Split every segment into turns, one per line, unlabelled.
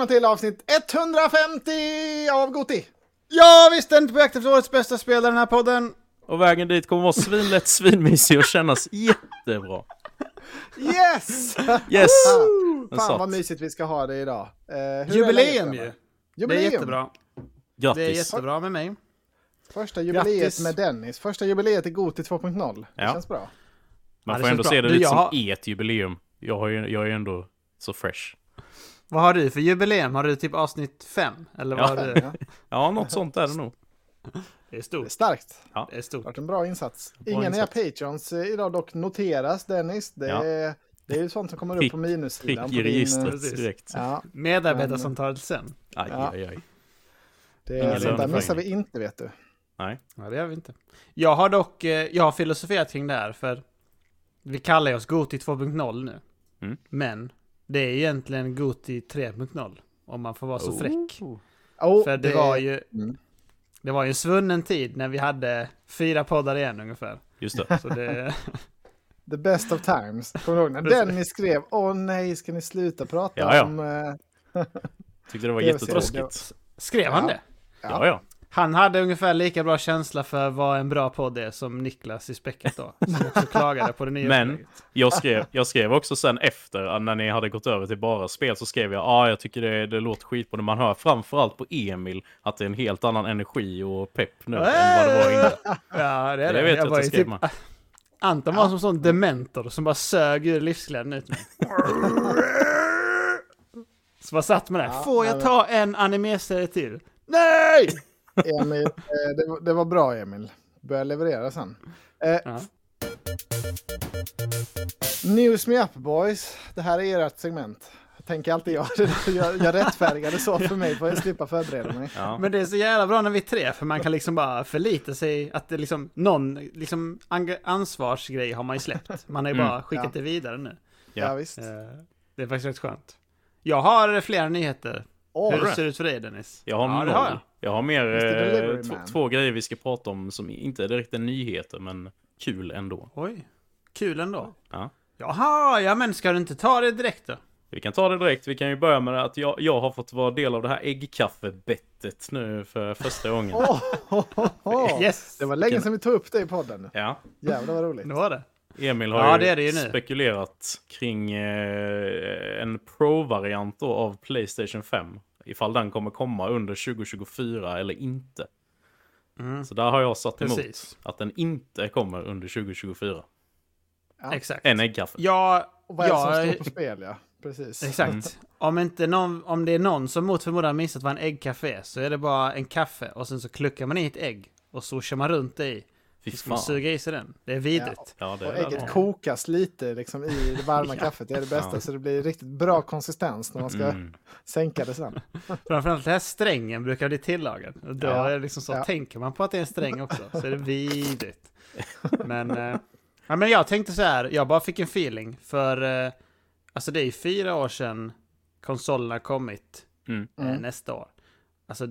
välkomna till avsnitt 150 av Goti!
Ja, vi är ständigt på jakt efter årets bästa spelare i den här podden.
Och vägen dit kommer vara svinlätt, svinmysig och kännas jättebra.
Yes!
Yes!
Fan
Den satt.
vad mysigt vi ska ha det idag. Eh, hur är
Jubileum
läget,
ju.
grabbar?
Det är
Jubileum!
jättebra. Det är
Grattis!
jättebra med mig.
Första jubileet
Grattis.
med Dennis. Första jubileet i Goti 2.0. Det
Ja.
känns bra.
Man
Ja, det
får ändå
känns
se
bra.
det
Du,
lite
jag
som
har-
ert jubileum. Jag, har ju, jag är ju ändå så fresh.
Vad har du för jubileum? Har du typ avsnitt fem? Eller vad
Ja.
har du?
Ja.
Ja, något sånt är det nog.
Det är
Det är
stort.
starkt.
Det är
Det har
stort.
varit en bra insats.
Bra
Ingen
insats.
är patrons eh, idag dock noteras Dennis. Det
Ja.
är, det är ju sånt som kommer upp
Prick-
på minussidan. På
i
din, eh,
registret
precis.
direkt.
Ja,
Medarbetarsamtalet sen.
Aj,
Ja.
aj, aj.
det är, sånt där missar vi inte vet du.
Nej.
Ja, det gör vi inte. Jag har dock, eh, jag har filosoferat kring det här för vi kallar oss Goti 2.0 nu.
Mm.
Men det är egentligen Goti 3.0. Om man får vara så fräck.
Oh,
För det var ju,
Mm.
det var ju en svunnen tid när vi hade fyra poddar igen ungefär.
Just det.
Så det,
The best of times. Kommer du ihåg när. Dennis skrev Åh nej, ska ni sluta prata
Ja, ja.
om... eh,
Tyckte det var
Det var
jättetråkigt.
skrev han
Ja.
det?
Ja, ja.
Han hade ungefär lika bra känsla för vad en bra podd är som Niklas i Späcket då. Som också klagade på det nya
Men-
upplägget.
Jag skrev, jag skrev också sen efter, att när ni hade gått över till bara spel, så skrev jag ja, ah, jag tycker det, det låter skitbra. Man hör framförallt på Emil att det är en helt annan energi och pepp nu än vad det var innan.
Ja, det är
Det
det.
vet jag att du
ju
skrev
typ,
med.
Anton var som sån dementor som bara sög ur livsglädjen ut mig. Så bara satt med det.
Ja,
Får jag
nej,
ta en animeserie till? Nej!
Emil, eh, det, var- det var bra Emil. Börja leverera sen. Eh,
Ja.
News me up boys. Det här är ert segment. Tänker alltid jag. Jag, jag rättfärdigade så för mig för att slippa förbereda mig.
Ja.
Men det är så jävla bra när vi är tre, för man kan liksom bara förlita sig att det liksom, någon liksom ansvarsgrej har man ju släppt. Man har ju
Mm.
bara skickat
Ja.
det vidare nu.
Ja,
Ja.
visst.
Eh, Det är faktiskt rätt skönt. Jag har flera nyheter.
Åh,
Hur
det?
ser det ut för dig Dennis?
Jag har
ja,
noll.
det har jag.
jag. har mer eh, två, grejer vi ska prata om som inte är direkt är nyheter, men kul ändå.
Oj, kul ändå.
Ja.
Jaha, ja men ska du inte ta det direkt då?
Vi kan ta det direkt. Vi kan ju börja med att jag, jag har fått vara del av det här äggkaffebettet nu för första gången.
Åh, åh, åh, åh.
Yes!
Det var länge sedan vi tog upp det i podden.
Ja.
Jävlar vad roligt.
Det var det.
Emil har
Ja,
ju,
det är det ju nu.
spekulerat kring eh, en Pro-variant av Playstation 5. Ifall den kommer komma under 2024 eller inte.
Mm.
Så där har jag satt emot
Precis.
att den inte kommer under 2024.
Ja.
Exakt.
En äggkaffe.
Ja,
Och vad är det som
ja,
står på spel ja? Precis.
exakt.
Mm.
Om, inte någon, om det är någon som mot förmodan missat vad en äggkaffe är så är det bara en kaffe och sen så kluckar man i ett ägg och så kör man runt det i.
Fy fan.
suga i sig den. Det är vidrigt.
Ja, det
Och
är
ägget kokas lite liksom, i det varma kaffet. Det är det bästa.
Ja.
Så det blir riktigt bra konsistens när man ska
Mm.
sänka det sen.
Framförallt den här strängen brukar bli tillagad. Och då
Ja.
är det liksom så,
Ja.
tänker man på att det är en sträng också så är det vidrigt. Men, eh, ja, men jag tänkte så här, jag bara fick en feeling för eh, alltså det är ju fyra år sedan konsolerna kommit
Mm.
eh,
Mm.
nästa år. Alltså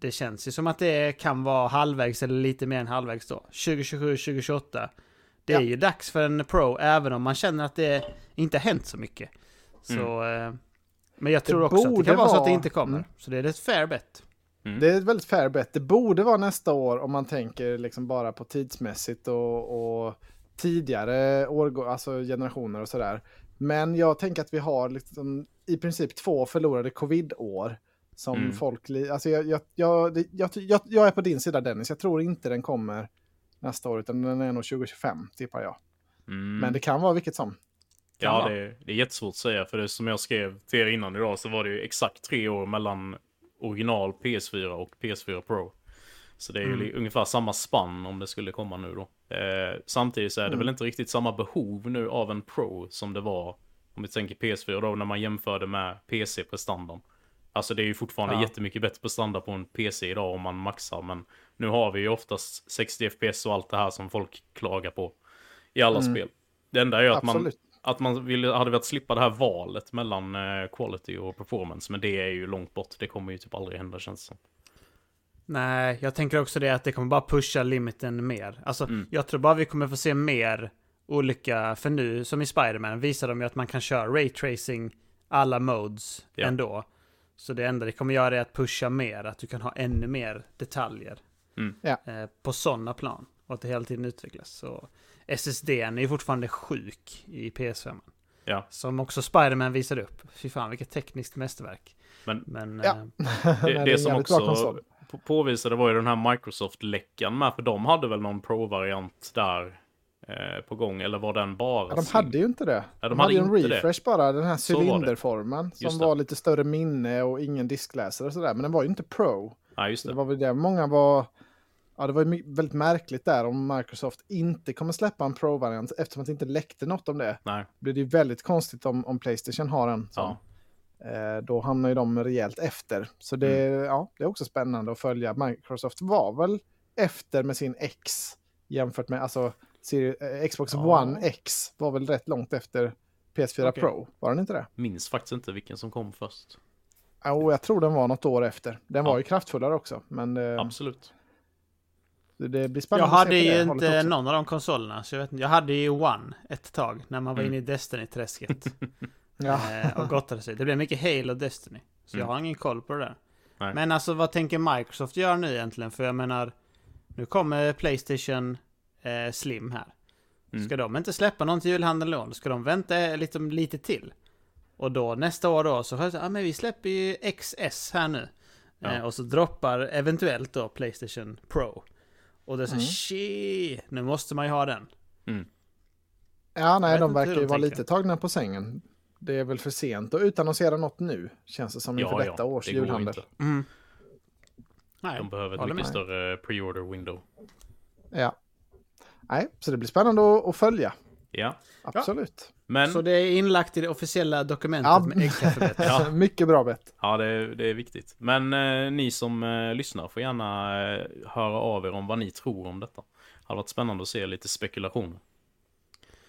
det känns ju som att det kan vara halvvägs eller lite mer än halvvägs då. 2027, 2028. Det är
Ja.
ju dags för en Pro även om man känner att det inte har hänt så mycket. Så, eh, men jag tror också att det kan vara så att det inte kommer.
Mm.
Så det är ett fair bet.
Det är ett väldigt fair bet. Det borde vara nästa år om man tänker liksom bara på tidsmässigt och, och tidigare årgå- alltså generationer och sådär. Men jag tänker att vi har liksom i princip två förlorade covid-år. Som
Mm.
folk... Alltså jag, jag, jag, jag, jag, är på din sida Dennis. Jag tror inte den kommer nästa år utan den är nog 2025 tippar jag.
Mm.
Men det kan vara vilket som.
Ja, det, det är jättesvårt att säga. För det som jag skrev till er innan idag så var det ju exakt tre år mellan original PS4 och PS4 Pro. Så det är ju
Mm.
ungefär samma spann om det skulle komma nu då. Eh, samtidigt så är det
Mm.
väl inte riktigt samma behov nu av en Pro som det var om vi tänker PS4 då när man jämförde med PC-prestandan. Alltså det är ju fortfarande
Ja.
jättemycket bättre prestanda på en PC idag om man maxar. Men nu har vi ju oftast 60 FPS och allt det här som folk klagar på i alla
Mm.
spel. Det enda är ju att man att man ville, hade velat slippa det här valet mellan eh, quality och performance. Men det är ju långt bort. Det kommer ju typ aldrig hända känns det som.
Nej, jag tänker också det att det kommer bara pusha limiten mer. Alltså,
Mm.
jag tror bara vi kommer få se mer olika, för nu som i Spiderman visar de ju att man kan köra raytracing alla modes
Ja.
ändå. Så det enda det kommer göra är att pusha mer, att du kan ha ännu mer detaljer
Mm.
Ja.
eh, på sådana plan. Och att det hela tiden utvecklas. Så SSD är ju fortfarande sjuk i PS5.
Ja.
Som också Spider-Man visade upp. Fy fan vilket tekniskt mästerverk.
Men-
Men
Ja.
eh,
är
det
en
som också- Påvisade var ju den här Microsoft-läckan med, för de hade väl någon Pro-variant där eh, på gång, eller var den bara
Ja, de hade ju inte det.
Ja,
de, hade ju en
inte det.
refresh bara, den här cylinderformen. Som
det.
var lite större minne och ingen diskläsare och sådär. Men den var ju inte pro.
Ja, just det.
det var väl det. Många var... Ja, det var ju väldigt märkligt där om Microsoft inte kommer släppa en Pro-variant eftersom att det inte läckte något om det.
Nej.
blir det ju väldigt konstigt om, om Playstation har en.
Ja.
Eh, då hamnar ju de rejält efter. Så det,
Mm.
ja, det är också spännande att följa. Microsoft var väl efter med sin X jämfört med alltså, Xbox
Ja.
One X var väl rätt långt efter PS4
Okej.
Pro. Var den inte det?
Minns faktiskt inte vilken som kom först.
Jo, jag tror den var något år efter. Den
Ja.
var ju kraftfullare också. Men eh,
Absolut.
det blir
jag
spännande
hade
att se på
ju inte någon av de konsolerna. Så jag, vet inte. jag hade ju One ett tag när man var
Mm.
inne i Destiny-träsket.
Ja.
eh, och gottade sig. Det blev mycket Halo och Destiny. Så jag
Mm.
har ingen koll på det där.
Nej.
Men alltså vad tänker Microsoft göra nu egentligen? För jag menar, nu kommer Playstation eh, Slim här.
Mm.
Ska de inte släppa någon till julhandeln då? Ska de vänta liksom lite till? Och då nästa år då så ja ah, men vi släpper ju XS här nu.
Ja.
Eh, och så droppar eventuellt då Playstation Pro. Och det är så
Mm.
shit, nu måste man ju ha den.
Mm.
Ja, nej, de verkar ju vara lite tagna på sängen. Det är väl för sent att utannonsera något nu, känns det som inför
Ja, ja.
detta års
Det
julhandel.
Mm. Nej,
De behöver ett mycket
med.
större pre-order window.
Ja. Nej, så det blir spännande att, att följa.
Ja.
Absolut.
Men
Så det är inlagt i det officiella dokumentet
Ja.
med äggkaffebett.
Ja.
Mycket bra bett.
Ja, det är, det är viktigt. Men eh, ni som eh, lyssnar får gärna eh, höra av er om vad ni tror om detta. Det hade varit spännande att se lite spekulation.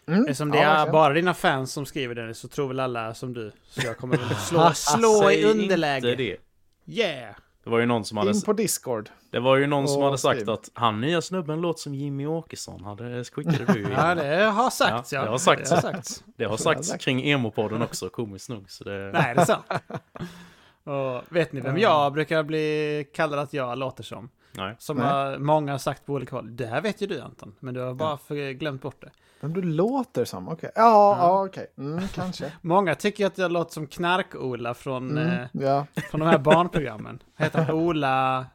Mm.
Eftersom det
Ja,
är bara dina fans som skriver det så tror väl alla som du. Så jag kommer väl slå, slå i underläge.
inte det.
Yeah!
Det var ju någon som hade,
In på Discord.
det var ju någon som hade sagt
skriv.
att han nya snubben låter som Jimmy Åkesson. Hade, skickade du.
Ja, det har sagts
Ja,
ja.
det har sagts.
Det har sagts.
Det har sagts kring emo-podden också, komiskt nog. Så det...
Nej, det är sant. Och vet ni vem jag brukar bli kallad att jag låter som?
Nej.
Som
Nej.
har, många har sagt på olika håll. Det här vet ju du Anton, men du har bara för, glömt bort det.
Men du låter som, okej. Ja, ja okej. Mm, kanske.
Många tycker att jag låter som Knark-Ola från,
Mm,
eh,
ja.
från de här barnprogrammen. Heter han Ola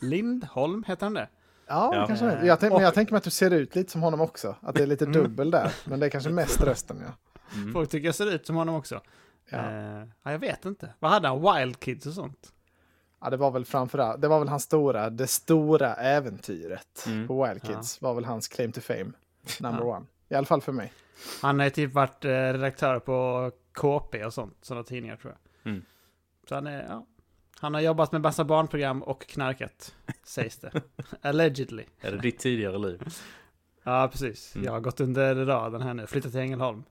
Lindholm? Heter han det?
Ja, det
Ja.
kanske är. Jag, tänk, men jag tänker mig att du ser ut lite som honom också. Att det är lite dubbel där. Men det är kanske mest rösten, ja.
Mm.
Folk tycker jag ser ut som honom också.
Ja.
Eh, ja, jag vet inte. Vad hade han? Wild Kids och sånt?
Ja, det var väl framförallt, det var väl hans stora, det stora äventyret
Mm.
på Wild Kids. Var väl hans claim to fame. Number one. I alla fall för mig.
Han har typ varit eh, redaktör på KP och sånt, sådana tidningar tror jag.
Mm.
Så han är, ja. Han har jobbat med massa barnprogram och knarkat, sägs det. Allegedly.
Är det ditt tidigare liv?
Ja, precis.
Mm.
Jag har gått under radarn här nu, flyttat till Ängelholm.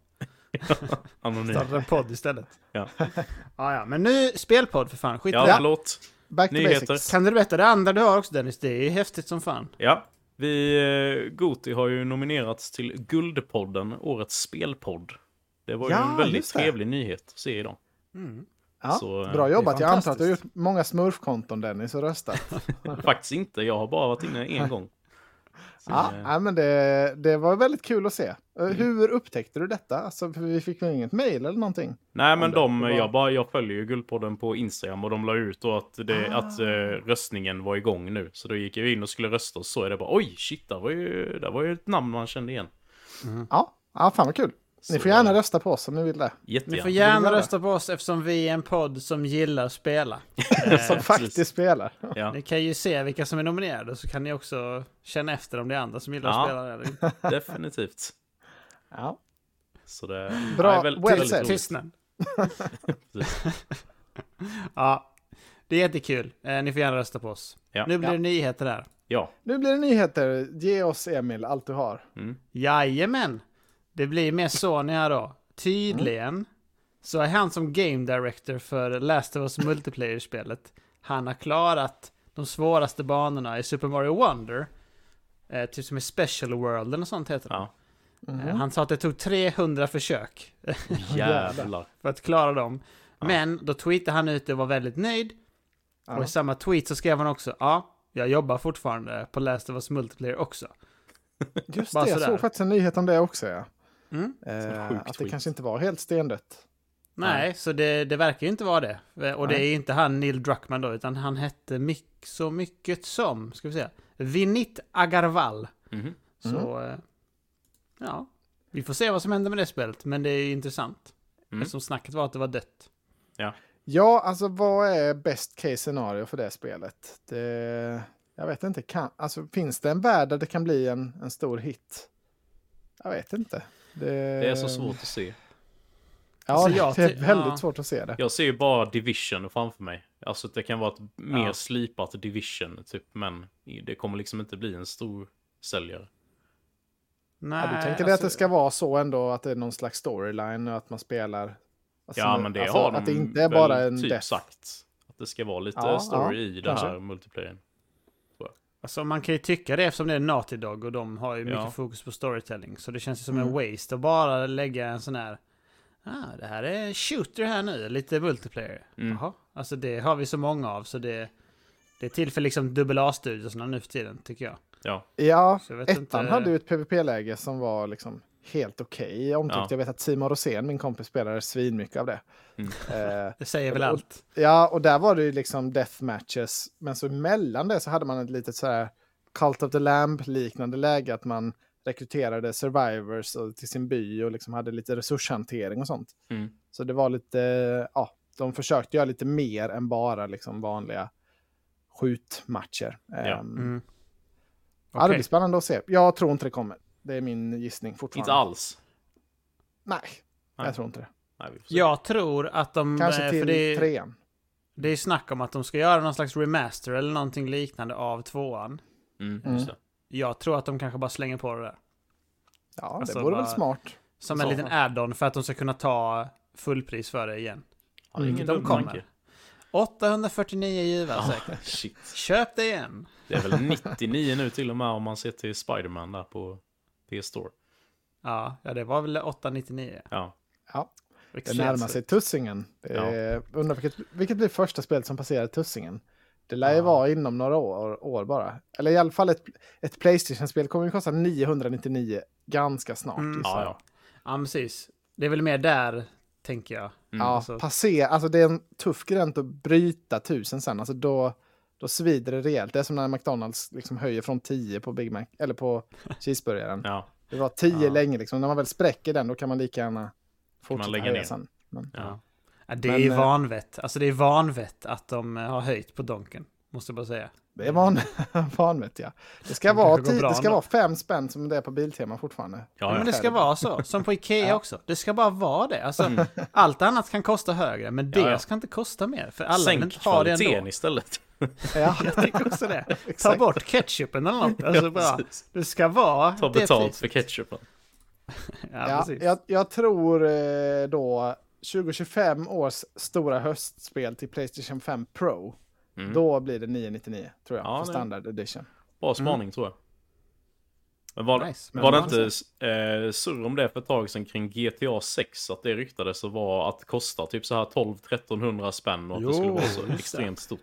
Anonym.
Startat en podd istället.
Ja.
ja, ja, men nu spelpodd för fan. Skit i
Ja,
det.
förlåt.
Back to
Nyheter.
basics.
Kan du berätta det andra du har också Dennis? Det är ju häftigt som fan.
Ja, vi, eh, Goti har ju nominerats till Guldpodden, årets spelpodd. Det var ju
Ja,
en väldigt trevlig nyhet att se idag.
Mm.
Ja,
Så, eh,
bra jobbat. Jag antar att du har gjort många smurfkonton Dennis och röstat.
Faktiskt inte, jag har bara varit inne en gång.
Ja, nej, men det, det var väldigt kul att se. Eh, Hur upptäckte du detta? Alltså, vi fick väl inget mail eller någonting?
Nej men
det-
de,
det var-
jag, bara, jag följer ju Guldpodden på Instagram och de la ut då att, det,
Ah.
att eh, röstningen var igång nu. Så då gick jag in och skulle rösta och så är det bara oj shit, där var ju, där var ju ett namn man kände igen.
Ja, ja fan vad kul. Ni
Så,
får gärna
eh,
rösta på oss om ni vill det.
Ni
Jättegärna.
får
vill
gärna rösta på oss eftersom vi är en podd som gillar att spela.
Som
precis.
faktiskt spelar.
Ja,
Ni kan ju se vilka som är nominerade så kan ni också känna efter om det är andra som gillar
Ja.
att spela eller
definitivt.
Ja.
Så det
Bra,
ja, väl-
well
väldigt
said.
Tystnad. ja, det är jättekul. Eh, ni får gärna rösta på oss.
Ja.
Nu blir
Ja.
det nyheter där.
Ja.
Nu blir det nyheter. Ge oss Emil allt du har.
Mm.
Jajamän! Det blir mer Sony här då. Tydligen så är han som game director för Last of Us multiplayer-spelet. Han har klarat de svåraste banorna i Super Mario Wonder. Eh, typ som i Special World och sånt heter det.
Ja.
Mhm.
Eh, Han sa att det tog 300 försök
Jävlar.
för att klara dem. Men då tweetade han ut och var väldigt nöjd.
Ja.
Och i samma tweet så skrev han också, ja, jag jobbar fortfarande på Last of Us Multiplayer också.
Just
Bara
det, jag såg faktiskt en nyhet om det också. Ja.
Mm.
Eh, att det
tweet.
kanske inte var helt stendött.
Nej, så det, det verkar ju inte vara det. Och det
Nej.
är inte han Neil Druckmann då, utan han hette myck, så mycket som, ska vi se, Vinit Agarwal.
Mhm.
Så, eh, ja, vi får se vad som händer med det spelet, men det är ju intressant.
Mm.
Eftersom snacket var att det var dött.
Ja, alltså vad är best case scenario för det spelet? Det, jag vet inte, kan, alltså, finns det en värld där det kan bli en, en stor hit? Jag vet inte. Det,
Det är så svårt att se.
Ja,
Alltså,
det-
jag
det är väldigt
ja.
svårt att se det.
Jag ser ju bara Division framför mig. Alltså det kan vara ett mer
Ja.
slipat Division, typ. Men det kommer liksom inte bli en stor säljare.
Nej,
Ja, du tänker dig att
alltså-
det ska vara så ändå, att det är någon slags storyline och att man spelar... alltså,
ja, men det
alltså,
har de
Att det inte är bara en
typ
death.
sagt. Att det ska vara lite
Ja,
story
ja,
i det
kanske.
här multiplayern.
Alltså man kan ju tycka det eftersom det är Naughty Dog och de har ju mycket
Ja.
fokus på storytelling. Så det känns ju som
Mm.
en waste att bara lägga en sån här... Ah, det här är shooter här nu, lite multiplayer.
Mm.
Jaha, alltså det har vi så många av så det... Det är till för liksom dubbel A-studiosarna nu för tiden, tycker jag.
Ja,
Ja,
Så jag vet
ettan
inte-
hade ju ett PVP-läge som var liksom helt okej omtyckt.
Ja.
Jag vet att Simon Rosén, min kompis, spelade svinmycket av det.
Mm.
Eh,
Det säger väl
Och-
allt.
Ja, och där var det ju liksom death matches. Men så emellan det så hade man ett litet så här Cult of the Lamb-liknande läge. Att man rekryterade survivors till sin by och liksom hade lite resurshantering och sånt.
Mm.
Så det var lite, ja, de försökte göra lite mer än bara liksom vanliga skjutmatcher.
Ja.
Ehm,
Mm.
ja, det blir spännande att se. Jag tror inte det kommer. Det är min gissning fortfarande.
inte alls.
Nej,
Nej.
jag tror inte det.
Nej, vi får se.
Jag tror att de...
Kanske
eh,
till
för det, är-
trean.
det är snack om att de ska göra någon slags remaster eller någonting liknande av tvåan.
Mm,
Mm.
Jag tror att de kanske bara slänger på det där.
Ja,
Alltså,
det vore väl smart.
Som
Så.
en liten add-on för att de ska kunna ta fullpris för det igen.
Ja, det
Mm.
De kommer.
tanke.
849 givare
Ja,
säkert.
shit.
Köp det igen.
Det är väl 99 nu till och med om man ser till Spider-Man där på PS Store.
Ja, ja det var väl 899.
Ja.
Ja, det närmar sig. Tussingen. Är, undrar vilket, vilket blir första spelet som passerar Tussingen? Det lär ju
Ja.
vara inom några år, år bara. Eller i alla fall ett, ett Playstation-spel kommer ju kosta 999 ganska snart.
Mm.
Ja, ja.
Ja, precis. Det är väl mer där, tänker jag.
Mm.
Ja,
alltså-
passera, alltså det är en tuff gräns att bryta tusen sen. Alltså då, då svider det rejält. Det är som när McDonalds liksom höjer från 10 på Big Mac, eller på cheeseburgaren.
ja.
Det var 10
Ja.
länge liksom. När man väl spräcker den då kan man lika gärna fortsätta
lägga
höja
ner.
sen. Men,
ja.
Ja, det
Men,
är
eh,
vanvett. Alltså det är vanvett att de har höjt på Donken. Måste jag bara säga.
Det är van, vanvett ja. Det ska,
Det
vara,
bra
det ska vara fem spänn som det är på Biltema fortfarande.
Ja,
Ja, men det ska vara så. Som på Ikea
Ja.
också. Det ska bara vara det. Alltså, allt annat kan kosta högre, men det
Ja, ja.
ska inte kosta mer. För alla
Sänk
inte ha det ändå.
istället.
Ja,
Jag tycker också det. Ta bort ketchupen eller något. Alltså bara, det ska vara
Ta
det
betalt för ketchupen.
Ja,
jag, jag tror eh, då 2025 års stora höstspel till Playstation 5 Pro.
Mm.
Då blir det 999 tror jag,
Ja,
för standard edition.
Bra spaning tror jag. Men var,
Nice.
var det inte eh, surr om det för ett tag sedan kring GTA 6? Att det ryktades och var att det kostar typ så här 12-1300 spänn och att
Jo,
det skulle vara så extremt stort.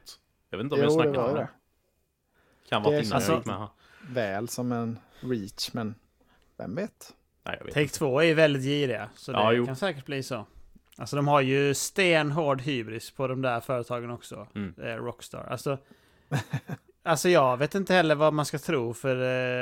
Jag vet inte om jag
Jo, det
snackade om det.
det.
Kan vara innan
känns-
jag gick med här.
Väl som en reach, men vem vet?
Nej, jag vet
Take
inte.
2 är väldigt giriga, så det
Ja, jo.
kan säkert bli så. Alltså de har ju stenhård hybris på de där företagen också.
Mm.
Eh, Rockstar. Alltså, alltså jag vet inte heller vad man ska tro för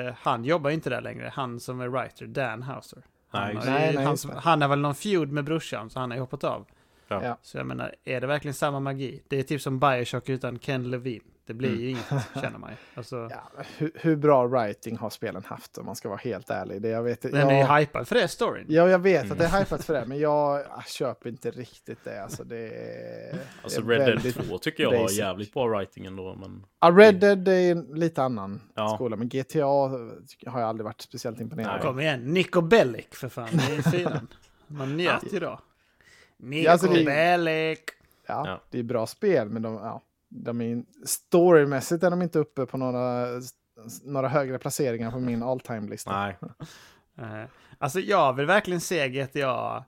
eh, han jobbar ju inte där längre. Han som är writer, Dan Houser. Han,
Nej,
har.
Nej, nej,
han,
det.
han har väl någon feud med brorsan så han har ju hoppat av.
Ja.
Ja.
Så jag menar, är det verkligen samma magi? Det är typ som Bioshock utan Ken Levine. Det blir
Mm.
ju inget, känner man ju. Alltså,
Ja, hur, hur bra writing har spelen haft om man ska vara helt ärlig? Det jag vet,
den
jag,
är ju hypad för det, storyn.
Ja, jag vet
Mm.
att det är hypat för det, men jag ah, köper inte riktigt det. Alltså, det är,
Alltså
det är
Red Dead
väldigt-
2 tycker jag har
basic.
jävligt bra writing ändå. Men
Ja, Red Dead är en lite annan
Ja.
skola, men GTA har jag aldrig varit speciellt imponerad av.
Kom igen, Nico Bellic för fan, det är fyran. Man njöt ju då.
Ja, alltså det-
Bellic.
Ja,
Ja.
det är bra spel, men de, ja, de är, storymässigt är de inte uppe på några, några högre placeringar på min all time-lista.
nej.
Eh, Alltså jag vill verkligen se GTA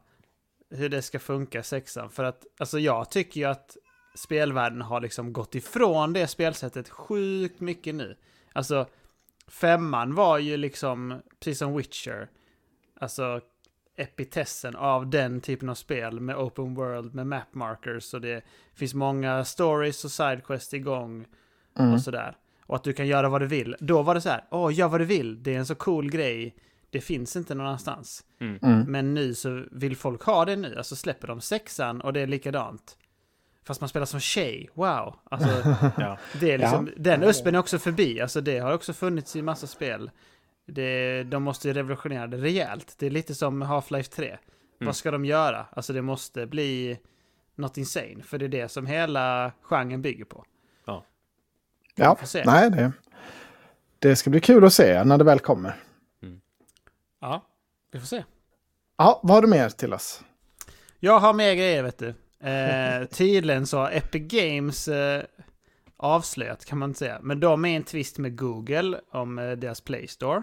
hur det ska funka sexan. För att, alltså jag tycker ju att spelvärlden har liksom gått ifrån det spelsättet sjukt mycket nu. Alltså, femman var ju liksom, precis som Witcher, alltså epitessen av den typen av spel med open world, med map markers och det finns många stories och sidequests igång
Mm.
och sådär. Och att du kan göra vad du vill. Då var det så här, åh, gör vad du vill, det är en så cool grej, det finns inte någon annanstans.
Mm.
Mm.
Men nu så vill folk ha det nu, alltså släpper de sexan och det är likadant. Fast man spelar som tjej, wow. Alltså,
Ja.
det är liksom, Den USPen är också förbi, alltså det har också funnits i massa spel. Det, de måste ju revolutionera det rejält. Det är lite som Half-Life 3.
Mm.
Vad ska de göra? Alltså det måste bli något insane, för det är det som hela genren bygger på.
Ja,
se.
nej det, det ska bli kul att se när det väl kommer.
Ja, vi får se.
Ja, vad har du mer till oss?
Jag har mer grejer vet du. Eh, tydligen så har Epic Games eh, avslöjat kan man inte säga. Men de är en twist med Google om eh, deras Play Store.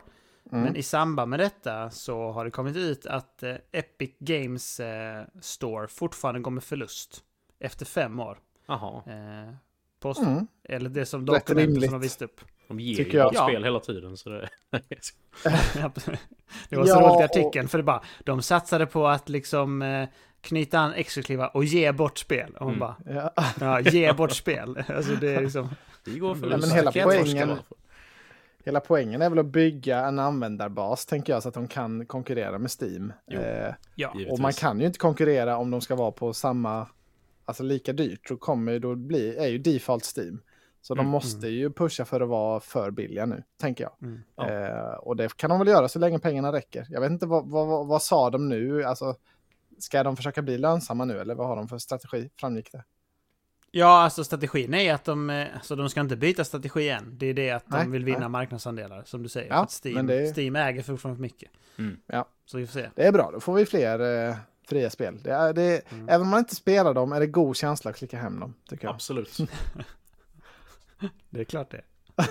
Mm.
Men i samband med detta så har det kommit ut att eh, Epic Games eh, Store fortfarande går med förlust. Efter fem år.
Jaha.
Eh, påstår.
Mm.
Eller det som dokumentet som de visste upp.
De ger
Tycker
ju
jag.
bara
Ja.
spel hela tiden. Så det...
Det var så
Ja,
roligt i
och-
artikeln, för det bara, de satsade på att liksom eh, knyta an exklusiva och ge bort spel. Och man
Mm.
bara,
Ja.
ja, ge bort spel. Alltså det är liksom,
Vi går för
Nej,
men hela poängen-? Hela poängen är väl att bygga en användarbas, tänker jag, så att de kan konkurrera med Steam.
Jo.
Eh,
ja.
och man kan ju inte konkurrera om de ska vara på samma, alltså lika dyrt, så kommer ju då bli, är ju default Steam. Så de
Mm.
måste ju pusha för att vara för billiga nu, tänker jag.
Mm.
Ja.
Eh, och det kan de väl göra så länge pengarna räcker. Jag vet inte vad, vad, vad, vad sa de nu? Alltså, ska de försöka bli lönsamma nu eller vad har de för strategi? Framgick det?
Ja, alltså strategin är att de, eh, alltså de ska inte byta strategi än. Det är det att de
Nej,
vill vinna
nej.
marknadsandelar, som du säger.
Ja,
att Steam,
det-
Steam äger fortfarande för mycket.
Mm.
Ja.
Så vi får se.
Det är bra, då får vi fler eh, fria spel. Det är, det,
Mm.
Även om man inte spelar dem är det god känsla att klicka hem dem, tycker jag.
Absolut.
Det är klart det.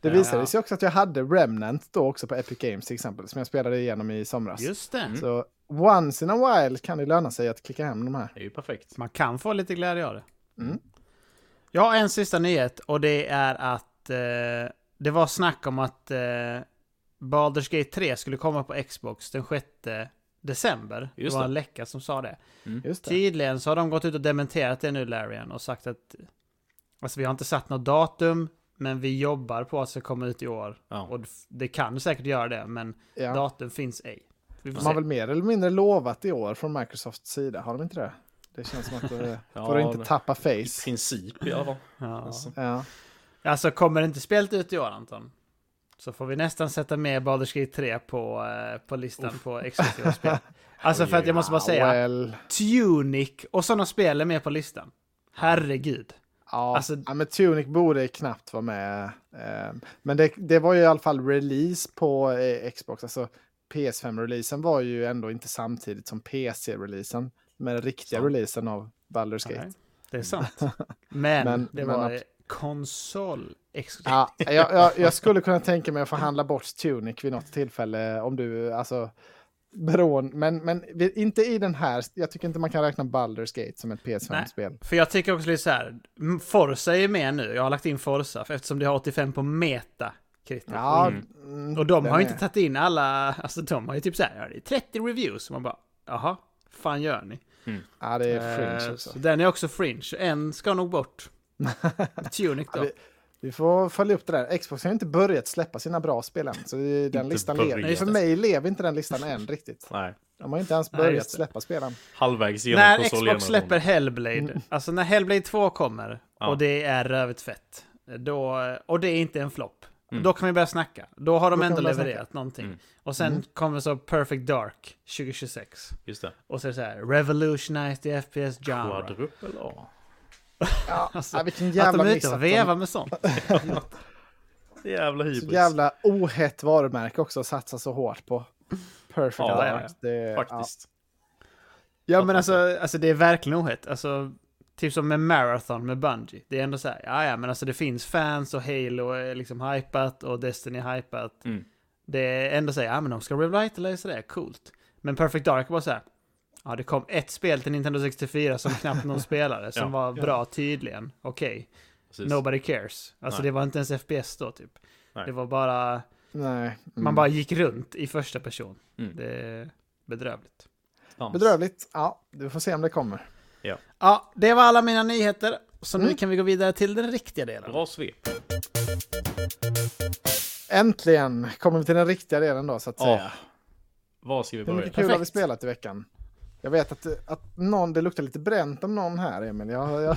Det
Ja.
visade sig också att jag hade Remnant då också på Epic Games till exempel, som jag spelade igenom i somras.
Just det.
Mm.
Så once in a while kan det löna sig att klicka hem de här.
Det är ju perfekt.
Man kan få lite glädje av det.
Mm.
Jag har en sista nyhet och det är att eh, det var snack om att eh, Baldur's Gate 3 skulle komma på Xbox den 6 december.
Just
det var
det.
en läcka som sa det.
Just det.
Tydligen så har de gått ut och dementerat det nu, Larian, och sagt att alltså vi har inte satt något datum, men vi jobbar på att det ska komma ut i år.
Ja.
Och det kan säkert göra det, men
Ja.
datum finns ej.
De har väl mer eller mindre lovat i år från Microsofts sida, har de inte det? Det känns som att, eh,
Ja,
för att inte
det-
tappa
I
face.
princip i alla fall.
Ja.
Alltså.
Ja.
Alltså kommer det inte spelet ut i år Anton? Så får vi nästan sätta med Baldur's Gate 3 på, eh, på listan på exklusiva spel. Alltså för att jag måste bara säga,
Well,
Tunic och sådana spel är med på listan. Herregud.
ja,
Alltså-
ja, men Tunic borde knappt vara med. Eh, men det, det var ju i alla fall release på eh, Xbox. Alltså PS5-releasen var ju ändå inte samtidigt som PC-releasen. Med den riktiga
Sant.
releasen av Baldur's Gate.
Nej, det är sant. Men,
Men-
det
men
var
abs-
konsol.
Ja, jag, jag, jag skulle kunna tänka mig att förhandla bort Tunic vid något tillfälle om du, alltså, beroende, men, men inte i den här, jag tycker inte man kan räkna Baldur's Gate som ett PS5-spel.
För jag tycker också lite så här, Forza är med nu, jag har lagt in Forza, för eftersom det har 85 på meta. Kritik.
Ja,
Mm.
mm,
Och de har ju inte tagit in alla, alltså de har ju typ så här, ja, det är 30 reviews. Och man bara, jaha, fan gör ni?
Ja, det är fringe
Eh,
också.
Så den är också fringe. En ska nog bort. Tunic
Ja,
då.
vi, vi får följa upp det där. Xbox har inte börjat släppa sina bra spel än, så den
Inte
listan
börjat.
lever. För mig lever inte den listan än riktigt.
Nej.
De har inte ens
Nej,
börjat
det.
släppa spelen.
Halvvägs genom
När Xbox släpper Hellblade, alltså när Hellblade 2 kommer
Ja.
och det är rövet fett, då, och det är inte en flopp,
Mm.
då kan vi börja snacka. Då har de
Då
ändå levererat någonting.
Mm.
Och sen
Mm.
kommer så Perfect Dark 2026.
Just det.
Och så är det så här, Revolutionize the FPS genre.
Quadruple A.
Ja,
Alltså,
ja, vilken
Att
jävla
de är ute och
att
vevar med sånt.
Jävla
Så
hybris.
jävla ohett varumärke också att satsa så hårt på. Perfect
Ja,
ja,
Dark. Det,
Faktiskt.
Ja men alltså, alltså det är verkligen ohett. Alltså, typ som med Marathon med Bungie. Det är ändå så här, ja ja men alltså det finns fans och Halo är liksom hypat och Destiny är hypat.
Mm.
Det är ändå så här, ja men de ska revitalisa det, coolt. Men Perfect Dark var så här, Ja, det kom ett spel till Nintendo 64 som knappt någon spelade, som
Ja.
var bra tydligen. Okej,
Precis.
nobody cares. Alltså
Nej.
det var inte ens FPS då typ.
Nej.
Det var bara,
Nej. Mm.
man bara gick runt i första person.
Mm.
Det är bedrövligt.
Bedrövligt. Ja, vi får se om det kommer.
Ja, det var alla mina nyheter. Så nu
Mm.
kan vi gå vidare till den riktiga delen.
Bra svep.
Äntligen kommer vi till den riktiga delen då, så att
Ja.
säga.
Var ska vi
Hur
börja?
mycket kul har vi
Perfekt.
spelat i veckan? Jag vet att, att någon, det luktar lite bränt om någon här, Emil. Jag, jag,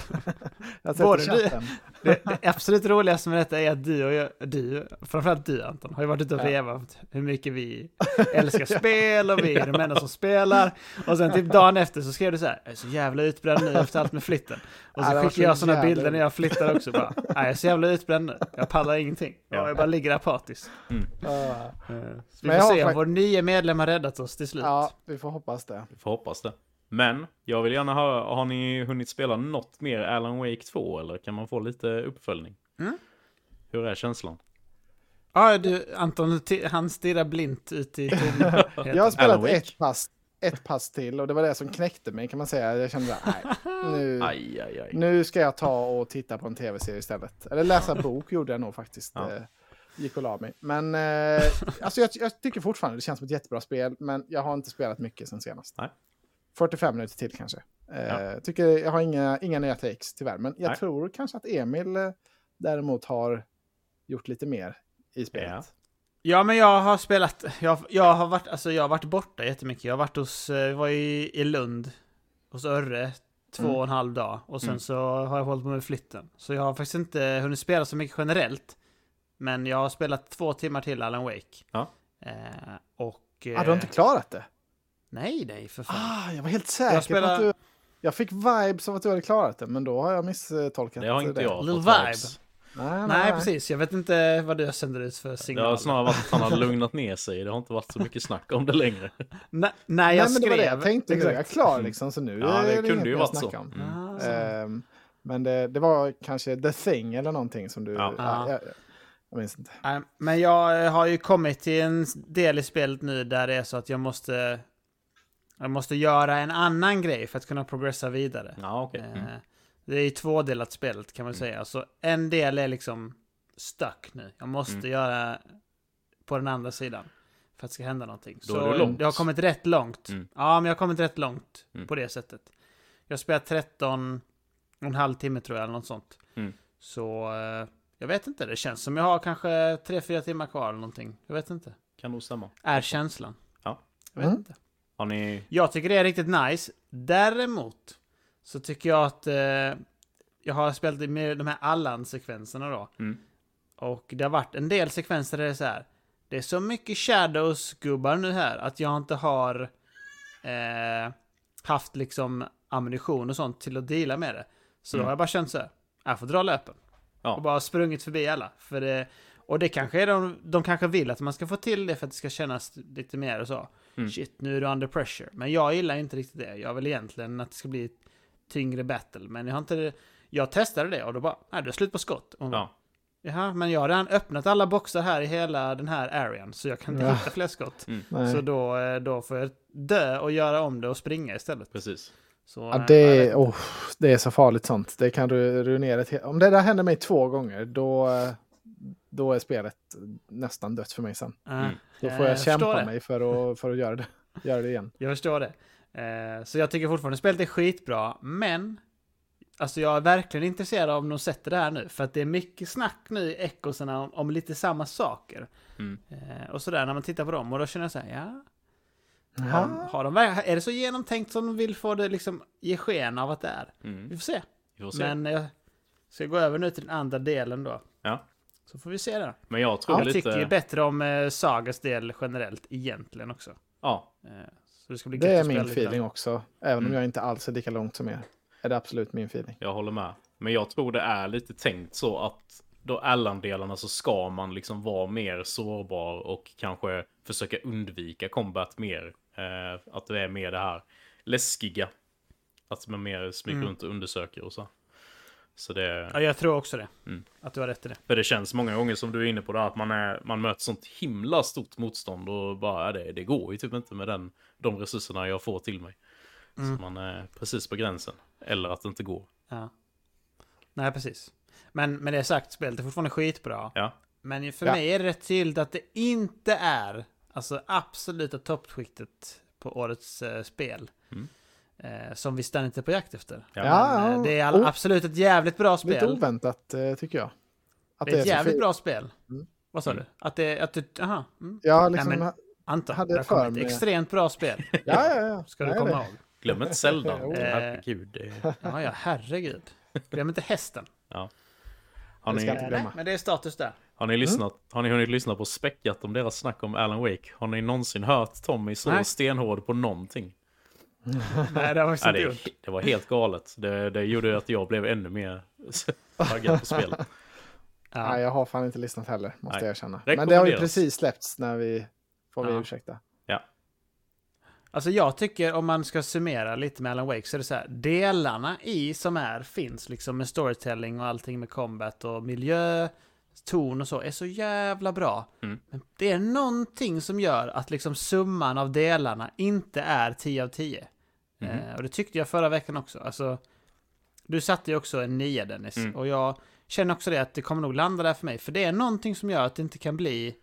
jag har sett chatten.
Det, det absolut roligaste med detta är att du och jag, du, framförallt du Anton, har ju varit ute och
Ja.
vevat hur mycket vi älskar spel och vi är de enda som spelar. Och sen typ dagen efter så skrev du så här, jag är så jävla utbränd nu efter allt med flytten. Och
Ja,
så
var
skickade
så
jag sådana bilder när jag flyttar också bara, nej jag är så jävla utbränd nu, jag pallar ingenting.
Ja.
Jag bara ligger apatisk.
Ja.
Eh, Så vi får se om vår nya medlem har räddat oss till slut.
ja, vi får hoppas det.
Vi får hoppas det. Men jag vill gärna höra, har ni hunnit spela något mer Alan Wake 2 eller kan man få lite uppföljning?
Mm.
Hur är känslan?
Ja, du, Anton, han stirrar blint ut i tomheten.
Jag har spelat ett pass, ett pass till och det var det som knäckte mig kan man säga. Jag kände att nej, nu,
Aj, aj, aj.
nu ska jag ta och titta på en tv-serie istället. Eller läsa bok gjorde jag nog faktiskt.
Ja.
Eh, Gick och la mig. Men eh, alltså jag, jag tycker fortfarande det känns som ett jättebra spel, men jag har inte spelat mycket sen senast.
Nej.
45 minuter till kanske. Eh,
Ja.
tycker jag har inga, inga nya takes tyvärr, men jag
Nej.
tror kanske att Emil eh, däremot har gjort lite mer i spelet.
Ja.
Ja, men jag har spelat, jag, jag har varit, alltså jag har varit borta jättemycket. Jag har varit hos, eh, var i, i Lund, hos Örre, två
Mm.
och en halv dag. Och sen
Mm.
så har jag hållit på med flytten. Så jag har faktiskt inte hunnit spela så mycket generellt. Men jag har spelat två timmar till Alan Wake.
Ja.
Eh, och... Eh,
Ah, du har inte klarat det?
Nej, nej, för fan.
Ah, jag var helt säker
spelar-
på att du... Jag fick vibes av att du hade klarat det, men då har jag misstolkat
Det har inte jag
Little
fått
vibe.
vibes.
Nej, nej,
nej, precis. Jag vet inte vad du sänder ut för
Det
signaler.
har snarare varit att han har lugnat ner sig. Det har inte varit så mycket snack om det längre.
Nej, nej,
Nej,
jag
men det var det jag
skrev...
tänkte. Är jag
Exakt.
klar liksom, så nu
Ja,
är
det
inget
kunde ju varit så. Mm.
Ah, så.
Ehm, men det, det var kanske The Thing eller någonting som du...
Ja.
Ja. jag, jag minns inte.
Nej, Men jag har ju kommit till en del i spelet nu där det är så att jag måste... Jag måste göra en annan grej för att kunna progressa vidare.
Ja. Mm.
Eh, Det är ju tvådelat spelet kan man säga. Så en del är liksom stuck nu. Jag måste
Mm.
göra på den andra sidan. För att det ska hända någonting.
Då
så
långt.
jag har kommit rätt långt.
Mm.
Ja, men jag har kommit rätt långt
Mm.
på det sättet. Jag har spelat 13 och en halv timme tror jag, eller något sånt.
Mm.
Så eh, jag vet inte, det känns som jag har kanske 3-4 timmar kvar eller någonting. Jag vet inte.
Kan nog stämma.
Är känslan.
Ja.
Jag vet
Mm.
inte.
Har ni...
Jag tycker det är riktigt nice. Däremot så tycker jag att eh, jag har spelat med de här Allan-sekvenserna då.
Mm.
Och det har varit en del sekvenser där det är så här. Det är så mycket Shadows-gubbar nu här att jag inte har eh, haft liksom ammunition och sånt till att deala med det. Så då
Mm.
har jag bara känt så här. Jag får dra löpen.
Ja.
Och bara sprungit förbi alla. För det, och det kanske är de, de kanske vill att man ska få till det för att det ska kännas lite mer och så.
Mm.
Shit, nu är du under pressure. Men jag gillar inte riktigt det. Jag vill egentligen att det ska bli ett tyngre battle. Men jag har inte... Jag testade det och då bara, nej, du har slut på skott. Och
Ja.
Jaha, men jag har redan öppnat alla boxar här i hela den här arean. Så jag kan inte
Ja.
hitta fler skott.
Nej.
Så då, eh, då får jag dö och göra om det och springa istället.
Precis.
Så,
Ja,
eh,
det,
vet
är, oh, det är så farligt sånt. Det kan du ruinera. Om det där händer mig två gånger, då, eh, då är spelet nästan dött för mig sen.
inte.
Mm.
Då
Eh,
får jag
förstår
kämpa
det.
mig för att, för att göra, det, göra det igen.
Jag förstår det. Eh, så jag tycker fortfarande spelet är skitbra, men Alltså jag är verkligen intresserad av om de sätter det här nu, för att det är mycket snack nu i ekosarna om, om lite samma saker.
Mm.
Eh, och sådär när man tittar på dem, och då känner jag så här, ja, har, har de, är det så genomtänkt som de vill få det liksom ge sken av att det är? Vi
Mm.
får se.
Vi får se.
Men jag ska gå över nu till den andra delen då.
Ja.
Så får vi se det.
Men jag tror
Jag
lite...
tycker ju bättre om eh, Sagas del generellt egentligen också.
Ja,
Eh, så det ska bli
Det är min
lite
feeling
där.
också. Även om
Mm.
jag inte alls är lika långt som er. Är det absolut min feeling.
jag håller med. Men jag tror det är lite tänkt så att då Allan-delarna så ska man liksom vara mer sårbar och kanske försöka undvika combat mer. Eh, att det är mer det här läskiga. Att man mer smyger
Mm.
runt och undersöker och så. Så det...
Ja, jag tror också det.
Mm.
Att du har rätt i det.
För det känns många gånger som du är inne på det här, att man, är, man möter sånt himla stort motstånd och bara, det, det går ju typ inte med den, de resurserna jag får till mig.
Mm.
Så man är precis på gränsen. Eller att det inte går.
Ja. Nej, precis. Men med det sagt, spelet är fortfarande skitbra.
Ja.
Men för
Ja.
mig är det rätt tydligt att det inte är alltså absoluta toppskiktet på årets eh, spel.
Mm.
Eh, som vi ständigt är på jakt efter.
Ja.
Ja,
Men,
ja.
eh, det är all,
Oh.
absolut ett jävligt bra
Lite
spel.
oväntat eh, tycker jag. Att
Det är ett
så
jävligt
fint.
bra spel.
Mm.
Vad sa
Mm.
du? Att det, att du, aha. Mm.
Ja, liksom,
Nej, men-
ja,
Anta,
Hade
det har kommit ett extremt bra spel.
ja, ja.
Ska du
Nej,
komma
det-
ihåg.
Glöm inte Zelda.
Oh.
Herregud. det-
Ja, ja, herregud. Glöm inte hästen.
Har
Det ska
ni.
Nej, men det är status där.
har, ni lyssnat, har ni hunnit lyssna på späckat om deras snack om Alan Wake? Har ni någonsin hört Tommy så
Nej.
stenhård på någonting?
Nej, det har faktiskt
Ja,
inte
det,
gjort.
det var helt galet. Det, det gjorde att jag blev ännu mer taggad på spelet.
Ja.
Nej, jag har fan inte lyssnat heller, måste
Nej.
jag erkänna. Men det har ju precis släppts när vi, får vi
Ja.
ursäkta.
Alltså jag tycker om man ska summera lite med Alan Wake så är det så här. Delarna i som är finns liksom med storytelling och allting med combat och miljö, ton och så är så jävla bra.
Mm.
Men det är någonting som gör att liksom summan av delarna inte är 10 av 10.
Mhm.
Eh, och det tyckte jag förra veckan också. Alltså, du satte ju också en 9 Dennis.
Mm.
Och jag känner också det att det kommer nog landa där för mig. För det är någonting som gör att det inte kan bli...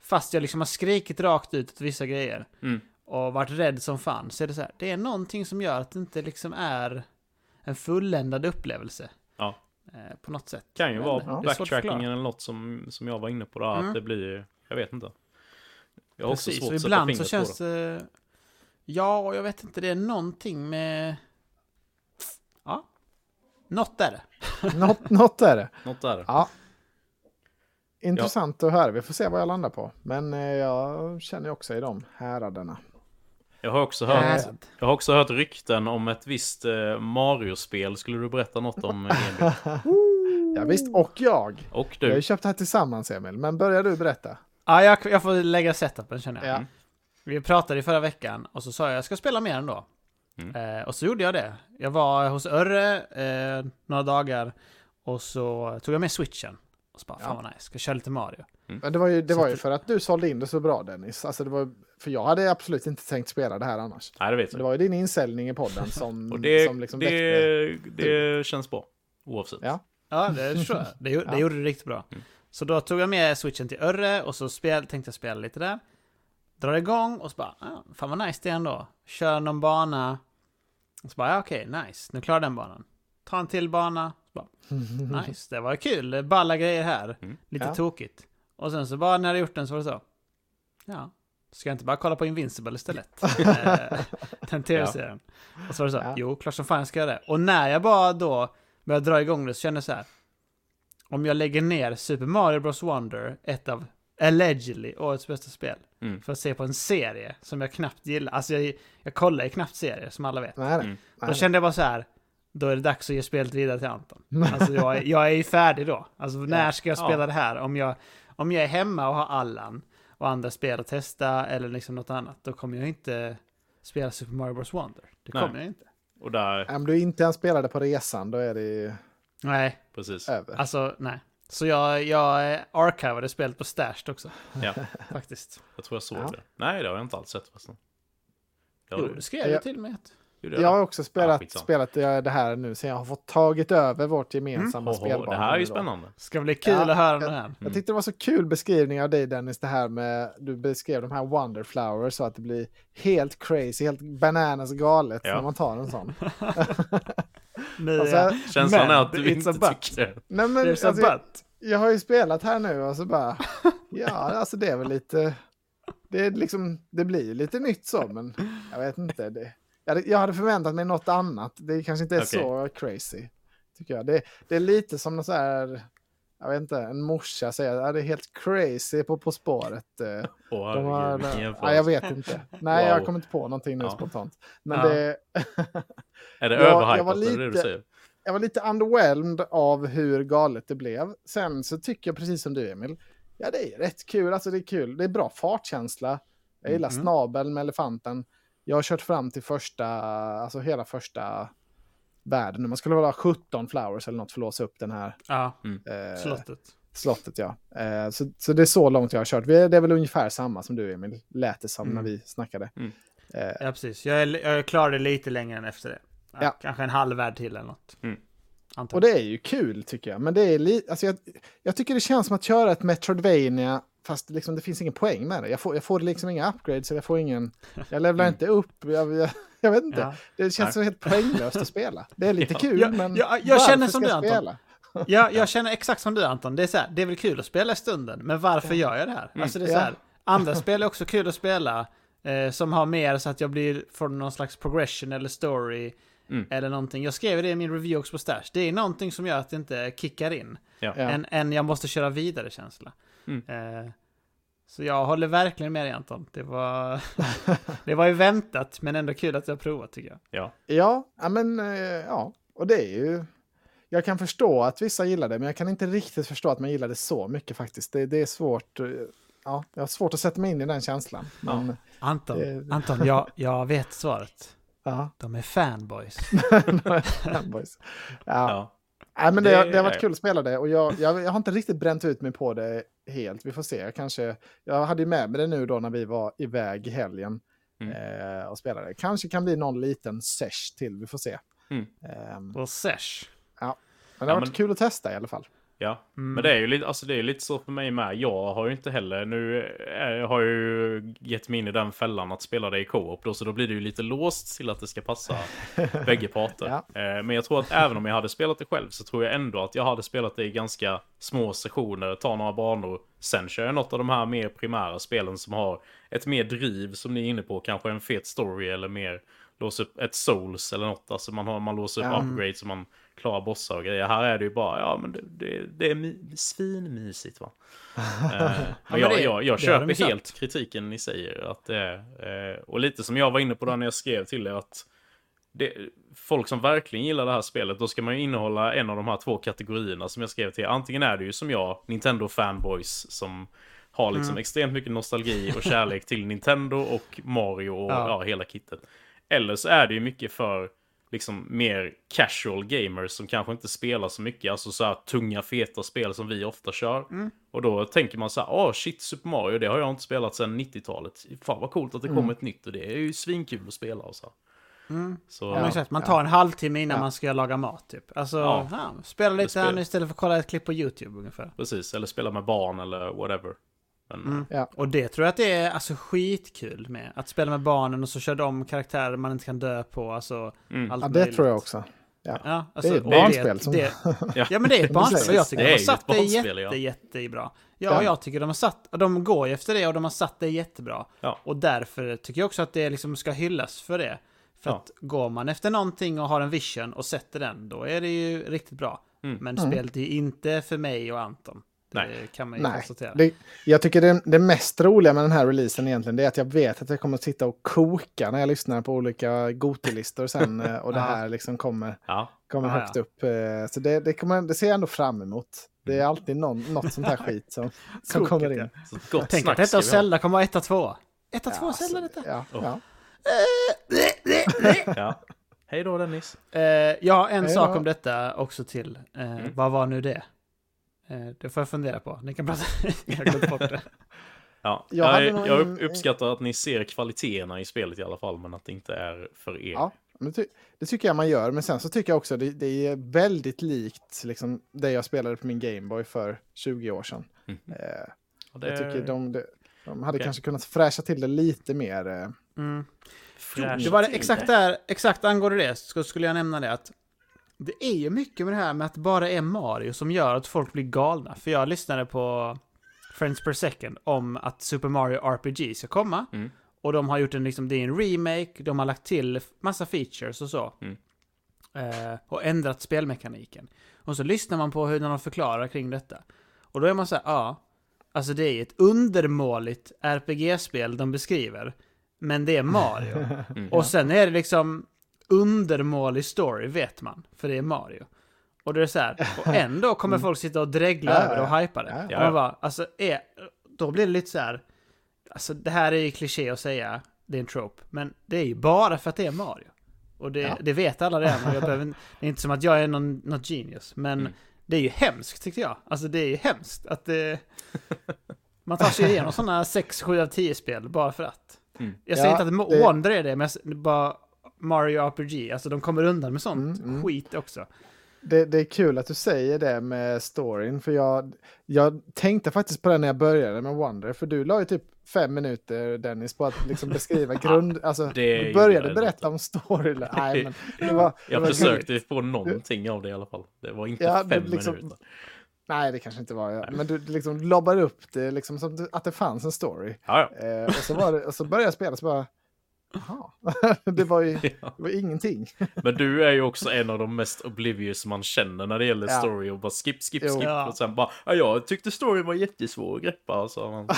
Fast jag liksom har skrikit rakt ut åt vissa grejer
Mm.
och varit rädd som fan. Så är det så här, det är någonting som gör att det inte liksom är en fulländad upplevelse.
Ja.
Eh, på något sätt.
Kan ju
Jag
vara backtrackingen eller något som, som jag var inne på.
Mm.
Att det blir, jag vet inte. Jag har också
Precis,
svårt
och
att sätta
ibland så känns
det.
det... Ja, och jag vet inte, det är någonting med... Ja. Något är det.
Något, något är det.
Något där.
Ja. Intressant att höra. Vi får se vad jag landar på. Men eh, jag känner också i de häraderna.
Jag har också
Eh,
hört, jag har också hört rykten om ett visst eh, Mario-spel. Skulle du berätta något om Emil?
Ja, visst, och jag.
Och
Vi har ju
du.
köpt det här tillsammans Emil. Men börjar du berätta?
Ja, jag, jag får lägga setupen känner jag.
Ja.
Vi pratade i förra veckan och så sa jag jag ska spela mer ändå.
Mm.
Eh, och så gjorde jag det. Jag var hos Örre eh, några dagar och så tog jag med switchen. Och så bara,
Ja.
fan vad nice, ska köra lite Mario.
Men det var ju, det
Så
var ju
att-
för att du sålde in det så bra Dennis. Alltså det var, för jag hade absolut inte tänkt spela det här annars.
Nej, det vet jag.
det var ju din insäljning i podden som,
Och det,
som liksom väckte.
det, det känns bra. Oavsett.
Ja.
Ja, det tror jag. Det, gjorde- det
Ja.
gjorde det riktigt bra.
Mm.
Så då tog jag med switchen till Örre och så spel, tänkte jag spela lite där. Drar igång och så bara, ah, fan vad nice det är ändå. Kör någon bana. Och så bara, ja, okej, nice. Nu klarar den banan. Ta en till bana. Så bara, nice, det var kul. Balla grejer här.
Mm.
Lite
Ja.
tokigt. Och sen så bara när jag gjort den så var det så. Ja, ska jag inte bara kolla på Invincible istället? Eh, den tv-serien. Och så var det så,
Ja.
jo, klart som fan jag ska göra det. Och när jag bara då började dra igång det så kände jag så här. Om jag lägger ner Super Mario Bros Wonder, ett av allegedly årets bästa spel,
Mm.
för att se på en serie som jag knappt gillar. Alltså jag, jag kollar ju knappt serier, som alla vet.
Nej, nej.
Mm.
Då
nej.
kände jag bara så här. Då är det dags att ge spelet vidare till Anton. Alltså jag, är- jag är ju färdig då. Alltså när ska jag
Ja.
spela det här? Om jag, om jag är hemma och har Allan och andra spel att testa eller liksom något annat, då kommer jag inte spela Super Mario Bros Wonder. Det
Nej.
kommer jag inte.
Och där,
Om du inte ens spelade på resan, då är det ju
Nej,
precis.
över.
alltså nej. Så jag, jag archivade spelet på Stashed också,
Ja,
faktiskt.
jag tror jag såg
Ja.
det. Nej, det har jag inte alls sett. Ja,
Jo,
du,
det skrev jag
Ja.
till mig. att-
gjorde jag
Jag har också spelat,
skitsamma.
spelat det det här nu sen jag har fått tagit över vårt gemensamma
Oho,
spelbana.
det här är ju spännande.
Ska bli kul
Ja,
att höra det här.
Jag tyckte det var så kul beskrivning av dig Dennis, det här med, du beskrev de här Wonderflowers så att det blir helt crazy, helt bananas galet
Ja.
när man tar en sån. Alltså.
Känslan
Men
är att du inte tycker det.
Nej men alltså, jag, jag har ju spelat här nu och så bara, ja alltså det är väl lite, det är liksom, det blir ju lite nytt så men jag vet inte. Det, jag, hade, jag hade förväntat mig något annat, det kanske inte är
Okej.
så crazy. Tycker jag. Det, det är lite som något så här, jag vet inte, en morsa säger att det är helt crazy på På spåret.
Åh,
De har,
jämförelse.
jag vet inte. Nej,
Wow.
jag kommer inte på någonting nu
Ja.
spontant. Men
Ja.
det,
Är det
Jag- jag
överhypat,
var
det du
lite-
säger?
jag var lite underwhelmed av hur galet det blev. Sen så tycker jag precis som du Emil, ja det är rätt kul, alltså det är kul. Det är bra fartkänsla. Jag gillar
Mhm.
snabeln med elefanten. Jag har kört fram till första, alltså hela första världen. Man skulle väl ha 17 flowers eller något för att låsa upp den här
Ja,
eh,
slottet.
slottet. Ja. Eh, så, så det är så långt jag har kört. Vi- Det är väl ungefär samma som du Emil, lät det som
Mm.
när vi snackade.
Mm.
Eh,
Ja, precis. Jag, är, jag klarade lite längre än efter det. Ja. Kanske en halv värld till eller något.
Mm.
Och det är ju kul tycker jag. Men det är li- alltså jag, jag tycker det känns som att köra ett Metroidvania fast liksom det finns ingen poäng med det. Jag får, jag får liksom inga upgrades, jag får ingen... Jag levlar inte upp, jag, jag, jag vet inte.
Ja.
Det känns så helt poänglöst att spela. Det är lite
Ja.
kul,
Ja,
men
ja, jag känner som
ska
du,
jag
Anton.
spela?
Ja, jag känner exakt som du Anton. Det är så här, det är väl kul att spela i stunden, men varför gör jag det här? Alltså det är så här, andra spel är också kul att spela, eh, som har mer så att jag blir från någon slags progression eller story,
Mm.
eller någonting. Jag skrev det i min review också på Stash. Det är någonting som gör att det inte kickar in.
Ja.
Ja.
En, en jag måste köra vidare känsla.
Mm.
Eh, så jag håller verkligen med dig Anton. Det var, det var ju väntat, men ändå kul att har provat tycker jag.
Ja.
Ja, ja, men eh, ja, och det är ju... Jag kan förstå att vissa gillar det, men jag kan inte riktigt förstå att man gillar det så mycket faktiskt. Det, det är svårt. eh, Ja, jag har svårt att sätta mig in i den känslan. Men,
Anton,
Det-
Anton jag, jag vet svaret.
Ja,
De är fanboys.
fanboys. Ja.
Ja.
Nej, men det,
Det-
det har varit kul att spela det och jag, jag, jag har inte riktigt bränt ut mig på det helt. Vi får se. Kanske, jag hade ju med mig det nu då när vi var iväg i helgen
Mm.
eh, och spelade. Kanske kan bli någon liten sesh till. Vi får se.
Mm.
Ehm,
Och sesh.
men det har
Ja,
varit
men-
kul att testa i alla fall.
Ja,
Mm.
men det är ju lite, alltså det är lite så för mig med. Jag har ju inte heller, nu eh, har jag ju gett mig in i den fällan att spela det i co-op då, så då blir det ju lite låst till att det ska passa bägge parter.
Ja.
Eh, Men jag tror att även om jag hade spelat det själv så tror jag ändå att jag hade spelat det i ganska små sessioner, ta några banor, sen kör jag något av de här mer primära spelen som har ett mer driv som ni är inne på, kanske en fet story eller mer låsa upp ett souls eller något. Alltså man, har, man låser upp
Ja.
upgrades och man klarar bossar och grejer. Här är det ju bara, ja men det, det, det är my, svinmysigt va. Eh, men jag, jag, jag köper helt kritiken ni säger. Att det är, eh, och lite som jag var inne på då när jag skrev till er att det, folk som verkligen gillar det här spelet, då ska man ju innehålla en av de här två kategorierna som jag skrev till. Antingen är det ju som jag, Nintendo fanboys som har liksom
Mm.
extremt mycket nostalgi och kärlek till Nintendo och Mario och
Ja.
ja. hela kittet. Eller så är det ju mycket för liksom mer casual gamers som kanske inte spelar så mycket, alltså så här tunga feta spel som vi ofta kör.
Mm.
Och då tänker man så här, åh shit Super Mario, det har jag inte spelat sedan 90-talet. Fan vad coolt att det kommer ett nytt och det är ju svinkul att spela och så.
Mm.
Så,
Ja, exakt, man tar en halvtimme innan
Ja.
man ska laga mat typ. Alltså,
Ja.
ja. spela lite här nu istället för att kolla ett klipp på YouTube ungefär.
precis, eller spela med barn eller whatever. Men,
Mm.
Ja.
Och det tror jag att det är alltså skitkul med. Att spela med barnen och så kör de karaktärer man inte kan dö på. Alltså,
Mm.
allt
Ja, det
möjligt.
tror jag också.
Ja, alltså,
Det är ett
och
barnspel som-
Det,
Ja.
ja, men det är ett barnspel. Jag tycker
det
de har satt
ett
det jätte,
ja.
jättebra. Ja,
Ja.
jag tycker de har satt, de går ju efter det och de har satt det jättebra.
Ja.
Och därför tycker jag också att det liksom ska hyllas för det. För
Ja.
att går man efter någonting och har en vision och sätter den, då är det ju riktigt bra.
Mm.
Men
Mm.
spelet är inte för mig och Anton.
Nej.
kan man ju
Nej,
konstatera.
det, jag tycker det, det mest roliga med den här releasen egentligen är att jag vet att jag kommer att sitta och koka när jag lyssnar på olika Gotilistor sen eh, och det
Ja.
här liksom kommer,
Ja,
kommer
Ja,
högt
ja.
upp. eh, Så det, det, kommer, det ser jag ändå fram emot. Det är alltid någon, något sånt här skit som, som
Koket,
kommer in.
ja.
gott
Tänk att detta och. Zelda kommer vara etta, tvåa. Etta, tvåa,
alltså,
Zelda detta.
Ja,
Oh.
ja.
Ja. Hej då Dennis.
Eh, har en
Hej
sak
då.
om detta också till. Eh,
Mm.
Vad var nu det? Eh, det får jag fundera på. Ni kan prata. jag har glömt bort det.
Ja,
Jag
jag, jag, uppskattar att ni ser kvaliteterna i spelet i alla fall, men att det inte är för er.
Ja, det, ty- det tycker jag man gör. Men sen så tycker jag också det, det är väldigt likt liksom, det jag spelade på min Gameboy för 20 år sedan.
Mhm.
Eh,
det
Jag tycker de, de, de hade
Okej.
kanske kunnat fräscha till det lite mer. eh.
Mm. Det var det, exakt där, exakt angående det, så skulle jag nämna det att det är ju mycket med det här med att det bara är Mario som gör att folk blir galna. För jag lyssnade på Friends Per Second om att Super Mario RPG ska komma.
Mm.
Och de har gjort en, liksom, det är en remake, de har lagt till massa features och så.
Mm.
Eh, och ändrat spelmekaniken. Och så lyssnar man på hur de förklarar kring detta. Och då är man så här, ja. Alltså det är ett undermåligt RPG-spel de beskriver. Men det är Mario.
Mm.
Och sen är det liksom undermålig story, vet man. För det är Mario. Och det är så här, och ändå kommer folk sitta och dregla
Ja,
över det och hypa det.
Ja.
Och man bara, alltså, är, då blir det lite så här, alltså det här är ju kliché att säga, det är en trope, men det är ju bara för att det är Mario. Och det,
Ja.
det vet alla redan, och jag behöver, det är inte som att jag är någon, något genius, men
Mm.
det är ju hemskt tyckte jag. Alltså det är ju hemskt att det... Man tar sig igenom sådana 6, 7 av 10 spel bara för att.
Mm.
Jag säger
Ja,
inte att
det-
Wonder är det, men jag bara Mario RPG. Alltså de kommer undan med sånt
Mm, mm.
skit också.
Det, det är kul att du säger det med storyn, för jag, jag tänkte faktiskt på det när jag började med Wonder, för du la ju typ fem minuter Dennis på att liksom beskriva grund, alltså
det
du började berätta om story. Nej, men det var, det
Jag
var
försökte få någonting av det i alla fall. Det var inte
Ja, det
fem
liksom-
minuter.
Nej, det kanske inte var jag. Men du liksom lobbade upp det liksom som att det fanns en story.
Ja, ja.
Eh, och, så var det, och så började jag spela så bara, det var ju det var ingenting.
Men du är ju också en av de mest oblivious man känner när det gäller
Ja.
story och bara skip, skip,
Jo.
skip.
Ja.
Och sen bara, ja, jag tyckte storyn var jättesvår att greppa. Och så har man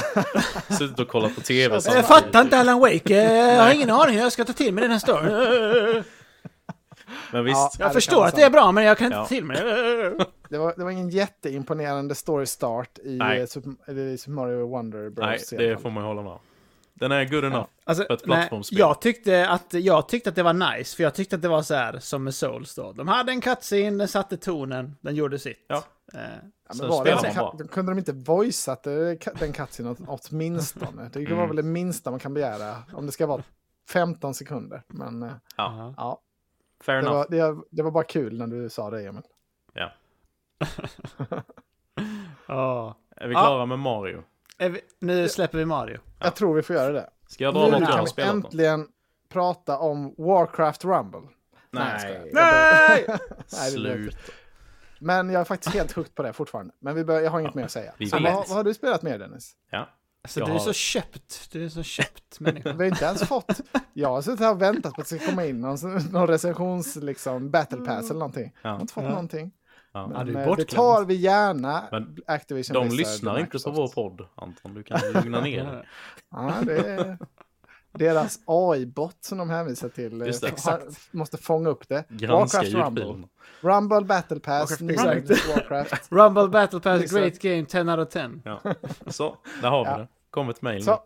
suttit och kollat på tv.
Jag
samtidigt.
Jag fattar inte Alan Wake, jag har ingen aning hur jag ska ta till mig den här storyn.
Men visst,
Ja.
Jag förstår att det är bra, men jag kan inte
Ja.
till mig det.
Det var, det var ingen jätteimponerande story start i, eh, Super, i Super Mario Wonder Bros.
nej, det får man ju hålla med om. Den är good enough.
Alltså,
För ett
nej,
plattformsspel.
jag, tyckte att, jag tyckte att det var nice, för jag tyckte att det var så här som med Souls då. De hade en cutscene, den satte tonen, den gjorde sitt.
Ja.
Eh,
Ja, men var det kunde de inte voiceat den cutscenen åt- åtminstone? Det var
Mm.
väl det minsta man kan begära om det ska vara 15 sekunder. Men eh,
Ja,
ja,
fair
det
enough.
var, det, det var bara kul när du sa det Emil.
Ja.
ja.
Är vi klara med Mario?
Vi, nu släpper vi Mario.
Jag tror vi får göra det.
Ska jag dra
Nu
något jag
kan
har
vi
spelat då?
äntligen prata om Warcraft Rumble.
Nej.
Nej!
Nej, blev
slut.
Men jag är faktiskt helt hooked på det fortfarande. Men vi bör, jag har inget mer att säga. Så vad, vad har du spelat mer Dennis?
Ja.
Alltså,
Jag
du är
har-
så köpt. Du är så köpt människa.
Vi har inte ens fått... Jag har suttit här och väntat på att det ska komma in någon, någon recensions, liksom, battle pass eller någonting. Jag har inte fått
Ja.
någonting.
Ja.
Ja,
Men, eh, det
bortglömd.
tar vi gärna.
Men
Activision
De
Blizzard
lyssnar inte på vår podd, Anton. Du kan lugna ner dig.
Ja, det är deras AI-bot som de hänvisar till. eh,
Just det,
har-
exakt.
Måste fånga upp det.
Granska
Warcraft Rumble. Rumble Battle Pass.
Warcraft. Rumble Battle Pass, great game, 10 out of 10.
Ja. Så, där har vi
Ja.
det. Kom ett mejl nu.
Så.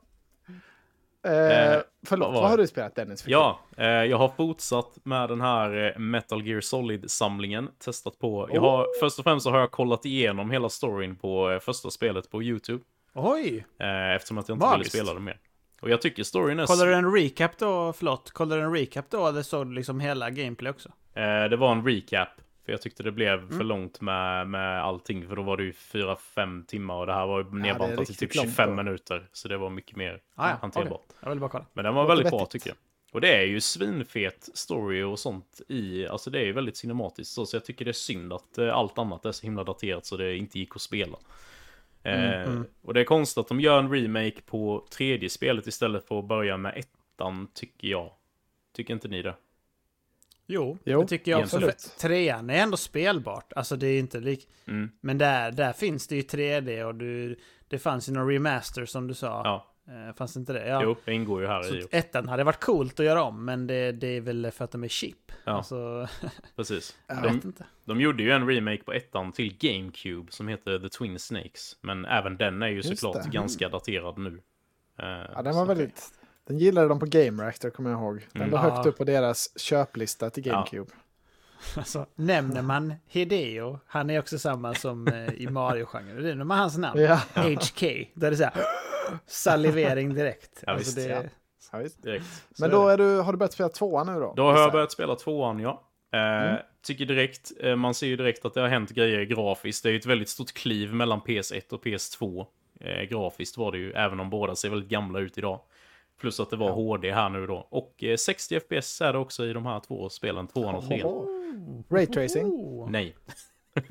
Eh,
Eh,
förlåt,
vad
har du spelat Dennis?
Ja, eh, jag har fortsatt med den här eh, Metal Gear Solid-samlingen. Testat på. Jag har, Först och främst så har jag kollat igenom hela storyn på eh, första spelet på YouTube.
Oj!
Eh, eftersom att jag inte
Magiskt.
ville spela det mer. Och jag tycker storyn är...
Kollade du en recap då? Förlåt, kollade du en recap då eller såg du liksom hela gameplay också?
Eh, det var en recap. För jag tyckte det blev
Mm.
för långt med, med allting. För då var det ju 4-5 timmar och det här var ju nedbantat till typ
riktigt långt
25
då.
minuter. Så det var mycket mer
Ah, ja,
hanterbart.
okej. Jag vill bara kolla.
Men den var väldigt bra tycker jag. Och det är ju svinfet story och sånt i, alltså det är ju väldigt cinematiskt så, så jag tycker det är synd att eh, allt annat är så himla daterat så det inte gick att spela. Eh, Och det är konstigt att de gör en remake på tredje spelet istället för att börja med ettan, tycker jag. Tycker inte ni det?
Jo,
Jo,
det tycker jag också. För
absolut.
trean är ändå spelbart. Alltså det är inte lik...
Mm.
Men där, där finns det ju 3D och du, det fanns ju någon remaster som du sa.
Ja,
Eh, fanns det inte det? Ja.
jo, det ingår ju här
Så
i.
ettan hade varit coolt att göra om, men det, det är väl för att de är cheap.
Ja.
Alltså,
Precis.
jag
De,
vet inte.
de gjorde ju en remake på ettan till GameCube som heter The Twin Snakes. Men även den är ju
Just
såklart
det.
ganska daterad nu. Eh,
Ja, den
så-
var väldigt... Den gillade de på Game Reactor, kommer jag ihåg. Den
Mm.
var högt
Ja.
upp på deras köplista till
Ja.
GameCube.
Alltså, nämner man Hideo, han är också samma som eh, i Mario-genren. Det är med hans namn.
Ja,
HK. Då är det så här, salivering direkt.
Ja,
alltså
visst,
det,
ja. ja, visst.
Direkt.
Men
är
då är du, har du börjat spela tvåan nu då?
Då har jag börjat spela tvåan, ja. Eh,
Mm.
Tycker direkt, eh, man ser ju direkt att det har hänt grejer grafiskt. Det är ju ett väldigt stort kliv mellan PS1 och PS2. Eh, grafiskt var det ju, även om båda ser väldigt gamla ut idag. Plus att det var
Ja.
HD här nu då. Och eh, 60 FPS är det också i de här två spelen, tvåan och trean.
Raytracing?
Oh.
Nej,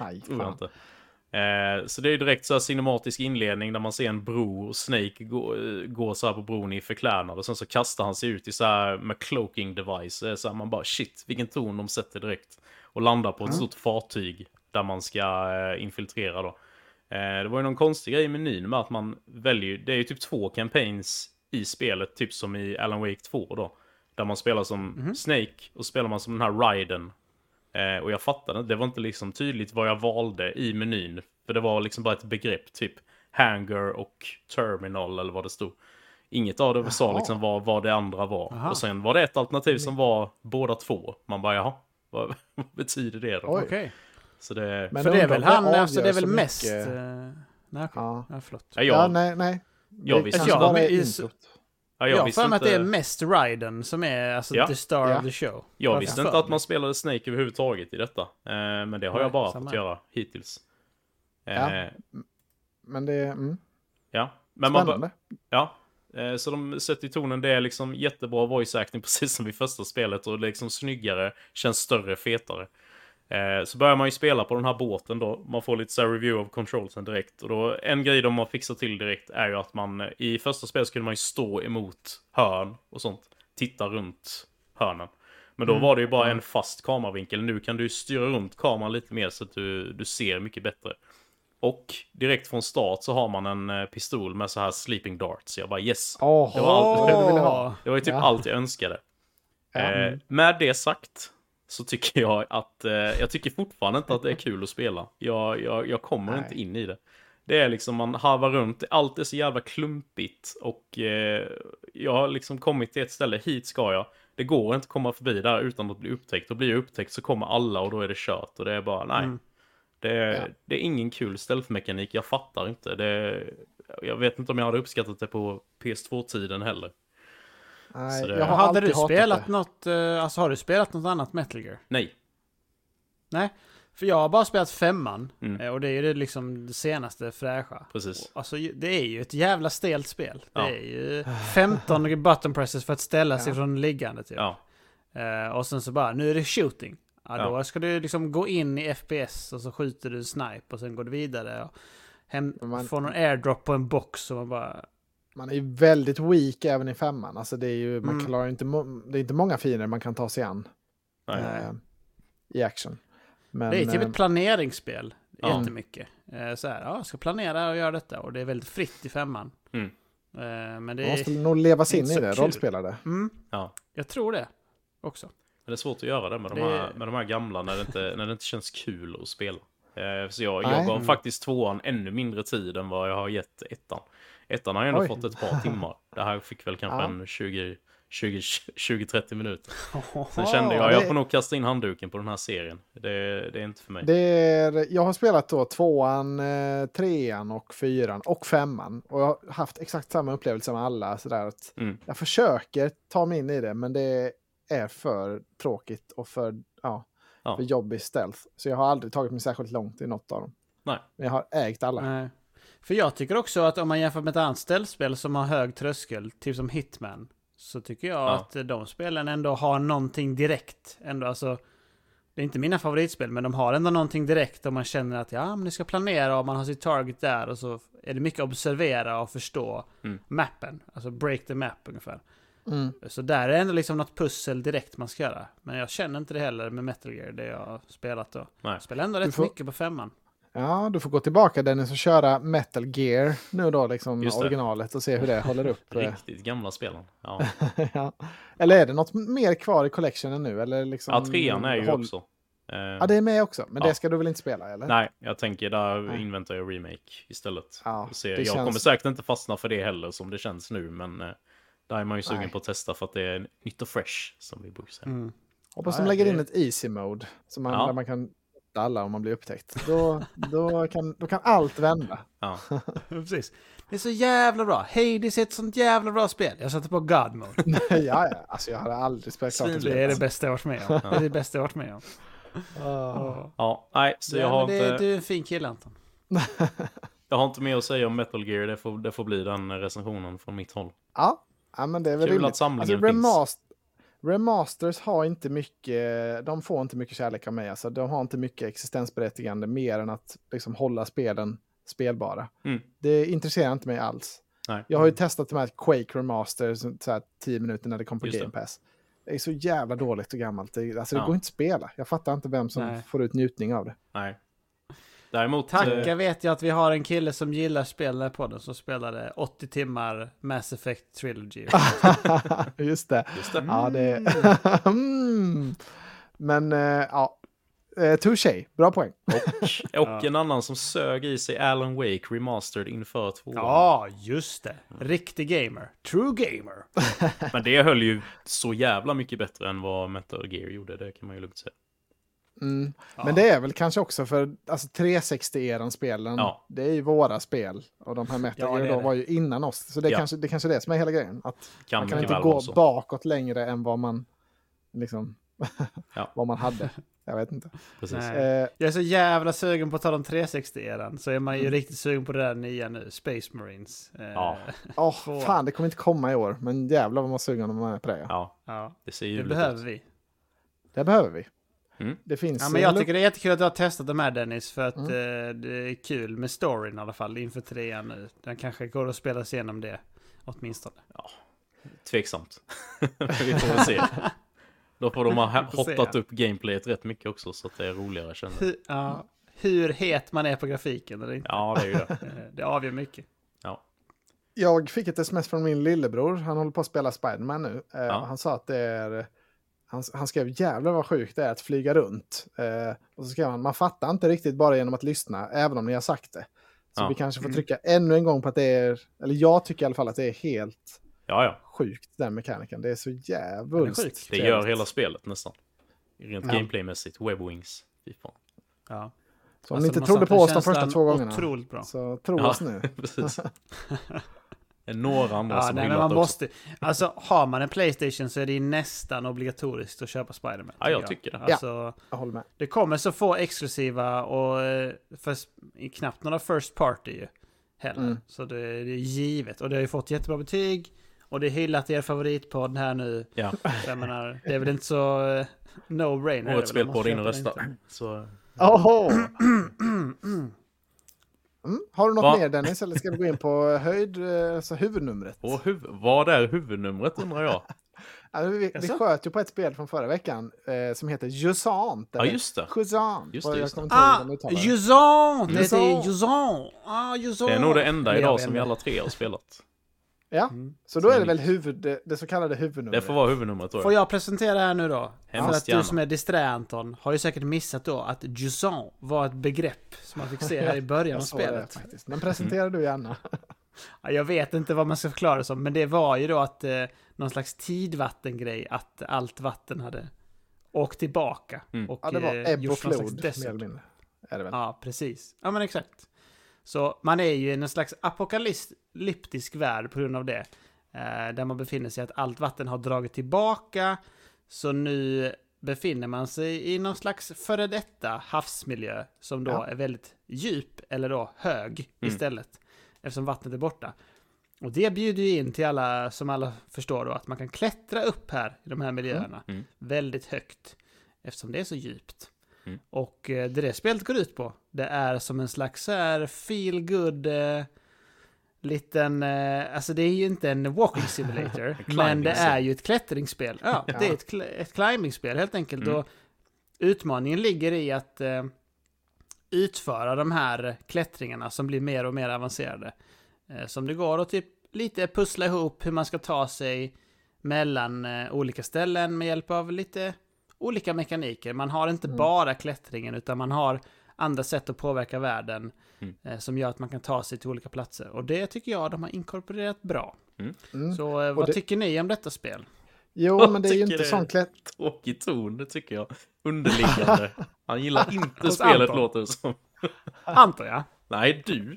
Nej,
tror jag
fan.
inte. Eh, så det är ju direkt så här cinematisk inledning där man ser en bro och Snake gå, eh, går så här på bron i förklädnad och sen så kastar han sig ut i så här med cloaking device. Eh, Så här, man bara shit, vilken ton de sätter direkt. Och landar på ett stort fartyg där man ska eh, infiltrera då. Eh, det var ju någon konstig grej i menyn med att man väljer, det är ju typ två campaigns i spelet, typ som i Alan Wake 2 då. Där man spelar som Snake och spelar man som den här Raiden. Eh, och jag fattade det var inte liksom tydligt vad jag valde i menyn. För det var liksom bara ett begrepp, typ hangar och terminal eller vad det stod. Inget av det sa
Jaha.
liksom vad, vad det andra var.
Aha.
Och sen var det ett alternativ som var båda två. Man bara, jaha, vad, vad betyder det då?
Oj.
Okej.
Så det...
Men
För det är väl han, alltså det är väl mest...
mycket.
eh, nej.
Ja.
Ja, förlåt.
Ja,
Ja,
jag,
nej, nej.
Jag
Det
visste
kanske
inte.
bara är
Ja, men i-
introt.
Ja,
Jag har
visste
för mig att det är
inte-
mest Raiden som är alltså,
Ja.
the star
Ja.
of the show.
Jag
Har
visste inte att man spelade Snake överhuvudtaget i detta. Eh, men det har
Nej,
jag bara
samma
fått göra hittills. Eh,
Ja. Men det är mm,
ja. Men man,
spännande.
bör- Ja, eh, så de sätter tonen. Det är liksom jättebra voice acting precis som i första spelet och liksom snyggare, känns större, fetare. Eh, Så börjar man ju spela på den här båten då. Man får lite så review av controlsen direkt. Och då, en grej de har fixat till direkt är ju att man eh, i första spelet skulle man ju stå emot hörn och sånt. Titta runt hörnen. Men då var det ju bara en fast kameravinkel. Nu kan du styra runt kameran lite mer så att du, du ser mycket bättre. Och direkt från start så har man en eh, pistol med så här sleeping darts. Jag bara yes.
Åh,
Det var allt.
Det
var ju typ
Ja.
allt jag önskade.
Ja.
Eh, med det sagt så tycker jag att eh, jag tycker fortfarande inte att det är kul att spela. Jag, jag, jag kommer
Nej.
inte in i det. Det är liksom man harvar runt, allt är så jävla klumpigt och eh, jag har liksom kommit till ett ställe, hit ska jag. Det går inte att komma förbi där utan att bli upptäckt. Och blir jag upptäckt så kommer alla och då är det kört och det är bara nej.
Mm.
Det, är,
Ja.
det är ingen kul stealth-mekanik, jag fattar inte. Det, jag vet inte om jag hade uppskattat det på PS2-tiden heller.
Nej,
Så det-
jag har
Hade du spelat
det.
något, eh, alltså har du spelat något annat Metal Gear?
Nej.
Nej, för jag har bara spelat femman.
Mm.
eh, Och det är ju det liksom det senaste fräscha.
Precis.
Alltså det är ju ett jävla stelt spel. Det
Ja.
är ju 15 button presses för att ställa sig
Ja.
från liggande typ.
Ja.
Eh, och sen så bara, nu är det shooting. Ja,
Ja.
Då ska du liksom gå in i FPS och så skjuter du snipe och sen går du vidare. Och hem,
man-
får någon airdrop på en box och man bara...
Man är ju väldigt weak även i femman. Alltså det är ju, man
Mm.
klarar inte, det är inte många fiender man kan ta sig an
Nej.
eh, i action. Men,
det är typ
eh,
ett planeringsspel.
Ja.
Jättemycket. Eh, så här, ja, jag ska planera och göra detta. Och det är väldigt fritt i femman.
Mm.
Eh, men det
man
är...
måste nog leva sig in i det,
kul.
rollspelare.
Mm,
Ja.
jag tror det också.
Men det är svårt att göra det med, de,
Det-
här, med de här gamla när det inte, när det inte känns kul att spela. Eh, så jag, jag gav faktiskt tvåan ännu mindre tid än vad jag har gett ettan. Ettan har jag ändå
Oj.
fått ett par timmar. Det här fick väl kanske
Ja.
en 20 20 20-30 minuter. Sen kände jag, jag får nog kasta in handduken på den här serien. Det, det är inte för mig.
Det är, jag har spelat då tvåan, eh, trean och fyran och femman. Och jag har haft exakt samma upplevelse med alla. Sådär att
Mm.
Jag försöker ta mig in i det, men det är för tråkigt och för, ja,
Ja.
för jobbig stealth. Så jag har aldrig tagit mig särskilt långt i något av dem.
Nej.
Men jag har ägt alla.
Nej. För jag tycker också att om man jämför med ett annat ställspel som har hög tröskel, typ som Hitman, så tycker jag
Ja.
att de spelen ändå har någonting direkt. Ändå, alltså, det är inte mina favoritspel, men de har ändå någonting direkt om man känner att ja, men ni ska planera och man har sitt target där och så är det mycket att observera och förstå
Mm.
mappen. Alltså break the map ungefär.
Mm.
Så där är ändå liksom något pussel direkt man ska göra. Men jag känner inte det heller med Metal Gear, det jag har spelat då.
Nej.
Jag spelar ändå rätt
får-
mycket på femman.
Ja, du får gå tillbaka Dennis och köra Metal Gear nu då, liksom originalet och se hur det håller upp. eh.
Riktigt gamla spelen. Ja,
ja. Eller är det något mer kvar i collectionen nu? Eller liksom,
ja trean är ju
håll-
också. Eh,
Ja, det är med också. Men
Ja.
det ska du väl inte spela, eller?
Nej, jag tänker där
Nej.
inväntar jag remake istället.
Ja,
Se, jag
känns-
kommer säkert inte fastna för det heller som det känns nu, men eh, där är man ju sugen
Nej.
på att testa för att det är nytt och fresh, som vi brukar säga.
Mm.
Hoppas de lägger
det-
in ett easy mode. Så man,
Ja.
där man kan döda alla om man blir upptäckt. Då, då, kan, då kan allt vända.
Ja,
Precis. Det är så jävla bra. Hades är ett sånt jävla bra spel. Jag satte på God Mode.
ja, ja, alltså jag hade aldrig spelat klart det
Det är det bästa jag varit med om. Det är det bästa jag varit med om.
Ah.
ja nej, så jag
Ja,
har,
men det,
inte,
du är en fin kille Anton.
jag har inte mer att säga om Metal Gear. Det får, det får bli den recensionen från mitt håll.
Ja, ja, men det är väl
Kul
rimligt.
att samlingen
alltså,
finns.
Remast Remasters har inte mycket, de får inte mycket kärlek av mig. Alltså, de har inte mycket existensberättigande mer än att liksom, hålla spelen spelbara.
Mm.
Det intresserar inte mig alls.
Nej.
Jag har ju testat de här Quake Remaster, så här 10 minuter när det kom på
Just det.
Game Pass. Det är så jävla dåligt och gammalt. Det, alltså, det
Ja.
går inte att spela. Jag fattar inte vem som
Nej.
får ut njutning av det.
Nej. Däremot...
Tacka
eh,
vet jag att vi har en kille som gillar spel på den som spelade 80 timmar Mass Effect Trilogy.
Just det.
Just det.
Ja, det... mm. Men eh, ja, uh, touché. Bra poäng.
Och en annan som sög i sig Alan Wake Remastered inför tvåan.
Ja, just det. Riktig gamer. True gamer.
Men det höll ju så jävla mycket bättre än vad Metal Gear gjorde, det kan man ju lugnt säga.
Mm.
Ja.
Men det är väl kanske också för alltså 360-eran spelen,
Ja.
det är ju våra spel. Och de här Metal
Ja,
då
det.
var ju innan oss. Så det, är
Ja.
kanske, det kanske är det som är hela grejen. Att
Kan
man kan inte gå
vara så.
bakåt längre än vad man, liksom, vad man hade. Jag vet inte. Eh,
Jag är så jävla sugen på att ta de 360-eran, så är man ju
Mm.
riktigt sugen på det där nya nu, Space Marines. Eh,
Ja.
åh,
Två.
fan, det kommer inte komma i år. Men jävlar vad man är sugen om man är på det. Ja.
Ja, det ser ju
Det behöver
ut.
vi.
Det behöver vi.
Mm.
Det finns...
Ja, men jag tycker det är jättekul att du har testat de här Dennis, för att
Mm.
eh, det är kul med storyn i alla fall inför trean nu. Den kanske går att spela sig igenom det, åtminstone.
Tveksamt. vi får väl se. Då får de ha hottat upp gameplayet rätt mycket också så att det är roligare känner jag.
Hur, ja, hur het man är på grafiken eller inte.
Ja, det är ju det.
Eh, Det avgör mycket.
Jag fick ett sms från min lillebror. Han håller på att spela Spiderman nu. Eh,
Ja.
Han sa att det är... Han, han skrev jävlar vad sjukt det är att flyga runt. Eh, och så skrev han, man fattar inte riktigt bara genom att lyssna, även om ni har sagt det. Så
Ja.
vi kanske får trycka ännu en gång på att det är, eller jag tycker i alla fall att det är helt
Ja, ja.
sjukt den mekaniken. Det är så
sjuk.
Det
trevligt.
gör hela spelet nästan. Rent
Ja.
gameplaymässigt. Webwings. Fy fan.
Ja.
Så om
Alltså,
ni inte trodde på oss de första två gångerna,
bra.
så tro
Ja.
oss nu.
Några andra
Ja,
som
nej,
hyllat
man
också.
måste, alltså har man en Playstation så är det nästan obligatoriskt att köpa Spiderman.
Ja, jag tycker det.
Alltså,
Jag håller med.
Det kommer så få exklusiva och eh, för, knappt några first party ju, heller.
Mm.
Så det, det är givet. Och det har ju fått jättebra betyg. Och det är hyllat i er favoritpodd här nu.
Ja,
Så jag menar, det är väl inte så eh, no-brainer.
årets
det är väl om man
spelpodd in och
köper det
rösta. Så,
Oho! Mm. Har du något
Va?
mer Dennis, eller ska vi gå in på höjd, eh, alltså huvudnumret?
och huv- vad är huvudnumret undrar jag?
Ja, vi, vi sköt ju på ett spel från förra veckan eh, som heter Jusant.
Ja, just det.
Jusant.
Just det, just det.
Ah. Jusant! Det heter
Jusant.
Jusant! Ah, Jusant!
Det är nog det enda idag som vi alla tre har spelat.
Ja,
Mm.
så då är det väl huvud, det, så kallade huvudnumret.
Det får vara huvudnumret tror
Får
jag.
presentera här nu då?
Hemskt
För att
gärna.
du som är disträ Anton har ju säkert missat då att Jusant var ett begrepp som man fick se här i början av
såg det
spelet.
faktiskt. Men presentera du gärna.
Ja, jag vet inte vad man ska förklara det som, men det var ju då att eh, någon slags tidvattengrej, att allt vatten hade åkt tillbaka.
Mm.
Och
Ja, det var
eh,
ebb och flod, mer eller mindre. Är det väl?
Ja, precis. Ja, men exakt. Så man är ju i en slags apokalyptisk värld på grund av det. Eh, där man befinner sig att allt vatten har dragit tillbaka. Så nu befinner man sig i någon slags före detta havsmiljö som då
Ja.
är väldigt djup eller då hög
Mm.
istället. Eftersom vattnet är borta. Och det bjuder ju in till alla, som alla förstår då, att man kan klättra upp här i de här miljöerna
Mm.
väldigt högt. Eftersom det är så djupt.
Mm.
Och eh, det det spelet går ut på, det är som en slags så här feel good eh, liten, eh, alltså det är ju inte en walking simulator, men det är ju ett klättringsspel. Ja,
Ja.
det är ett, ett climbingspel helt enkelt.
Mm.
Och utmaningen ligger i att eh, utföra de här klättringarna som blir mer och mer avancerade. Eh, som det går och typ lite pussla ihop hur man ska ta sig mellan eh, olika ställen med hjälp av lite olika mekaniker. Man har inte
Mm.
bara klättringen utan man har andra sätt att påverka världen
Mm.
eh, som gör att man kan ta sig till olika platser. Och det tycker jag de har inkorporerat bra.
Mm.
Så eh, vad
det-
tycker ni om detta spel?
Jo,
Jag
men det är ju inte sån klätt...
Tråkig ton, det tycker jag. Underliggande. Han gillar inte spelet
Anton.
låter det som.
Antar jag.
Nej, du.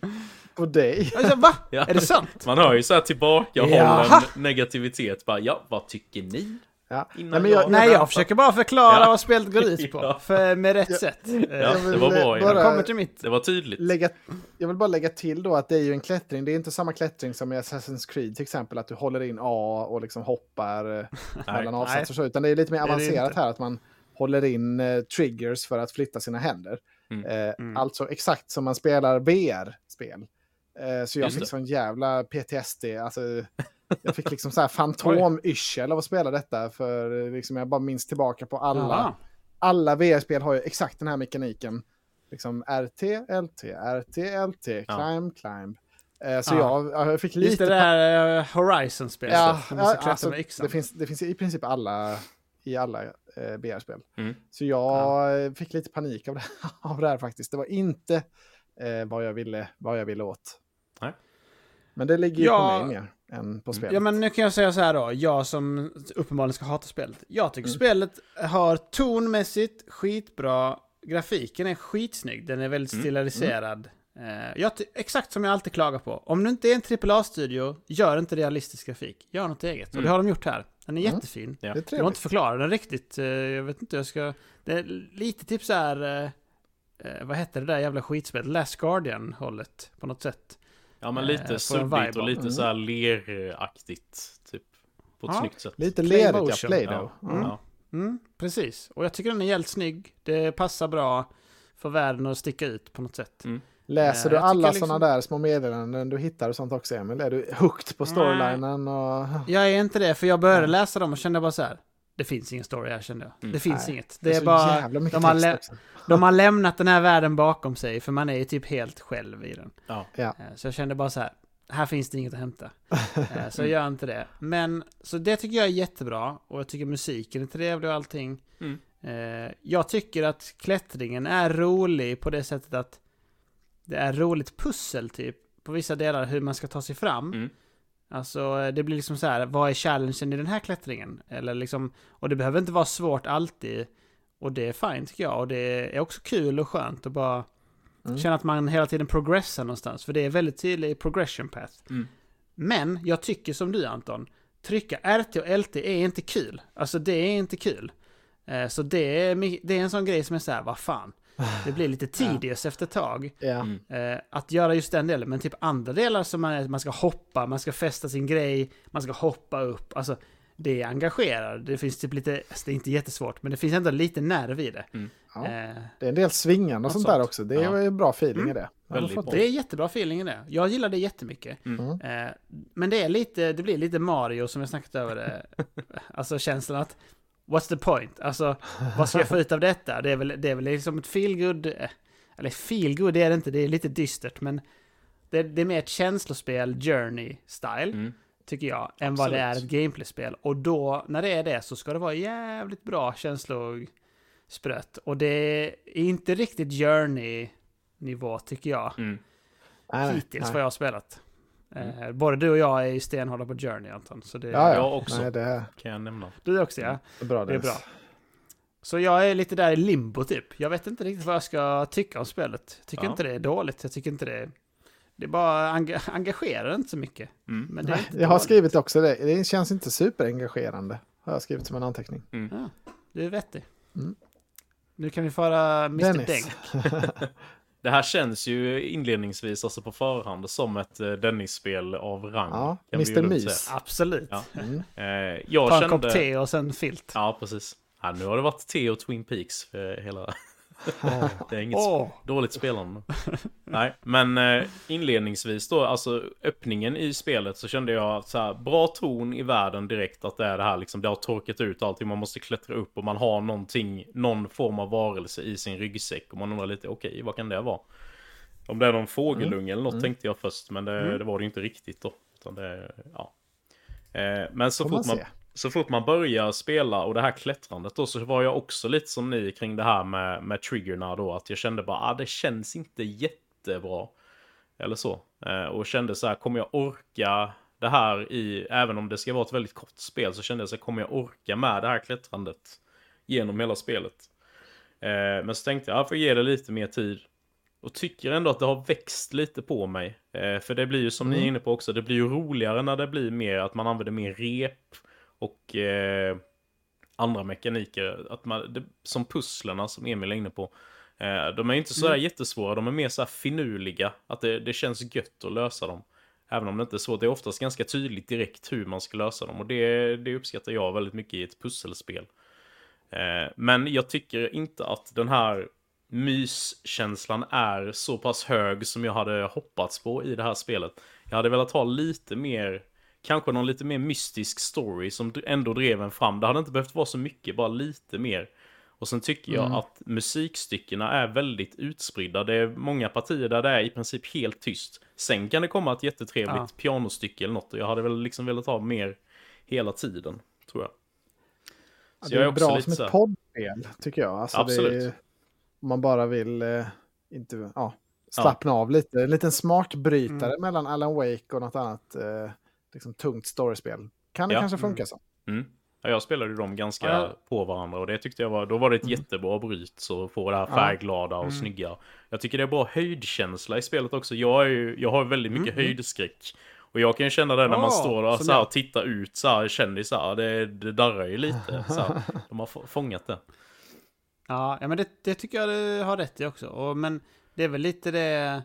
på dig.
Alltså, va?
Ja.
Är det sant?
Man hör ju så här tillbakahållen negativitet. Bara, ja, vad tycker ni?
Ja.
Innan
Nej, men jag,
jag-
Nej, jag försöker bara förklara
Ja.
vad spelet går ut på.
Ja.
För, med rätt sätt. Eh,
Ja,
vill
det var bra.
bara-
kommer till mitt.
Det var tydligt.
lägga, jag vill bara lägga till då att det är ju en klättring. Det är inte samma klättring som i Assassin's Creed till exempel. Att du håller in A och liksom hoppar eh, mellan avsatser. så, Utan det är lite mer avancerat här. Att man håller in eh, triggers för att flytta sina händer.
Mm.
Eh,
Mm.
Alltså exakt som man spelar VR-spel. Eh, så jag
Just
fick
det.
sån jävla PTSD. Alltså, jag fick liksom så här fantom-yrsel av att spela detta. För eh, liksom, jag bara minns tillbaka på alla
Jaha.
alla VR-spel har ju exakt den här mekaniken. Liksom RT, LT, RT, LT, climb, climb. Eh, så
Ja.
jag, jag fick
Just
lite...
det där uh, Horizon-spelet.
ja, ja, alltså, det, finns, det finns i princip alla i alla eh, VR-spel.
Mm.
Så jag eh, fick lite panik av det, av det här faktiskt. Det var inte eh, vad, jag ville, vad jag ville åt.
Nej.
Men det ligger ju
Ja.
på mig mer. Än på spelet.
Ja, men nu kan jag säga så här då. Jag som uppenbarligen ska hata spelet. Jag tycker spelet har tonmässigt skitbra. Grafiken är skitsnygg. Den är väldigt
Mm.
stiliserad. Eh, jag ty- exakt som jag alltid klagar på. Om du inte är en AAA-studio, gör inte realistisk grafik. Gör något eget. Och det
Mm.
har de gjort här. Den är
Mm.
jättefin.
Ja.
det är
Jag har inte förklarat den riktigt. Eh, Jag vet inte, jag ska... Det är lite typ så här... eh, eh, Vad hette det där jävla skitspelet? Last Guardian-hållet på något sätt.
Ja, men
Eh,
lite suddigt
vibe
och lite
Mm.
så här leraktigt. Typ. På ett
Ja.
snyggt sätt.
Lite
Play
lerigt, ja. Play-Doh.
Ja.
Ja.
Ja.
Mm, precis. Och jag tycker den är jävligt snygg. Det passar bra för världen att sticka ut på något sätt.
Läser
Eh,
du
jag
alla
liksom-
sådana där små meddelanden du hittar och sånt också, Emil? Är du hooked på storylinen? Och...
Jag är inte det, för jag började läsa dem och kände bara så här. Det finns ingen story här kände jag.
Mm.
Det finns
Nej,
inget. Det är
så
bara...
jävla mycket
de har lä-. De har lämnat den här världen bakom sig, för man är ju typ helt själv i den.
Ja.
Ja.
Eh, Så jag kände bara så här. Här finns det inget att hämta. Eh, Så jag gör inte det. Men, så det tycker jag är jättebra. Och jag tycker musiken är trevlig och allting.
Mm.
Eh, Jag tycker att klättringen är rolig på det sättet att det är roligt pussel typ. På vissa delar hur man ska ta sig fram.
Mm.
Alltså det blir liksom så här, vad är challengen i den här klättringen? Eller liksom, och det behöver inte vara svårt alltid. Och det är fint tycker jag. Och det är också kul och skönt att bara
Mm.
känna att man hela tiden progressar någonstans. För det är väldigt tydlig progression path.
Mm.
Men jag tycker som du Anton, trycka RT och LT är inte kul. Alltså det är inte kul. Eh, Så det är, det är en sån grej som är så här, vad fan. Det blir lite tedious efter ett tag.
Ja.
Mm.
Eh, att göra just den delen, men typ andra delar som man, man ska hoppa, man ska fästa sin grej, man ska hoppa upp. Alltså, det engagerar. Det finns typ lite, alltså, det är inte jättesvårt, men det finns ändå lite nerv i det.
Ja.
Eh,
Det är en del svingande och
Något
sånt där
sånt.
också. Det är
Ja.
bra feeling
Mm.
i det.
Det är jättebra feeling i det. Jag gillar det jättemycket.
Mm.
Mm.
Eh, men det är lite, det blir lite Mario som jag snackat över det. alltså känslan att, what's the point? Alltså, vad ska jag få ut av detta? Det är väl, det är väl liksom ett feelgood, eh, eller feelgood är det inte, det är lite dystert, men det, det är mer ett känslospel, journey-style,
Mm.
Tycker jag, än vad det är
Absolut.
ett gameplay-spel. Och då, när det är det, så ska det vara jävligt bra känslospröt. Och det är inte riktigt journey-nivå, tycker jag
Mm.
Hittills
nej.
vad jag har spelat. Eh, både du och jag är ju stenhårda på Journey Anton. Så det,
Ja, ja.
Jag också.
Nej, det är
Kan jag nämna.
Du också ja.
är bra.
Det är bra. Så jag är lite där i limbo typ. Jag vet inte riktigt vad jag ska tycka om spelet. Jag tycker
Ja.
inte det är dåligt. Jag tycker inte det Det är bara enga engagerar inte så mycket.
Mm.
Men det är
Nej,
inte
jag har
dåligt.
skrivit också det. Det känns inte superengagerande. Har jag skrivit som en anteckning.
Ja, du är vettig.
Mm.
Nu kan vi föra Mr.
Dennis.
Denk.
Det här känns ju inledningsvis, alltså på förhand, som ett eh, Dennis-spel av rang.
Ja, Mr. Mys.
säga.
Absolut.
Ja.
Mm.
Eh, jag
Ta en
kände...
kopp te och sen filt.
Ja, precis. Ja, nu har det varit te och Twin Peaks för hela... det är inget
Åh!
dåligt spelande. Nej, men eh, inledningsvis då, alltså öppningen i spelet så kände jag så här, bra ton i världen direkt att det är det här liksom, det har torkat ut allting, man måste klättra upp och man har någonting, någon form av varelse i sin ryggsäck och man undrar lite, okej, vad kan det vara? Om det är någon fågelunge eller något
Mm.
tänkte jag först, men det,
Mm.
det var det ju inte riktigt då. Utan det, ja. Eh, men så
Får
fort man,
se.
Så fort man börjar spela och det här klättrandet då så var jag också lite som ni kring det här med, med triggerna då. Att jag kände bara, ah, det känns inte jättebra. Eller så. Eh, och kände så här, kommer jag orka det här i, även om det ska vara ett väldigt kort spel, så kände jag så här, kommer jag orka med det här klättrandet genom hela spelet? Eh, men så tänkte jag, jag får ge det lite mer tid. Och tycker ändå att det har växt lite på mig. Eh, för det blir ju som ni är
Mm.
inne på också, det blir ju roligare när det blir mer att man använder mer rep och eh, andra mekaniker. Att man, det, som pusslerna som Emil är inne på. Eh, de är inte så
Mm.
jättesvåra, de är mer så här finurliga. Att det, det känns gött att lösa dem. Även om det inte är så, det är oftast ganska tydligt direkt hur man ska lösa dem. Och det, det uppskattar jag väldigt mycket i ett pusselspel. Eh, men jag tycker inte att den här myskänslan är så pass hög som jag hade hoppats på i det här spelet. Jag hade velat ha lite mer, kanske någon lite mer mystisk story som ändå drev en fram. Det hade inte behövt vara så mycket, bara lite mer. Och sen tycker jag
Mm.
att musikstyckena är väldigt utspridda. Det är många partier där det är i princip helt tyst. Sen kan det komma ett jättetrevligt
Ja.
pianostycke eller något. Och jag hade väl liksom velat ha mer hela tiden, tror jag.
Ja, det är
är
bra som
så
ett poddspel, tycker jag. Alltså,
Absolut.
Är, om man bara vill eh, inte, ja, slappna av lite. En liten smakbrytare
Mm.
mellan Alan Wake och något annat. Eh, liksom, tungt storiespel kan det
Ja.
kanske funka så.
Mm. Ja, jag spelade ju dem ganska
Ja.
på varandra och det tyckte jag var, då var det ett
Mm.
jättebra bryt så få det här färgglada och
Mm.
snygga. Jag tycker det är bra höjdkänsla i spelet också. Jag, är ju, jag har väldigt mycket
Mm.
höjdskräck. Och jag kan ju känna det när man
Åh,
står och
som
så här,
jag.
tittar ut så här, känner så här, det, det darrar ju lite. Så här. De har få- fångat det.
Ja, ja men det, det tycker jag du har rätt i också. Och, men det är väl lite det...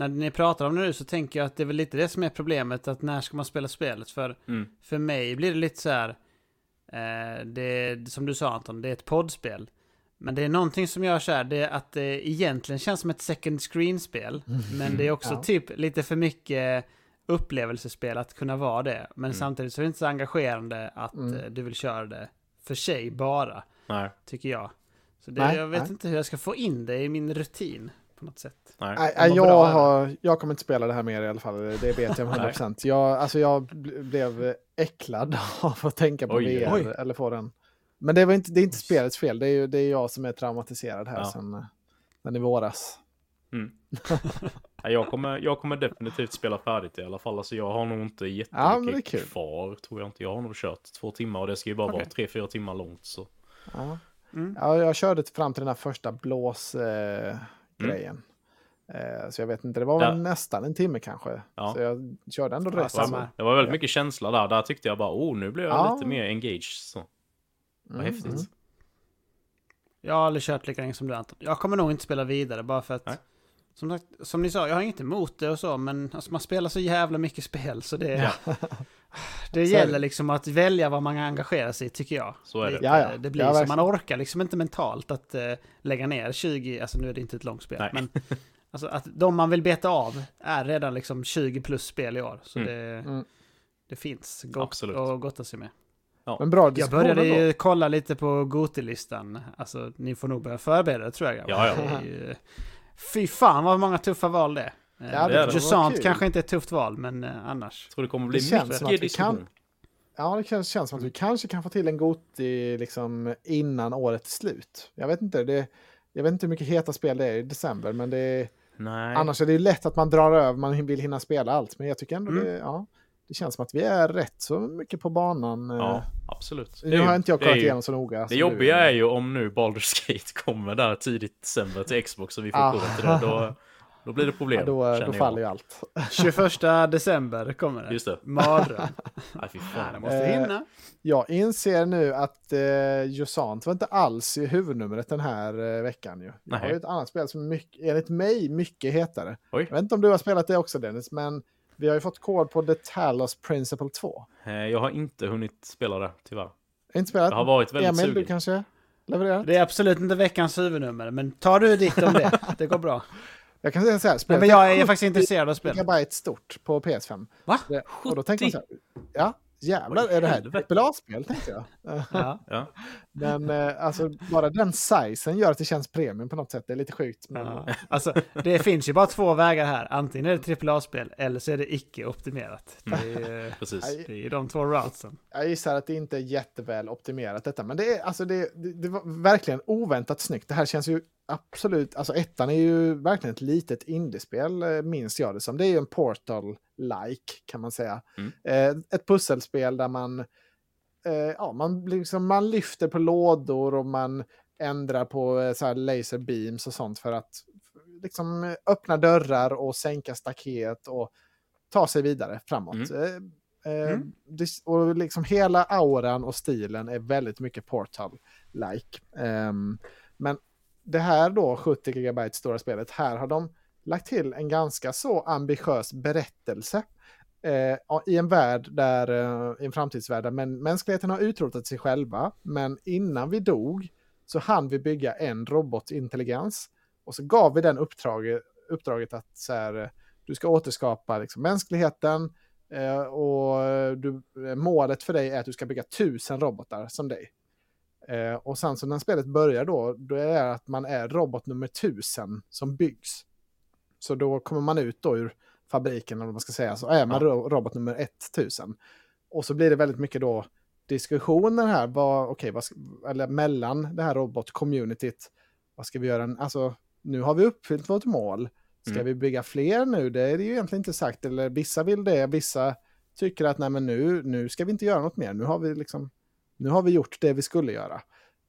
När ni pratar om det nu så tänker jag att det är väl lite det som är problemet. Att när ska man spela spelet? För,
Mm.
för mig blir det lite så här... Eh, det, som du sa Anton, det är ett poddspel. Men det är någonting som gör så här, det är att det egentligen känns som ett second screen-spel. Men det är också
Ja.
typ lite för mycket upplevelsespel att kunna vara det. Men
Mm.
samtidigt så är det inte så engagerande att
Mm.
eh, du vill köra det för sig bara
Nej,
tycker jag. Så det,
Nej,
jag vet
nej.
inte hur jag ska få in det i min rutin på något sätt.
nej.
Nej, jag,
bra.
har, jag kommer inte spela det här mer i alla fall, det vet jag med 100%. jag, alltså jag bl- blev äcklad av att tänka på
Oj,
VR
oj.
eller få den. Men det, var inte, det är inte spelets fel, det är, ju, det är jag som är traumatiserad här
Ja.
sen, eh, sen i våras.
Mm. Jag, kommer, jag kommer definitivt spela färdigt i alla fall. Alltså, jag har nog inte
Ja,
jättemycket
kul.
kvar, tror jag inte. Jag har nog kört två timmar och det ska ju bara
Okej.
vara tre, fyra timmar långt. Så.
Ja.
Mm.
Ja, jag körde fram till den här första.
Mm.
Eh, grejen. eh, så jag vet inte, det var väl
Ja.
nästan en timme kanske.
Ja.
Så jag körde ändå rätt. Alltså.
var, det var väldigt mycket känsla där. Där tyckte jag bara, oh, nu blir jag
Ja.
lite mer engaged. Så. Vad
Mm,
häftigt.
mm.
Jag har aldrig kört lika länge som du Anton. Jag kommer nog inte spela vidare bara för att
Nej.
som, sagt, som ni sa, jag har inget emot det och så, men alltså, man spelar så jävla mycket spel så det,
Ja.
det
Så
gäller liksom att välja vad man engagerar sig i, tycker jag.
Så är det.
Ja, ja.
det blir
Ja,
så, man orkar liksom inte mentalt att eh, lägga ner 20, alltså nu är det inte ett långt spel,
Nej.
men alltså att de man vill beta av är redan liksom 20 plus spel i år. Så
Mm.
det,
Mm.
det finns gott
Absolut.
att gotta sig med.
Men bra
Jag började ju kolla lite på Gotilistan. Alltså, ni får nog börja förbereda tror jag.
Ja, ja.
Fy fan vad många tuffa val det är.
Ja,
Eh,
var
Jusant kanske inte är ett tufft val, men eh, annars.
Jag tror det kommer bli
Det
mycket diskussion.
kan- Ja, det känns, känns som att vi kanske kan få till en Goti liksom innan året är slut. Jag vet inte, det, jag vet inte hur mycket heta spel det är i december, men det är,
Nej.
annars är det ju lätt att man drar över, man vill hinna spela allt. Men jag tycker ändå
Mm.
det, ja, det känns som att vi är rätt så mycket på banan.
Ja,
eh.
absolut.
Nu har inte jag kollat
ju-
igenom så noga.
Det jobbiga
du.
är ju om nu Baldur's Gate kommer där tidigt december till Xbox och vi får
Ah.
gå till det. Då, då blir det problem.
Ja, då, då
jag.
faller ju allt.
21 december kommer det.
Just det.
Mardröm.
Nej, fy fan.
det måste
Eh,
hinna.
Jag inser nu att eh, Jusant var inte alls i huvudnumret den här eh, veckan. Ju. Jag
Nej.
har ju ett annat spel som är mycket, enligt mig mycket hetare.
Oj.
Jag vet inte om du har spelat det också Dennis, men vi har ju fått kod på The Talos Principle 2.
Eh, Jag har inte hunnit spela det, tyvärr.
Inte spelat?
Jag har varit väldigt
Emil, du
sugen.
kanske levererar?
Det är absolut inte veckans huvudnummer, men tar du ditt om det. Det går bra.
Jag kan säga så här,
Nej,
spelet
men jag är
70
faktiskt intresserad av spel.
gigabyte stort på PS5.
Va?
Det, och då tänker man så här, ja, jävlar, är det här ett AAA-spel tänkte jag.
Ja.
Ja.
Men eh, alltså, bara den sizen gör att det känns premium på något sätt. Det är lite sjukt. Men,
Ja. Alltså, det finns ju bara två vägar här. Antingen är det AAA-spel eller så är det icke-optimerat. Det är,
Precis.
Nej.
det är de två routsen.
Jag gissar att det inte är jätteväl optimerat detta, men det, är, alltså det, det, det var verkligen oväntat snyggt. Det här känns ju absolut, alltså ettan är ju verkligen ett litet indiespel, eh, minns jag det som. Det är ju en Portal-like kan man säga.
Mm.
Eh, ett pusselspel där man, eh, ja, man, liksom, man lyfter på lådor och man ändrar på eh, så här laser beams och sånt för att liksom eh, öppna dörrar och sänka staket och ta sig vidare framåt. Eh, Eh,
Mm.
det, och liksom hela auran och stilen är väldigt mycket Portal-like. Ehm, men det här då, 70 GB stora spelet, här har de lagt till en ganska så ambitiös berättelse. Eh, I en värld där, eh, i en framtidsvärld där men, mänskligheten har utrotat sig själva, men innan vi dog så hann vi bygga en robotintelligens. Och så gav vi den uppdraget, uppdraget att så här, eh, du ska återskapa liksom, mänskligheten, Eh, och eh, du, eh, målet för dig är att du ska bygga tusen robotar som dig. Eh, och sen så när spelet börjar då, då är det att man är robot nummer tusen som byggs. Så då kommer man ut då ur fabriken, eller vad man ska säga, så är man
Ja.
ro- robot nummer 1000. Och så blir det väldigt mycket då diskussioner här, vad, okej, vad eller mellan det här robot-communityt, vad ska vi göra? Alltså, nu har vi uppfyllt vårt mål. Ska
Mm.
vi bygga fler nu? Det är det ju egentligen inte sagt. Eller vissa vill det, vissa tycker att nej men nu, nu ska vi inte göra något mer. Nu har vi liksom, nu har vi gjort det vi skulle göra.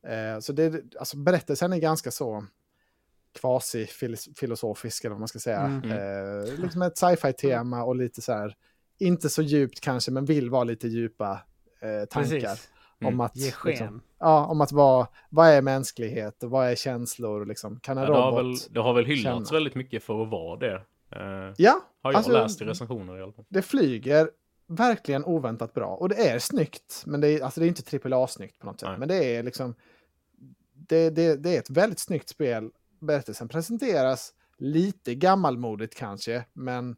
Eh, så det, alltså berättelsen är ganska så quasi-filosofisk eller vad man ska säga.
Mm.
Eh, liksom ett sci-fi-tema och lite så här, inte så djupt kanske, men vill vara lite djupa eh, tankar.
Mm.
Om att,
Ge sken.
liksom, ja, om att vad, vad är mänsklighet och vad är känslor? Liksom. Kan en
Ja, det, har
robot...
väl, det har väl hyllats
känna?
väldigt mycket för att vara det. Eh,
Ja,
har jag
alltså,
läst i recensioner i alla fall.
det flyger verkligen oväntat bra. Och det är snyggt, men det är, alltså det är inte AAA-snyggt på något sätt.
Nej.
Men det är liksom... Det, det, det är ett väldigt snyggt spel. Berättelsen presenteras lite gammalmodigt kanske, men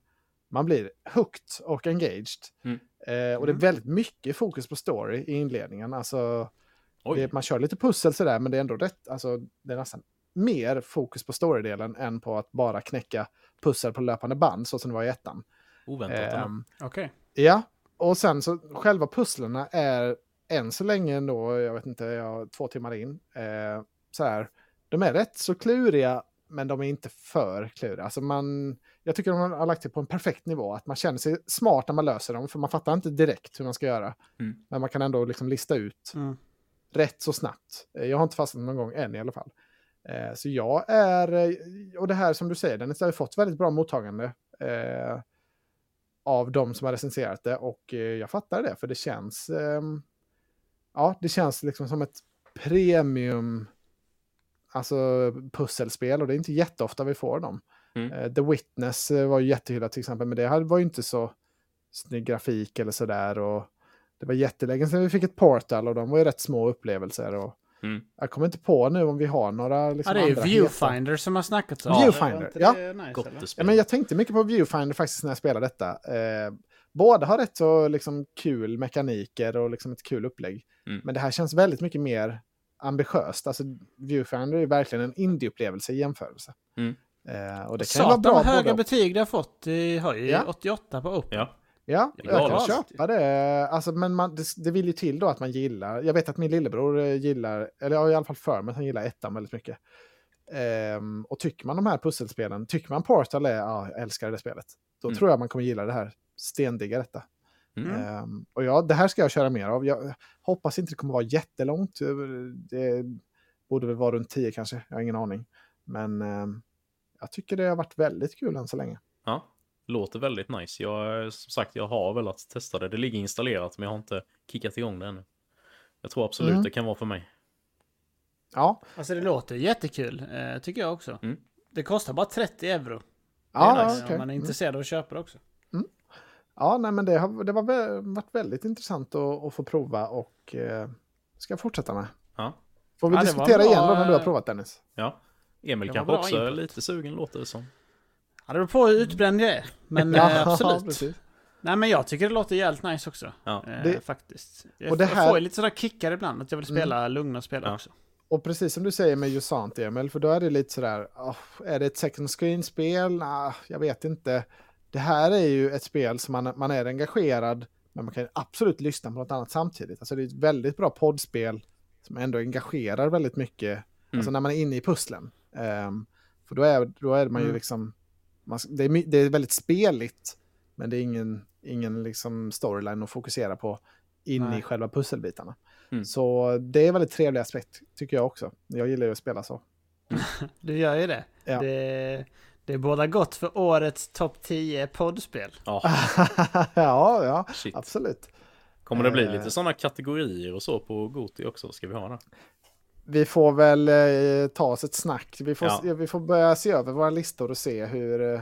man blir hooked och engaged.
Mm.
Eh, och det är väldigt mycket fokus på story i inledningen. Alltså, det, man kör lite pussel sådär, men det är ändå rätt. Alltså, det är nästan mer fokus på storydelen än på att bara knäcka pussel på löpande band, så som det var i ettan.
oväntat.
Ehm,
Okej.
Ja, och sen så själva pusslerna är än så länge ändå, jag vet inte, jag två timmar in. Eh, så här, de är rätt så kluriga, men de är inte för kluriga. Alltså man, jag tycker de har lagt det på en perfekt nivå, att man känner sig smart när man löser dem, för man fattar inte direkt hur man ska göra.
Mm.
Men man kan ändå liksom lista ut
Mm.
rätt så snabbt. Eh, Jag har inte fastnat någon gång än i alla fall. Eh, Så jag är, eh, och det här som du säger, den har fått väldigt bra mottagande eh, av de som har recenserat det och eh, jag fattar det för det känns, ehm, ja det känns liksom som ett premium, alltså pusselspel och det är inte jätteofta vi får dem.
Mm.
Eh, The Witness eh, var ju jättehyllat till exempel, men det här var ju inte så snygg grafik eller sådär och det var jättelänge sedan vi fick ett Portal och de var ju rätt små upplevelser. Och
Mm.
Jag kommer inte på nu om vi har några
Ja,
liksom,
det är
andra heta-
Viewfinder som har snackats om.
Viewfinder, ja.
Nice?
Ja, men jag tänkte mycket på Viewfinder faktiskt när jag spelade detta. Eh, båda har rätt så liksom, kul mekaniker och liksom, ett kul upplägg.
Mm.
Men det här känns väldigt mycket mer ambitiöst. Alltså, Viewfinder är verkligen en indie-upplevelse i jämförelse.
Mm.
Eh, och det kan ju vara
Satan
bra
vad höga betyg det har fått. Det har ju
Ja.
88 på Open.
Ja,
Ja, jag kan köpa det. Alltså, men man, det, det vill ju till då att man gillar. Jag vet att min lillebror eh, gillar, eller jag har i alla fall för mig att han gillar ettan väldigt mycket. Ehm, och tycker man de här pusselspelen, tycker man Portal är, ja, jag älskar det spelet. Då
Mm.
tror jag man kommer gilla det här, stendigga detta.
Mm.
Ehm, och ja, det här ska jag köra mer av. Jag hoppas inte det kommer vara jättelångt. Det borde väl vara runt 10 kanske, jag har ingen aning. Men ehm, jag tycker det har varit väldigt kul än så länge.
ja. Låter väldigt nice. Jag, som sagt, jag har velat testa det. Det ligger installerat, men jag har inte kickat igång det ännu. Jag tror absolut
Mm.
det kan vara för mig.
Ja,
Alltså det låter jättekul, eh, tycker jag också.
Mm.
Det kostar bara 30 euro.
ja,
Det är nice,
okej.
Om man är
Mm.
intresserad av att köpa det också.
Ja, nej, men det har, det var vä- varit väldigt intressant att, att få prova och eh, ska fortsätta med.
Ja.
Får vi
Ja,
diskutera igen då när du har
eh,
provat Dennis?
ja. Emil kanske också är
input.
lite sugen, låter det som.
Ja, det beror på hur utbränd jag är. Men eh, absolut. Nej men jag tycker det låter jävligt nice också.
Ja.
Eh,
Det-
faktiskt. Jag,
och det
jag
här-
får ju lite sådär kickar ibland, att jag vill spela lugna spel
Ja.
också.
Och precis som du säger med Jusant, Emil, för då är det lite sådär, oh, är det ett second screen-spel? Nah, jag vet inte. Det här är ju ett spel som man, man är engagerad, men man kan absolut lyssna på något annat samtidigt. Alltså det är ett väldigt bra poddspel som ändå engagerar väldigt mycket, alltså när man är inne i pusslen. Ehm, för då är, då är man ju
Mm.
liksom, man, det, är, det är väldigt speligt, men det är ingen, ingen liksom storyline att fokusera på in
Nej.
i själva pusselbitarna.
Mm.
Så det är en väldigt trevlig aspekt, tycker jag också. Jag gillar ju att spela så.
Du gör ju det.
Ja.
Det, det är båda gott för årets topp 10 poddspel.
Ja,
ja, ja,
shit.
absolut.
Kommer det bli
Eh.
lite sådana kategorier och så på Goti också? Ska vi ha det?
Vi får väl eh, ta oss ett snack. Vi får,
Ja.
vi får börja se över våra listor och se hur, eh,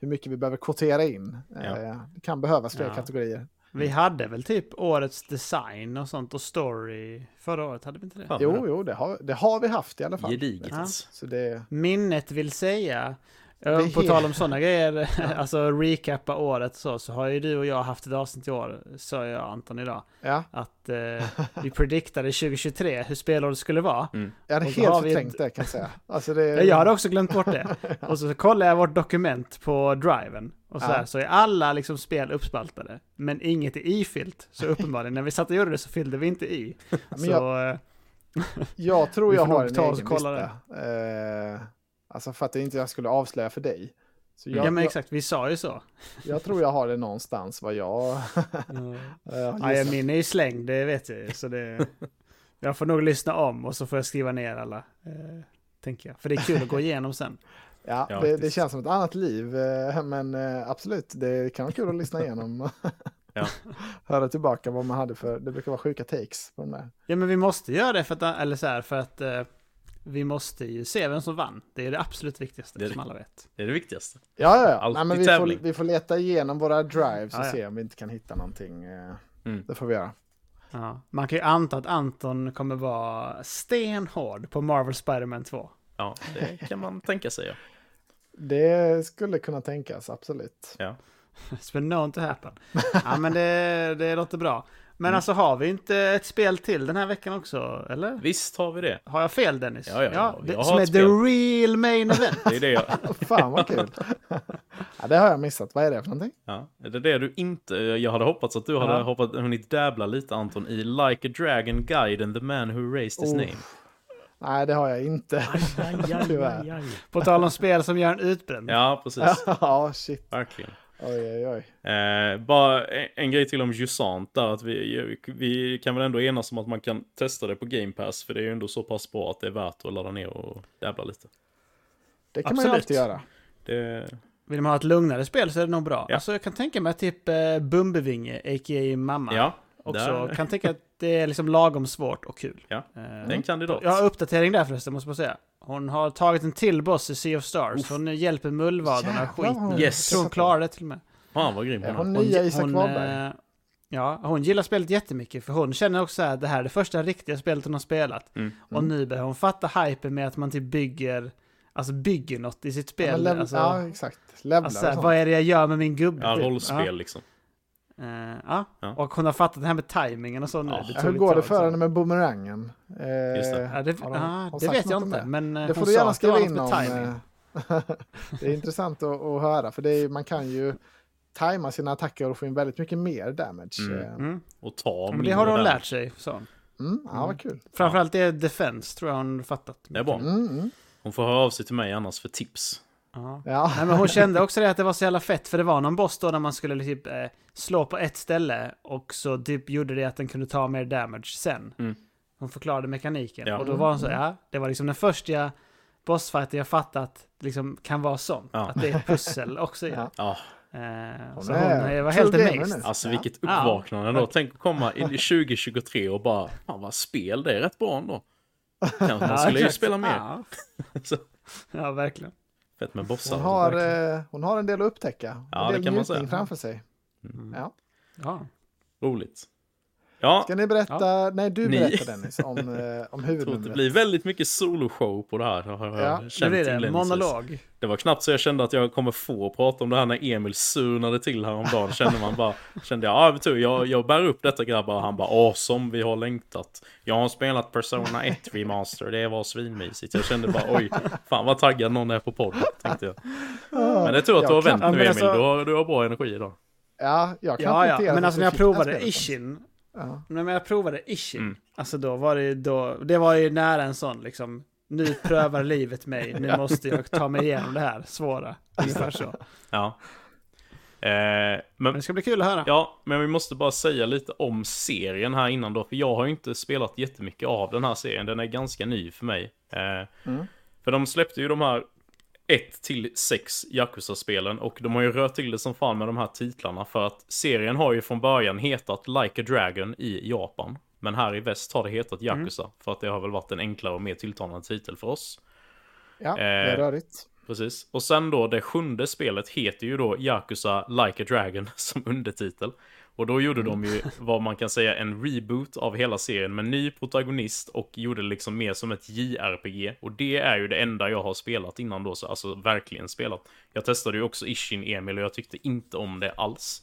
hur mycket vi behöver kvotera in. Eh,
Ja.
Det kan behövas fler
Ja.
kategorier.
Vi hade väl typ årets design och sånt och story förra året, hade vi inte det?
Jo, jo, det har, det har vi haft i alla fall.
Gediget.
Ja.
Så det,
Minnet vill säga, på
är-
tal om sådana grejer, alltså recappa året så, så har ju du och jag haft ett avsnitt i år, sa jag Anton idag,
ja,
att eh, vi prediktade 2023 hur spelåret skulle vara.
jag hade helt förträngt
ett-
det kan jag säga. Alltså det,
Ja, Jag hade också glömt bort det. Och så kollar jag vårt dokument på driven. Och så,
Ja.
här, så är alla liksom spel uppspaltade. Men inget är ifyllt. Så uppenbarligen, när vi satt och gjorde det så fyllde vi inte i.
men
så,
jag-
eh,
Jag tror jag har en egen
och kolla
lista. Alltså för att det inte jag skulle avslöja för dig. Så jag,
ja, men exakt. Vi sa ju så.
jag tror jag har det någonstans vad jag...
Mm. Ja, min är ju slängd, det vet jag ju. Så det, jag får nog lyssna om och så får jag skriva ner alla. Eh, tänker jag. För det är kul att gå igenom sen.
Ja,
Ja,
det, det känns som ett annat liv, eh, men eh, absolut, det kan vara kul att lyssna igenom.
Ja.
Höra tillbaka vad man hade för, det brukar vara sjuka takes på de där.
Ja men vi måste göra det för att, eller så här, för att eh, vi måste ju se vem som vann. Det är det absolut viktigaste
Det är det.
som alla vet.
Det är det viktigaste.
Ja, ja, ja. Nej, men vi, får,
tävling.
vi får leta igenom våra drives och
Ja, ja.
se om vi inte kan hitta någonting. eh,
Mm.
Det får vi göra.
Ja. Man kan ju anta att Anton kommer vara stenhård på Marvel Spider-Man 2.
Ja, det kan man tänka sig. Ja.
Det skulle kunna tänkas, absolut.
Ja.
It's been known to happen. Ja men det, det låter bra. Men
Mm.
alltså har vi inte ett spel till den här veckan också? Eller?
Visst har vi det.
Har jag fel Dennis?
Ja, ja, ja.
det,
Jag
som
har
är the real main event.
Det är det jag...
Fan vad kul. ja, det har jag missat. Vad är det för någonting?
Ja, det är det du inte... Jag hade hoppats att du hade
Ja.
hoppat, hunnit dabbla lite Anton i Like a Dragon Guide and the Man Who Raised His
Oh.
Name.
Nej, det har jag inte. Tyvärr.
På tal om spel som gör en utbränd.
Ja, precis.
ja, shit.
Verkligen.
Oj, oj, oj.
Eh, bara en, en grej till om Jusant där, att vi, vi kan väl ändå enas om att man kan testa det på Game Pass, för det är ju ändå så pass bra att det är värt att ladda ner och dabbla lite.
Det kan man ju
Absolut.
alltid göra.
Det,
Vill man ha ett lugnare spel så är det nog bra.
Ja.
Alltså jag kan tänka mig typ eh, Bumbevinge, a.k.a. mamma,
ja,
också
där-
kan tänka att det är liksom lagom svårt och kul.
Ja,
Eh,
det är en kandidat.
Jag har uppdatering där förresten, måste man säga. Hon har tagit en till boss i Sea of Stars. Hon hjälper mullvadarna skit.
vad
Yes.
Jag tror hon klarar det till och med.
Fan vad grym
Är
hon
hon
är.
nya Isak
hon,
Wahlberg?
eh, Ja, hon gillar spelet jättemycket för hon känner också att det här är det första riktiga spelet hon har spelat.
Mm.
Och nu börjar hon fatta hypen med att man typ bygger, alltså bygger något i sitt
Ja,
spel.
level,
alltså,
ja, exakt. Levlar
alltså, vad är det jag gör med min gubbe?
Ja,
typ?
rollspel liksom.
Ja. Eh, ja.
Ja.
och hon har fattat det här med timingen och så nu.
Ja.
Det
Ja, Hur går det för henne med boomerangen? Eh,
Just det.
Ja, det,
de-
ja,
har
det vet jag inte, men eh,
Det får du gärna skriva in om.
timing.
eh, det är intressant att, att höra, för det är, man kan ju tajma sina attacker och få in väldigt mycket mer damage.
Mm.
eh.
Mm.
Och ta
Men det har hon
där.
lärt sig, så.
Mm, ja, vad kul.
Framförallt det är defense, tror jag hon fattat.
Det är bra.
Mm, mm.
Hon får höra av sig till mig annars för tips.
Ja.
Ja.
Nej, men hon kände också det att det var så jävla fett, för det var någon boss då när man skulle typ eh, slå på ett ställe och så typ gjorde det att den kunde ta mer damage sen.
Mm.
Hon förklarade mekaniken.
Ja.
Och då var hon så, ja, det var liksom den första bossfighten jag fattat liksom kan vara sån.
Ja.
Att det är ett pussel också.
Ja.
Ja,
Eh,
Hon
så
är
hon eh, var helt amazed.
alltså vilket
Ja.
uppvaknande då. Tänk att komma in i 2023 och bara, fan vad spel, det är rätt bra ändå. Kanske man skulle ju spela mer.
Ja verkligen.
Fett med bossar.
Hon, har, eh, hon har en del att upptäcka.
Ja,
en
det
del
kan man säga.
framför sig.
Mm.
Ja.
Ja.
Roligt. Ja,
Ska ni berätta, nej du
Ni.
berättar Dennis, om, eh, om
att det
huvudnumret.
blir väldigt mycket soloshow på det här. Har jag
Ja,
känt
det
inledningsvis.
monolog.
Det var knappt så jag kände att jag kommer få prata om det här när Emil surnade till häromdagen. Kände man bara, kände jag, ja du, jag, jag bär upp detta grabbar. Och han bara, awesome, vi har längtat. Jag har spelat Persona 1 Remaster, det var svinmysigt. Jag kände bara, oj, fan vad taggad någon är på podden, tänkte jag. Men det tror jag att du har
Ja,
vänt
Ja,
nu Emil,
alltså-
du, har, du har bra energi idag.
Ja, jag kan
Ja, ja, men alltså när jag
det
provade. Ishin,
Ja.
när jag provade Ishin,
Mm.
alltså då var det ju då, det var ju nära en sån liksom, nu prövar livet mig, nu måste jag ta mig igenom det här svåra. Ungefär så.
Ja. Eh,
Men
men,
det ska bli kul att höra.
ja, men vi måste bara säga lite om serien här innan då. För jag har ju inte spelat jättemycket av den här serien. Den är ganska ny för mig. Eh,
Mm.
För de släppte ju de här 1 till 6 Yakuza-spelen och de har ju rört till det som fan med de här titlarna för att serien har ju från början hetat Like a Dragon i Japan. Men här i väst har det hetat Yakuza för att det har väl varit en enklare och mer tilltalande titel för oss.
Ja, det är
Eh,
rörigt.
Precis. Och sen då det sjunde spelet heter ju då Yakuza Like a Dragon som undertitel. Och då gjorde de ju vad man kan säga en reboot av hela serien med ny protagonist och gjorde det liksom mer som ett JRPG. Och det är ju det enda jag har spelat innan då, så alltså verkligen spelat. Jag testade ju också Ishin Emil och jag tyckte inte om det alls.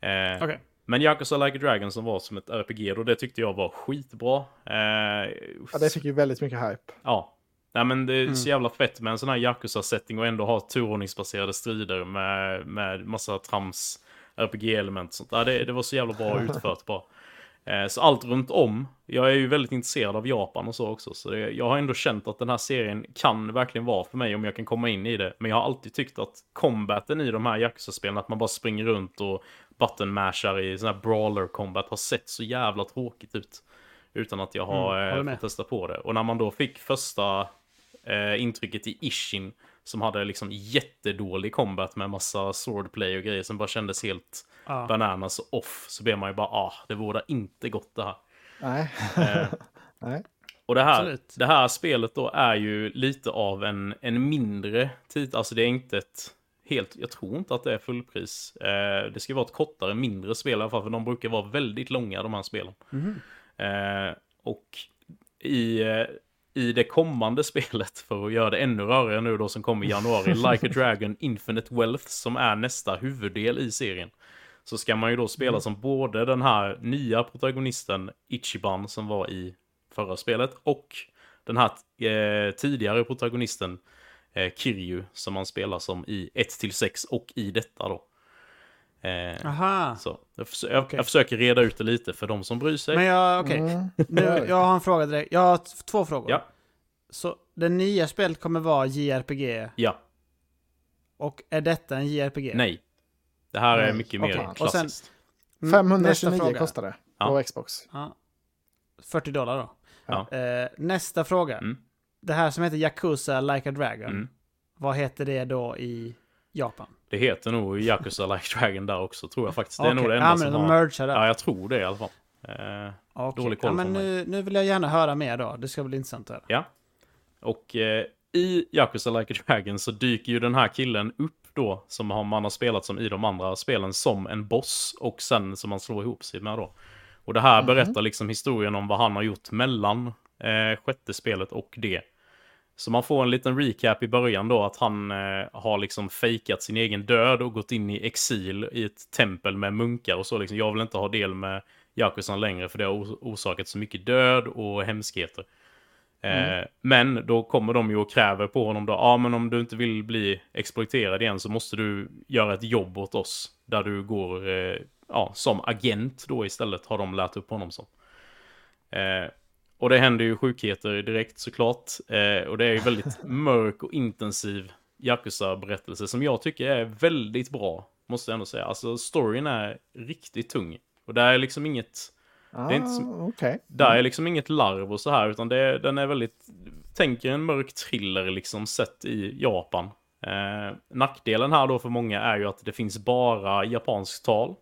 Eh,
Okej.
Men Yakuza Like a Dragon som var som ett RPG då, det tyckte jag var skitbra. Eh,
Ja, det fick ju väldigt mycket hype.
Ja. Nej men det är
Mm.
så jävla fett med en sån här Yakuza-setting och ändå ha turordningsbaserade strider med, med massa trams RPG-element sånt. Ja, det, det var så jävla bra utfört bara. Eh, så allt runt om. Jag är ju väldigt intresserad av Japan och så också. Så det, jag har ändå känt att den här serien kan verkligen vara för mig om jag kan komma in i det. Men jag har alltid tyckt att combaten i de här Yakuza-spelen, att man bara springer runt och button i sån här brawler combat har sett så jävla tråkigt ut. Utan att jag har
Mm,
eh,
med.
fått testa på det. Och när man då fick första eh, intrycket i Ishin, som hade liksom jättedålig combat med massa swordplay och grejer som bara kändes helt
Ja.
bananas off, så blev man ju bara ah, det vore inte gott det här.
Nej.
Eh,
Nej.
och det här,
Absolut.
det här spelet då är ju lite av en, en mindre tid, alltså det är inte ett helt, jag tror inte att det är fullpris. Eh, det ska vara ett kortare, mindre spel i alla fall, för de brukar vara väldigt långa de här spelen.
Mhm.
Eh, och i, eh, i det kommande spelet, för att göra det ännu rörigare nu då som kommer i januari, Like a Dragon Infinite Wealth, som är nästa huvuddel i serien. Så ska man ju då spela
Mm.
som både den här nya protagonisten Ichiban som var i förra spelet och den här eh, tidigare protagonisten eh, Kiryu som man spelar som i 1-6 och i detta då. Eh,
Aha.
så jag, förs- jag,
Okej.
jag försöker reda ut det lite för de som bryr sig.
Men jag, okej.
Mm.
Nu, jag har en fråga direkt. Jag har två frågor.
Ja.
Så det nya spelet kommer vara JRPG
Ja,
och är detta en JRPG?
nej. Det här är mycket
okej.
mer
Och sen-
klassiskt.
Mm,
529
nästa fråga.
kostar det
Ja.
på Xbox.
Ja. 40 dollar då.
Ja.
Eh, nästa fråga.
Mm.
Det här som heter Yakuza Like a Dragon.
Mm.
Vad heter det då i Japan?
Det heter nog Yakuza Like Dragon där också, tror jag faktiskt. Det är
Okej.
nog det enda
ja, men
som
de
har...
där.
Ja, jag tror det i alla fall. Eh,
Okej.
dålig koll
ja, men nu, nu vill jag gärna höra mer då. Det ska bli intressant att höra.
ja. Och eh, i Yakuza Like Dragon så dyker ju den här killen upp då, som har- man har spelat som i de andra spelen, som en boss och sen som man slår ihop sig med då. Och det här
Mhm.
berättar liksom historien om vad han har gjort mellan eh, sjätte spelet och det. Så man får en liten recap i början då att han eh, har liksom fejkat sin egen död och gått in i exil i ett tempel med munkar och så liksom. Jag vill inte ha del med Yakuzan längre för det har os- orsakat så mycket död och hemskheter. Eh, men då kommer de ju och kräver på honom då, ja ah, men om du inte vill bli exploaterad igen så måste du göra ett jobb åt oss. Där du går, eh, ja, som agent då istället har de lärt upp honom som. Eh, och det händer ju sjukheter direkt såklart. Eh, och det är ju väldigt mörk och intensiv Yakuza-berättelse som jag tycker är väldigt bra. Måste jag ändå säga. Alltså storyn är riktigt tung. Och det är liksom inget...
Ah,
är inte så-
Okej.
Där är liksom inget larv och så här, utan det, den är väldigt... Tänker en mörk thriller liksom sett i Japan. Eh, nackdelen här då för många är ju att det finns bara japanskt tal.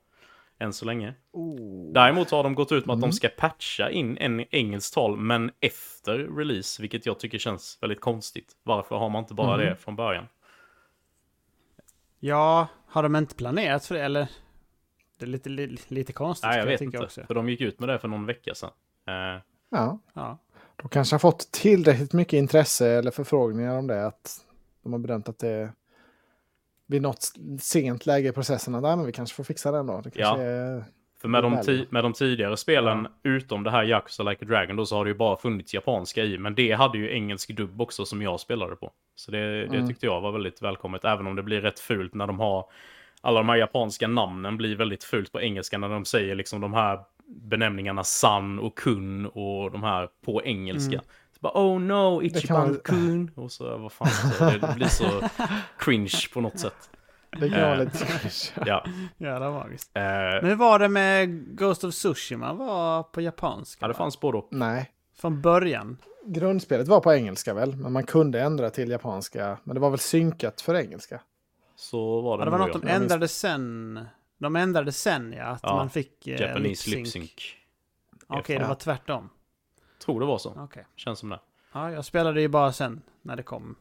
Än så länge.
Oh.
Däremot har de gått ut med att
Mm.
de ska patcha in en engelskt tal, men efter release, vilket jag tycker känns väldigt konstigt. Varför har man inte bara
Mm.
det från början?
Ja, har de inte planerat för det eller? Det är lite, li, lite konstigt
Nej, jag vet inte.
också.
För de gick ut med det för någon vecka sedan. Eh,
Ja,
Ja.
de kanske har fått tillräckligt mycket intresse eller förfrågningar om det. Att de har bedömt att det är vid något sent läge i processen. Att men vi kanske får fixa den då.
Ja.
är...
För med de, med de tidigare spelen, utom det här Yakuza Like a Dragon, då så har det ju bara funnits japanska i. Men det hade ju engelsk dubb också som jag spelade på. Så det, det
Mm.
tyckte jag var väldigt välkommet, även om det blir rätt fult när de har... Alla de här japanska namnen blir väldigt fult på engelska när de säger liksom de här benämningarna san och kun och de här på engelska.
Mm.
Bara, oh no, Ichiban kun. Och så, vad fan, så, det blir så cringe på något sätt.
Det kan vara lite...
Ja.
Jävla magiskt.
Eh,
Men hur var det med Ghost of Tsushima? var på japanska?
ja, det fanns både och.
Nej.
Från början?
Grundspelet var på engelska väl, men man kunde ändra till japanska. Men det var väl synkat för engelska.
Så var det
Ja, det var något
ja.
de ändrade sen. De ändrade sen ja, att
Ja,
man fick eh,
Japanese
lip sync. Okej, det
Ja.
var tvärtom.
Tror det var så.
Okej.
Känns som det.
Ja, jag spelade ju bara sen när det kom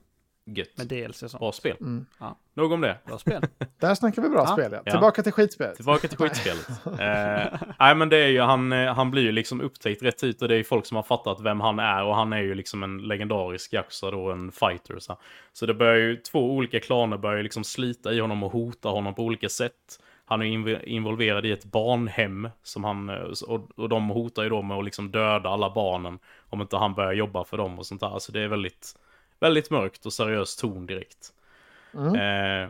Gött.
med DLC och sånt.
Bra spel.
Mm.
Nog om det.
Bra spel.
Där snackar vi bra
Ja.
spel ja.
Ja.
Tillbaka till skitspelet.
Tillbaka till skitspelet. eh, nej men det är ju, han, eh, han blir ju liksom upptäckt rätt tid och det är ju folk som har fattat vem han är och han är ju liksom en legendarisk Yakuza då, en fighter. Så, så det börjar ju, två olika klaner börjar ju liksom slita i honom och hota honom på olika sätt. Han är inv- involverad i ett barnhem som han, eh, och, de hotar ju då med att liksom döda alla barnen om inte han börjar jobba för dem och sånt där. Så det är väldigt, väldigt mörkt och seriös ton direkt.
Mm.
Eh,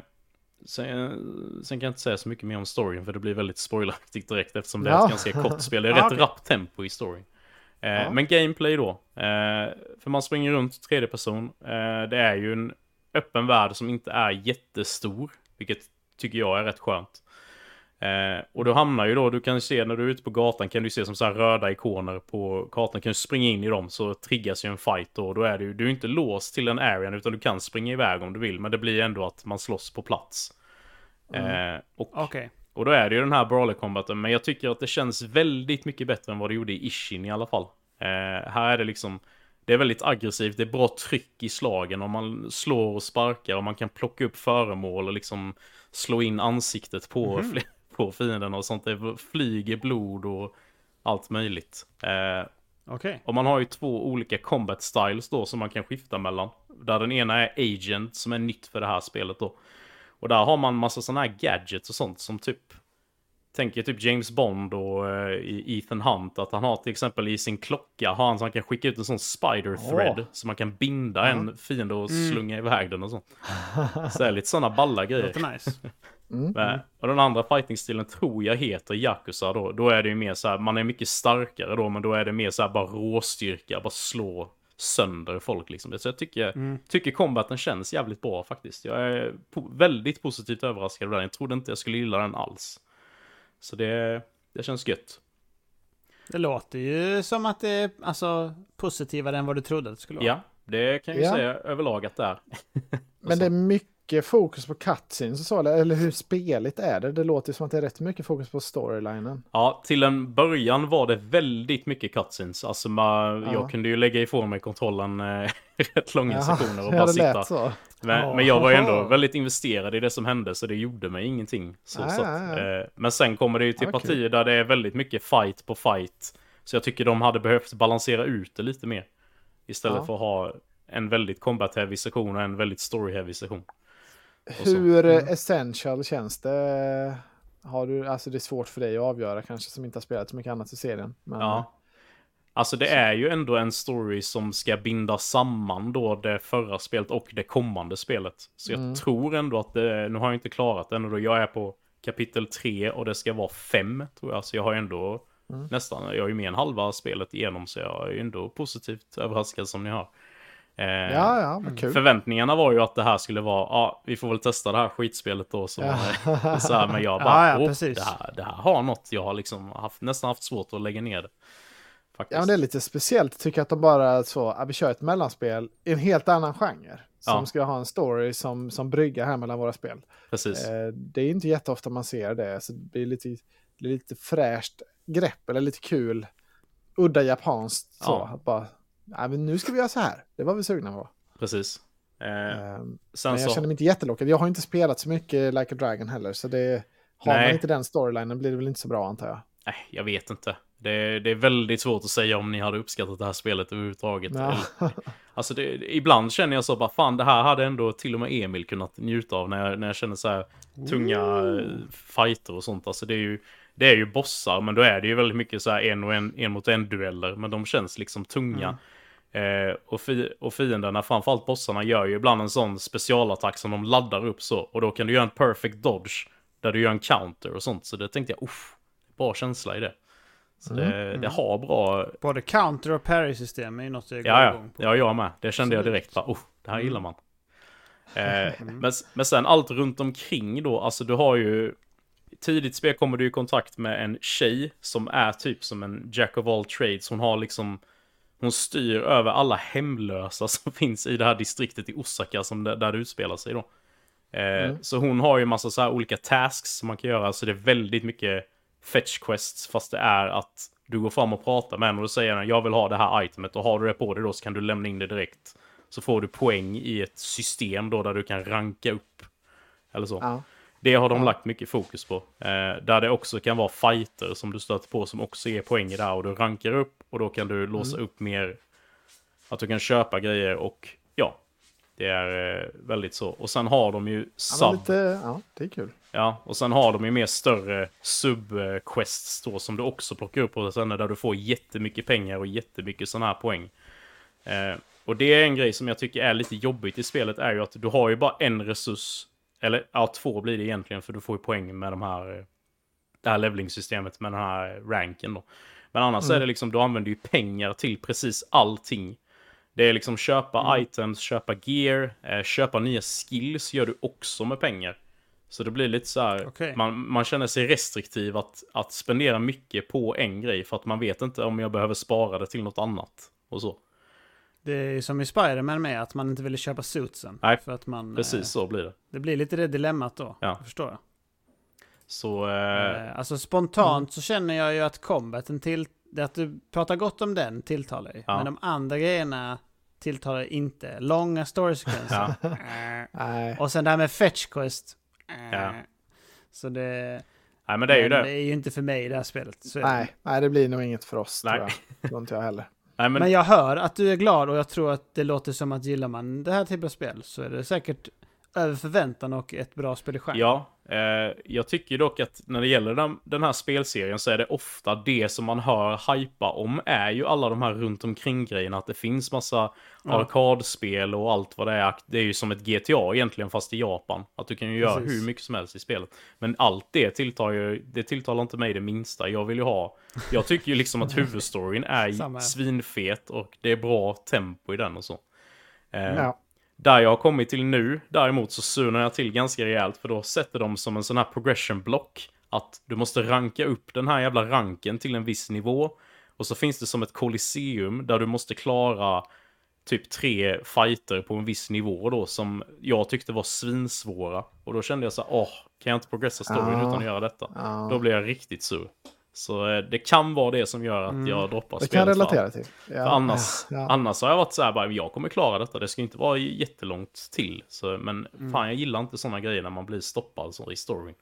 Sen, sen kan jag inte säga så mycket mer om storyn för det blir väldigt spoileraktigt direkt eftersom det är
Ja.
ett ganska kort spel. Det är rätt
okej.
rappt tempo i story. Eh,
Ja.
Men gameplay då. Eh, för man springer runt tredje person. Det är ju en öppen värld som inte är jättestor. Vilket tycker jag är rätt skönt. Eh, och då hamnar ju då, du kan se när du är ute på gatan kan du se som så här röda ikoner på kartan. Kan du springa in i dem så triggas ju en fight då. Och då är du, du är inte låst till den arean utan du kan springa iväg om du vill. Men det blir ändå att man slåss på plats. Eh, och
Okej.
och då är det ju den här brawler combaten, men jag tycker att det känns väldigt mycket bättre än vad det gjorde i Ishin i alla fall. Eh, här är det liksom, det är väldigt aggressivt, det är bra tryck i slagen och man slår och sparkar och man kan plocka upp föremål och liksom slå in ansiktet på,
Mhm.
På fienderna och sånt. Det flyger blod och allt möjligt. Eh,
Okej.
och man har ju två olika combat styles då som man kan skifta mellan. Där den ena är agent som är nytt för det här spelet då. Och där har man massa sådana här gadgets och sånt som typ Tänker typ James Bond och eh, Ethan Hunt att han har till exempel i sin klocka har han så han kan skicka ut en sån spider thread
Åh.
så man kan binda en fiende och
Mm.
slunga iväg den och sånt. Så det är lite sådana balla grejer.
Låter nice.
Mm.
Men, och den andra fightingstilen tror jag heter Yakuza då. Då är det ju mer så här, man är mycket starkare då, men då är det mer så här bara råstyrka, bara slå sönder folk liksom. Så jag tycker,
Mm.
tycker combaten känns jävligt bra faktiskt. Jag är po- väldigt positivt överraskad av den. Jag trodde inte jag skulle gilla den alls. Så det, det känns gött.
Det låter ju som att det är alltså, positivare än vad du trodde att det skulle vara.
Ja, det kan jag ju
Ja.
säga överlag att det är.
Men det är mycket fokus på cutscenes och så, eller- hur speligt är det? Det låter som att det är rätt mycket fokus på storylinen.
Ja, till en början var det väldigt mycket cutscenes. Alltså man,
Ja.
jag kunde ju lägga ifrån mig kontrollen eh, rätt långa
Jaha,
sekunder och
ja,
bara sitta.
så.
Men,
Ja.
men jag var ju ändå väldigt investerad i det som hände så det gjorde mig ingenting. Så,
Ja,
så att,
ja, ja.
eh, men sen kommer det ju till
Ja,
partier där det är väldigt mycket fight på fight. Så jag tycker de hade behövt balansera ut det lite mer. Istället
Ja.
för att ha en väldigt combat-heavy sektion och en väldigt story-heavy sektion. Och.
Hur
Mm.
essential känns det? Har du, alltså det är svårt för dig att avgöra kanske som inte har spelat så mycket annat i serien. Men,
Ja. Alltså det är ju ändå en story som ska binda samman då det förra spelet och det kommande spelet. Så jag
Mm.
tror ändå att det, nu har jag inte klarat ännu då. Jag är på kapitel 3 och det ska vara 5 tror jag. Så jag har ändå
Mm.
nästan, jag är ju mer än halva spelet igenom så jag är ju ändå positivt överraskad som ni har. Eh,
ja, ja, kul.
Förväntningarna var ju att det här skulle vara, ja, vi får väl testa det här skitspelet då. Som,
Ja.
så här, men jag bara,
Ja, ja,
"Åh,
precis.
det, här, det här har något. Jag har liksom haft, nästan haft svårt att lägga ner det. Faktiskt.
Ja, men det är lite speciellt. Tycker att de bara så, ja, vi kör ett mellanspel i en helt annan genre. Som
Ja.
ska ha en story som, som brygga här mellan våra spel.
Precis.
Eh, det är inte jätteofta man ser det. Så det blir lite, lite fräscht grepp eller lite kul. Udda japanskt så.
Ja.
Att bara, ja, men nu ska vi göra så här. Det var vi sugna på.
Precis. Eh,
Eh,
sen
men jag
så,
känner mig inte jättelockad. Jag har inte spelat så mycket Like a Dragon heller. Så det, har
Nej.
man inte den storylinen blir det väl inte så bra antar jag.
nej, jag vet inte. Det, är- det är väldigt svårt att säga om ni hade uppskattat det här spelet överhuvudtaget.
Ja.
Eller, alltså det, ibland känner jag så bara, fan det här hade ändå till och med Emil kunnat njuta av när jag, när jag känner så här tunga eh, fighter och sånt. Alltså det är ju, det är ju bossar, men då är det ju väldigt mycket så här en och en, en mot en dueller, men de känns liksom tunga. Eh, och, fi, och fienderna, framförallt bossarna, gör ju ibland en sån specialattack som de laddar upp så. Och då kan du göra en perfect dodge, där du gör en counter och sånt. Så det tänkte jag, uff, bra känsla i det. Så det, det har bra...
Både counter och parry-system är ju något jag går
Ja,
igång på.
ja, jag med. Det kände jag
Absolut.
direkt, bara, oh, det här gillar man. Eh, men, men sen allt runt omkring då, alltså du har ju... Tidigt spel kommer du i kontakt med en tjej som är typ som en jack of all trades. Hon har liksom... Hon styr över alla hemlösa som finns i det här distriktet i Osaka som där, där det utspelar sig då. Eh, Så hon har ju massa så här olika tasks som man kan göra. Så det är väldigt mycket fetch quests. Fast det är att du går fram och pratar med henne och då säger den jag vill ha det här itemet. Och har du det på dig då så kan du lämna in det direkt. Så får du poäng i ett system då där du kan ranka upp. Eller så.
Ja.
Det har de
Ja.
lagt mycket fokus på. Eh, där det också kan vara fighter som du stöter på som också ger poäng i det här. Och du rankar upp och då kan du låsa upp mer. Att du kan köpa grejer och ja. Det är eh, väldigt så. Och sen har de ju
Ja,
sub.
men lite, ja, det är kul.
Ja, och sen har de ju mer större sub-quests då som du också plockar upp och sen där du får jättemycket pengar och jättemycket sådana här poäng. Eh, och det är en grej som jag tycker är lite jobbigt i spelet är ju att du har ju bara en resurs, Eller ja, två blir det egentligen för du får ju poäng med de här, eh, det här leveling-systemet med den här ranken då. Men annars
Mm.
är det liksom, du använder ju pengar till precis allting. Det är liksom köpa
Mm.
items, köpa gear, eh, köpa nya skills gör du också med pengar. Så det blir lite så här,
Okej.
man, man känner sig restriktiv att, att spendera mycket på en grej för att man vet inte om jag behöver spara det till något annat. Och så.
Det är ju som i Spider-Man med att man inte ville köpa suitsen.
Nej,
för att man,
Precis
eh,
så blir det.
det blir lite det dilemmat då.
Ja.
Förstår jag.
Så, eh,
Eh, alltså spontant så känner jag ju att combaten till... det Att du pratar gott om den tilltalar ju.
Ja.
Men de andra grejerna tilltalar inte. Långa storysekvenser.
Ja.
Eh,
Nej.
och sen det här med fetch quest. Eh,
Ja.
Så det...
nej men det är ju det.
det är ju inte för mig i det här spelet. Så är det.
Nej, nej, det blir nog inget för oss
Nej.
tror jag. Tror inte jag heller.
Nej, men,
Men jag hör att du är glad och jag tror att det låter som att gillar man det här typen av spel så är det säkert över förväntan och ett bra spel i stjärn.
Ja, jag tycker dock att när det gäller den, här spelserien så är det ofta det som man hör hypa om är ju alla de här runt omkring grejerna. Att det finns massa
Ja.
arkadspel och allt vad det är. Det är ju som ett GTA egentligen fast i Japan. Att du kan ju göra
Precis.
hur mycket som helst i spelet. Men allt det tilltar ju, det tilltalar inte mig det minsta. Jag vill ju ha, jag tycker ju liksom att huvudstoryn är svinfet och det är bra tempo i den och så. Eh,
Ja.
Där jag har kommit till nu, däremot så surnar jag till ganska rejält för då sätter de som en sån här progression block att du måste ranka upp den här jävla ranken till en viss nivå. Och så finns det som ett kolosseum där du måste klara typ tre fighter på en viss nivå då som jag tyckte var svinsvåra. Och då kände jag så här, åh, kan jag inte progressa storyn
Ja.
utan att göra detta?
Ja.
Då blir jag riktigt sur. Så eh, det kan vara det som gör att jag droppar
Det kan
spelet
relatera till. Ja.
för annars,
Ja.
annars har jag varit så här bara, jag kommer klara detta. Det ska inte vara jättelångt till. Så, men
Mm.
fan, jag gillar inte sådana grejer när man blir stoppad så, i storyn.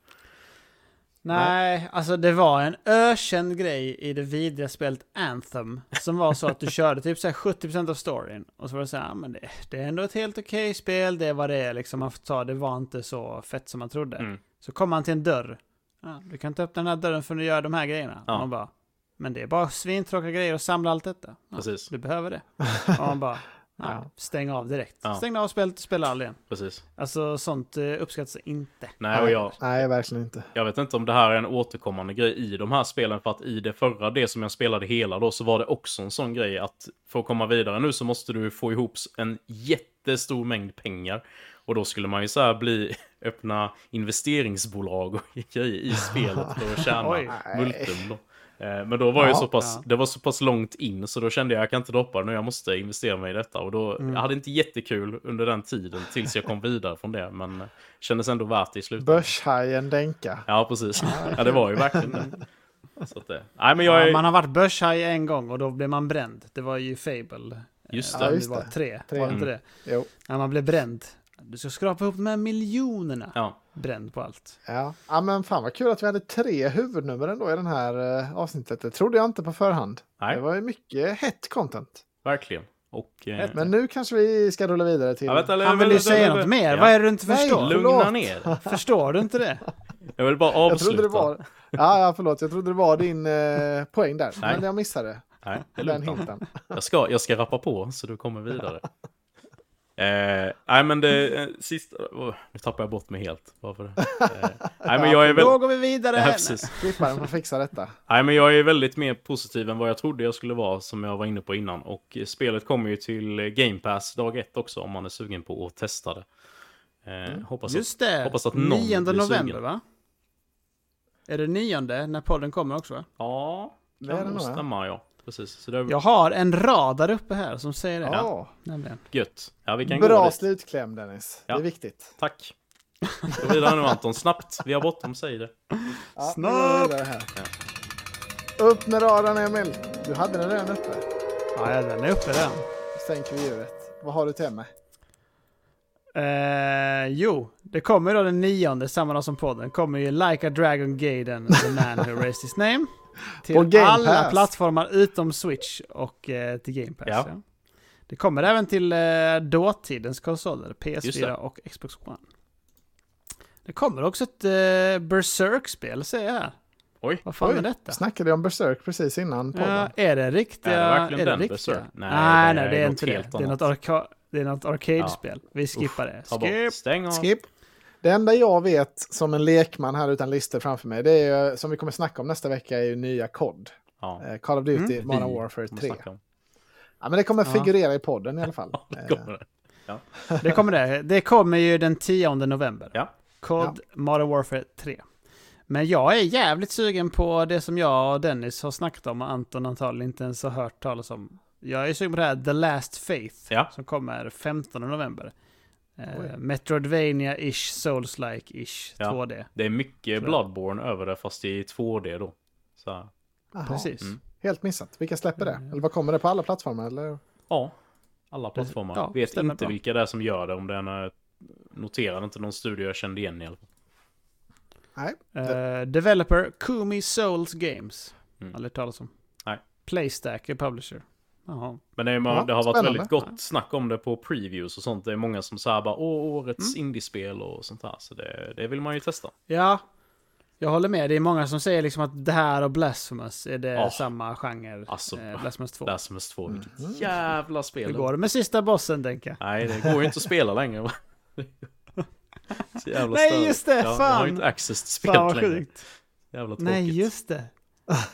Nej, alltså det var en ökänd grej i det vidriga spelet Anthem. Som var så att du körde typ så här 70% av storyn. Och så var det så här, ja, men det, det är ändå ett helt okej spel, det vad det liksom. Man får ta, det var inte så fett som man trodde.
Mm.
Så kom man till en dörr. Ja, du kan inte öppna den här dörren förrän du gör de här grejerna.
Ja.
Och man bara, men det är bara svintråkiga grejer att samla allt detta. Ja,
Precis.
Du behöver det. Och man bara, ja,
Ja.
stäng av direkt.
Ja.
Stäng av spelet och spela aldrig igen.
Precis.
Alltså sånt eh, uppskattas inte.
Nej, och jag,
Nej, verkligen inte.
jag vet inte om det här är en återkommande grej i de här spelen. För att i det förra, det som jag spelade hela då, så var det också en sån grej att för att komma vidare nu så måste du få ihop en jättestor mängd pengar. Och då skulle man ju så här bli, öppna investeringsbolag och grejer i spelet för att tjäna
Oj.
multum då. Eh, Men då var
Ja,
så pass,
ja.
det var så pass långt in så då kände jag jag kan inte droppa det nu, jag måste investera mig i detta. Och då,
Mm.
jag hade inte jättekul under den tiden tills jag kom vidare från det, men eh, kändes ändå värt det i slutändan.
Börshajen Denka.
Ja, precis. Ja, det var ju verkligen det. Så att det. Nej, men jag är...
Ja, man har varit börshaj en gång och då blev man bränd. Det var ju Fable.
Just
Eh,
det.
Ja, just
det var tre.
Tre.
Var det inte
Mm.
det?
Jo.
När man blev bränd. Du ska skrapa ihop de här miljonerna.
Ja,
Bränd på allt.
Ja. ja, men fan vad kul att vi hade tre huvudnummer ändå i den här eh, avsnittet. Det trodde jag inte på förhand.
nej,
Det var ju mycket hett content.
verkligen. Och... Eh,
Men nu kanske vi ska rulla vidare till...
ja, vänta,
Han vill ju säga något mer.
Ja.
Vad är det du inte
Nej,
förstår?
lugn.
Lugna
Förlåt.
ner.
Förstår du inte det?
Jag vill bara
jag
avsluta.
trodde det var... Ja, ja, förlåt. Jag trodde det var din eh, poäng där.
Nej.
Men jag missade
Nej, det är
den hinten.
Jag ska, jag ska rappa på så du kommer vidare. Eh, nej men det eh, sista, oh, nu tappar jag bort mig helt. Varför? Eh, nej men jag är väl...
Då går vi vidare.
Ja, precis.
Klipparen får fixa detta.
Nej men jag är väldigt mer positiv än vad jag trodde jag skulle vara som jag var inne på innan. Och spelet kommer ju till Game Pass dag ett också om man är sugen på att testa det. Eh, hoppas att,
Just det.
hoppas att någon
9
blir
november
sugen.
va? Är det nionde när podden kommer också? Va?
Ja,
Det
kan nog stämma ja. Precis, så det är
Jag har en radar uppe här som säger det.
Ja.
Nämligen.
gött. Ja, vi kan gå
Bra
dit.
slutkläm Dennis.
Ja.
Det är viktigt.
Tack. Gå vidare nu Anton, snabbt. Vi har bråttom, säg det.
Ja,
Snabbt.
vidare här. Upp med radarn Emil. Du hade den redan uppe.
Ja, ja, den är uppe den.
Sänker vi djuret. Vad har du till mig?
Eh, jo, det kommer då den nionde, samma dag som podden, kommer ju Like a Dragon Gaiden, The Man Who Raised His Name. Till alla
Pass.
plattformar utom Switch och eh, till Game Pass.
Ja.
Ja. Det kommer även till eh, dåtidens konsoler,
Just
PS4
det.
och Xbox One. Det kommer också ett eh, Berserk-spel, säger jag här.
Oj.
Vad fan
Oj,
är detta?
Snackade jag om Berserk precis innan podden?
Ja, är det riktiga?
Är det verkligen
är det
den
riktiga?
Berserk? Nej,
Nej,
det
nej,
är
det är
något
inte det. Det är något, arka- det är något arcade-spel. Vi skippar det.
Ta bort.
Skip!
Stäng av.
Skip. Det enda jag vet som en lekman här utan listor framför mig, det är ju, som vi kommer snacka om nästa vecka, är ju nya COD.
Ja.
Eh, Call of Duty
Mm.
Modern Warfare
kommer
3.
snacka om.
Ja, men det kommer
Ja.
figurera i podden i alla fall.
Ja,
Eh,
det kommer det.
Det kommer det. Det kommer ju den 10 november.
Ja.
COD Modern Warfare 3. Men jag är jävligt sugen på det som jag och Dennis har snackat om och Anton antagligen inte ens har hört talas om. Jag är sugen på det här The Last Faith
Ja.
som kommer 15 november. Eh, Metroidvania-ish, Souls-like-ish,
Ja.
2D.
Det är mycket. Bloodborne över det fast i 2D då. Så,
Precis.
Mm.
Helt missat. Vilka släpper det?
Mm.
Eller vad kommer det på alla plattformar? Eller?
ja, alla plattformar.
Ja,
Vet inte
bra.
vilka det är som gör det. Om det är en, noterade inte någon studio jag kände igen i alla fall.
Nej.
Eh, developer Kumi Souls Games.
Mm.
Aldrig talas om.
Nej.
Playstack är publisher. Jaha.
Men det, är,
Ja,
det har varit
spännande.
väldigt gott snack om det på previews och sånt. Det är många som säger bara åh, årets
Mm.
indiespel och sånt där. Så det, det vill man ju testa.
Ja, jag håller med. Det är många som säger liksom att det här och Blasphemous är det
Ja.
samma genre.
Alltså,
eh, Blasphemous 2.
Blasphemous 2, vilket
Mhm.
jävla spel.
Hur går det med sista bossen, tänker jag?
Nej, det går ju inte att spela längre. Så jävla
Nej, just det,
Ja, Jag har
fan.
ju inte access till spelet längre.
sjukt.
Jävla tråkigt.
Nej, just det.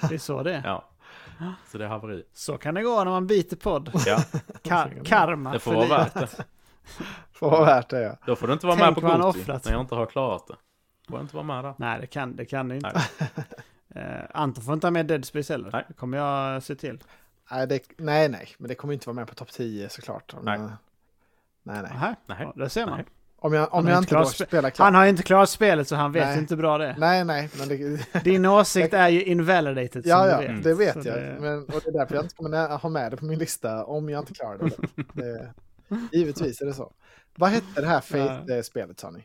Det är så det är.
Ja. Så det är haveri.
Så kan det gå när man byter podd.
Ja,
Ka- karma
det får
för
vara värt det.
Får vara värt det ja.
Då får du inte vara
Tänk
med på Goti
offrat.
när jag inte har klarat det. Får jag inte vara med där.
Nej, det kan det kan det inte. Eh, Anton får inte ha med Dead Space heller.
Nej.
Det kommer jag se till.
Nej, det, nej, nej, men det kommer inte vara med på topp 10 såklart.
Nej.
nej, nej.
Aha.
Nej.
Ja, där ser man.
Nej.
Om jag,
Han
om
har
jag
inte spe-
spelar klart.
Han har inte klarat spelet så han vet
Nej.
inte hur bra det är.
Nej, nej, men det,
Din åsikt är ju invalidated
ja, ja,
vet.
det vet
Så
jag.
det-
Men, och det är därför jag inte kommer ha med det på min lista om jag inte klarar det. det givetvis är det så. Vad hette det här Faith-spelet sa ni?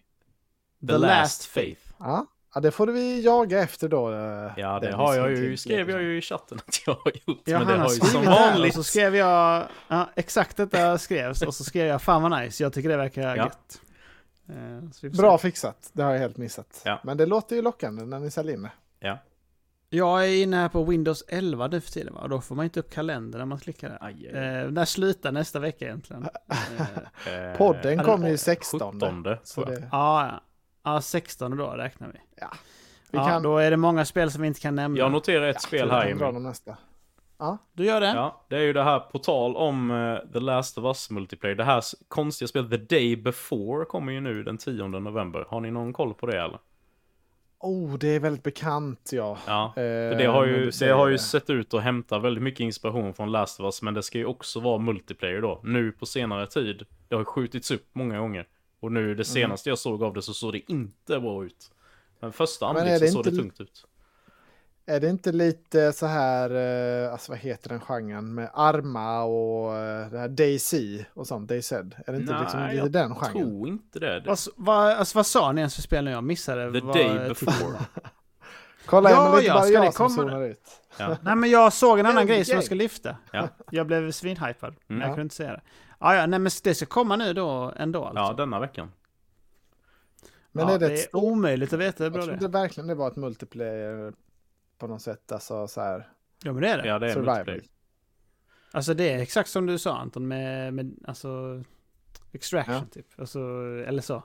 The, Last Faith.
Ja. ja, det får vi jaga efter då. eh,
Ja, det har jag ju, skrev jag ju i chatten att jag har gjort.
Ja,
men det har ju som vanligt.
så skrev jag, ja, exakt detta skrevs och så skrev jag fan vad nice, jag tycker det verkar
Ja.
gött. Eh, så vi får
Bra
se.
fixat, det har jag helt missat.
Ja.
Men det låter ju lockande när ni säljer in det.
Ja.
Jag är inne här på Windows 11 nu för tiden va? och då får man inte upp kalendern när man klickar där.
Aj, aj.
Eh, där slutar nästa vecka egentligen. Eh,
Eh,
Podden
ja,
kommer ju
det-
16.
17
Så
tror jag.
det,
ja, ja. ja, 16 då räknar vi.
vi
ja,
kan,
Då är det många spel som vi inte kan nämna.
Jag noterar ett
ja,
spel här
kan dra
Emil.
dem nästa.
Du gör det?
Ja, det är ju det här på tal om eh, The Last of Us Multiplayer. Det här konstiga spelet The Day Before kommer ju nu den 10 november. Har ni någon koll på det eller?
Oh, det är väldigt bekant ja.
Ja. För det har ju, det har ju
det.
sett ut att hämta väldigt mycket inspiration från Last of Us, men det ska ju också vara multiplayer då. Nu på senare tid, det har ju skjutits upp många gånger. Och nu
Mm.
det senaste jag såg av det så såg det inte bra ut. Men första anblick så såg det tungt ut.
Är det inte lite så här, eh, alltså vad heter den genren med Arma och eh, det här Daisy och sånt, DayZ? Är det inte
Nej,
liksom lite
jag
den genren?
Tror inte det. det.
Vad, vad, alltså, vad sa ni ens för spel nu? Jag missade.
The
vad
Day Before.
var.
Kolla,
Ja,
ja, men lite
ja,
bara
ska
jag
det
som zonar ut.
Ja.
Nej men jag såg en annan grej som jag ska lyfta.
Ja.
Jag blev svinhypad. Men
Mm.
jag kunde inte säga det. Ja, ja, nej men det ska komma nu då ändå alltså.
ja, denna veckan.
Men
ja,
är det,
det är omöjligt att veta hur
Jag
bra det
trodde
är.
verkligen det var ett multiplayer på något sätt, alltså så här
Ja men det är det.
Ja, det är
survival.
Alltså det är exakt som du sa Anton med, med alltså extraction
Ja.
typ. Alltså, eller så.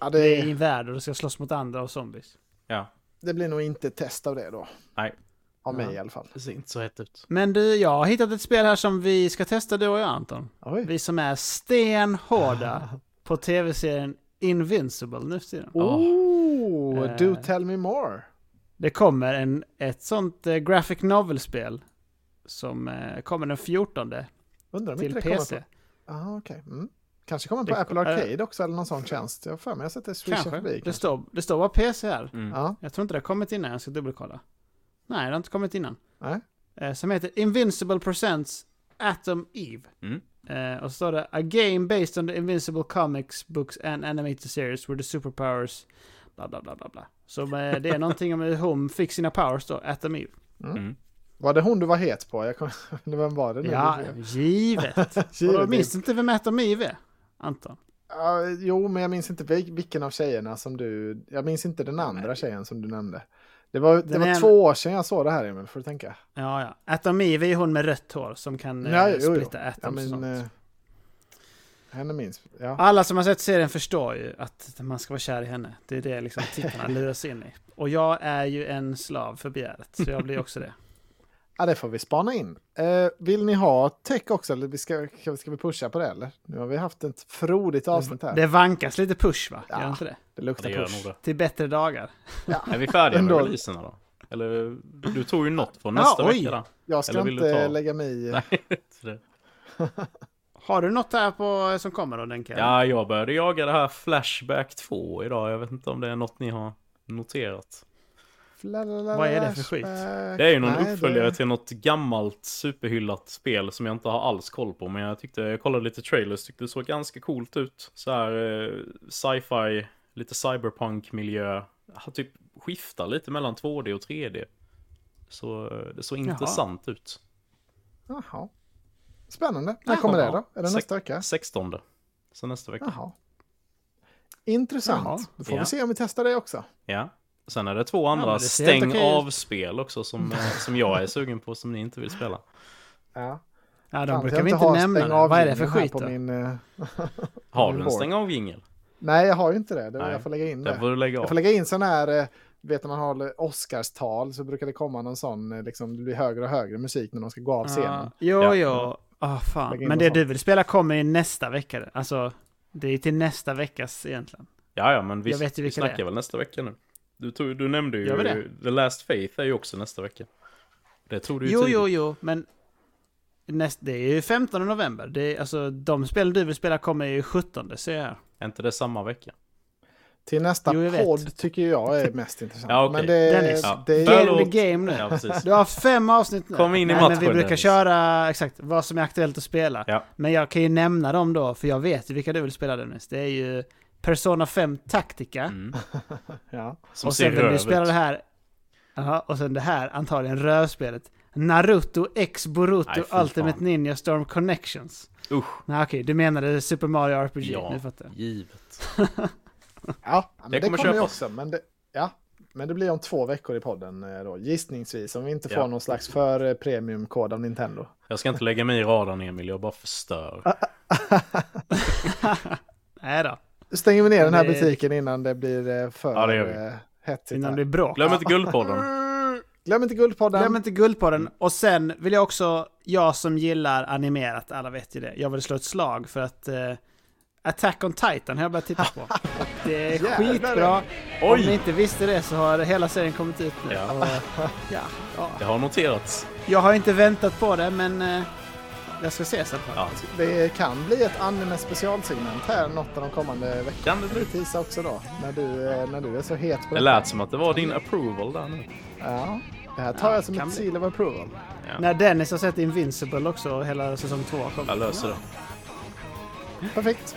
Ja,
Det är i
det,
en värld och du ska slåss mot andra och zombies.
Ja,
det blir nog inte ett test av det då.
Nej.
Av mig
Ja.
i alla fall.
det ser inte så hett ut.
Men du, jag har hittat ett spel här som vi ska testa du och jag Anton.
Oj.
Vi som är stenhårda på tv-serien Invincible nu för tiden.
Oh,
Eh.
do tell me more.
Det kommer en, ett sånt eh, graphic novel-spel som eh, kommer den 14
Undrar
till
det
PC.
på... Aha, okej. Mm. Kanske kommer på
Det-
Apple
äh,
Arcade också eller någon sån tjänst. Jag har för mig jag har sett det swisha
Kanske.
förbi.
Det
kanske.
står, det står bara PC här.
Mm.
Ja,
Jag tror inte det har kommit innan, jag ska dubbelkolla. Nej, det har inte kommit innan.
nej.
Eh, som heter Invincible Presents Atom Eve.
Mm.
Eh, och så står det A game based on the Invincible comics, books and animated series where the superpowers bla bla bla bla bla. Så eh, det är någonting om hur hon fick sina powers då, Atom Eve.
Mm.
Var det hon du var het på? Jag kom... Vem var det nu?
Ja, givet. Och då
Givet.
minns du inte vem Atom Eve är? Anton?
Ja, jo, men jag minns inte vil- vilken av tjejerna som du... Jag minns inte den andra tjejen som du nämnde. Det var, det var
en-
två år sedan jag såg det här, Emil, får du tänka.
Ja, ja. Atom Eve är hon med rött hår som kan eh,
Ja, jo, jo.
splitta
Ja,
atoms och
men,
sånt.
Henne minns. Ja.
Alla som har sett serien förstår ju att man ska vara kär i henne. Det är det liksom tittarna luras in i. Och jag är ju en slav för begäret, så jag blir också det.
ja, det får vi spana in. Eh, vill ni ha tech också? Eller vi ska, ska, vi pusha på det eller? Nu har vi haft ett frodigt avsnitt här.
Det vankas lite push va?
Ja.
Gör inte det?
Det
Det
luktar
gör
push.
nog det.
Till bättre dagar.
Är vi färdiga med releaserna då? Eller du tog ju något från nästa
oj.
vecka då.
Jag ska
Eller vill du
inte
ta-
lägga mig i.
Nej, det-
Har du något här på, som kommer då, Denke?
Ja, jag började jaga det här Flashback 2 idag. Jag vet inte om det är något ni har noterat.
Vad är det för skit?
Det är ju någon
Nej,
uppföljare
det-
till något gammalt superhyllat spel som jag inte har alls koll på. Men jag tyckte, jag kollade lite trailers, tyckte det såg ganska coolt ut. Så här eh, sci-fi, lite cyberpunk-miljö. Har Typ skiftar lite mellan 2D och 3D. Så eh, det såg
Jaha.
intressant ut.
Jaha. Spännande. När
Jaha.
kommer det då? Är det
Sex-
nästa vecka?
16. Så nästa vecka.
Jaha. Intressant.
Jaha.
Då får
Ja.
vi se om vi testar det också.
Ja. Sen är det två andra
men det
stäng av-spel också som, eh, som jag är sugen på som ni inte vill spela.
Ja.
Ja, de
Fan,
brukar
jag
vi inte nämna. Vad är det för skit
på
då?
Min, eh,
Har du en stäng av-jingel?
Nej, jag har ju inte det. det
Nej.
jag får lägga in det.
får du lägga
Jag
av.
får lägga in sån här, eh, vet när man har Oscarstal så brukar det komma någon sån, liksom, det blir högre och högre musik när de ska gå av scenen.
Ja, jo,
Ja.
jo. Ah, fan.
Lägg in
Men det du vill spela kommer i nästa vecka. Alltså, det är till nästa veckas egentligen.
Ja, ja, men vi,
Jag vet ju
vi
det
snackar väl nästa vecka nu. Du, tog, du nämnde ju The Last Faith är ju också nästa vecka. Det tog du ju
Jo,
tidigt.
jo, jo, men näst, det är ju 15 november. Det är, alltså, de spel du vill spela kommer ju 17, ser jag.
Är inte det samma vecka?
Till nästa
Jo, jag vet.
podd tycker jag är mest intressant.
Ja, okej.
Men det,
Dennis.
Ja.
det är,
in the game nu.
Ja.
Du har fem avsnitt nu.
Kom in i
Nej, men vi brukar
Dennis.
köra exakt vad som är aktuellt att spela.
Ja.
Men jag kan ju nämna dem då, för jag vet ju vilka du vill spela Dennis. Det är ju Persona 5 Tactica.
Mm.
ja.
Som
och sen vill du spela det här. Jaha, och sen det här antagligen rövspelet. Naruto X Boruto
Nej,
Ultimate
fan.
Ninja Storm Connections.
Usch,
Nej okej, du menade Super Mario RPG.
Ja.
Nu fattar jag.
givet.
Ja, men det,
Det kommer
kommer ju
köpas.
också. Men det, ja, men det blir om två veckor i podden eh, då, gissningsvis. Om vi inte får
Ja.
någon slags för eh, premiumkod av Nintendo.
Jag ska inte lägga mig i radarn Emil, jag bara förstör.
Nej då.
Stänger vi ner den här
Det-
butiken innan det blir eh, för
Ja, det
hetsigt.
Innan det blir bråk.
Glöm inte Guldpodden.
Glöm inte Guldpodden.
Glöm inte Guldpodden. Och sen vill jag också, jag som gillar animerat, alla vet ju det. Jag vill slå ett slag för att eh, Attack on Titan har jag börjat titta på. Och det är skitbra. Om
Oj!
ni inte visste det så har hela serien kommit ut nu.
Ja.
Och, ja, ja.
Det har noterats.
Jag har inte väntat på det, men eh, jag ska se sen.
Ja.
Det kan bli ett anime specialsegment här något av de kommande veckorna.
Kan det bli?
du tisa också då? När du, eh, när du är så het på
Det lät som att det var din approval där nu.
Ja, det här tar
Ja,
jag som ett seal of approval.
Ja.
När Dennis har sett Invincible också, hela säsong två kommer.
Jag löser det.
Perfekt.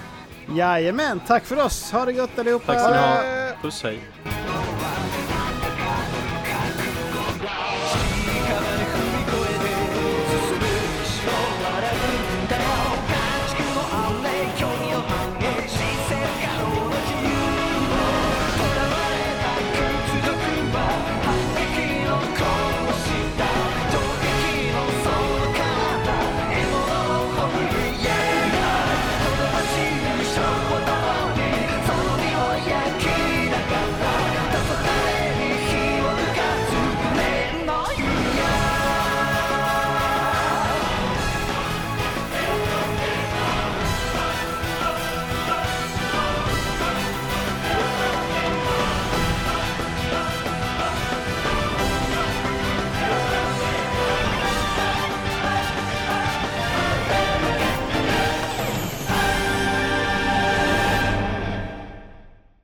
Jajamän, tack för oss. Ha det gott allihopa.
Tack ska ni ha. Puss hej.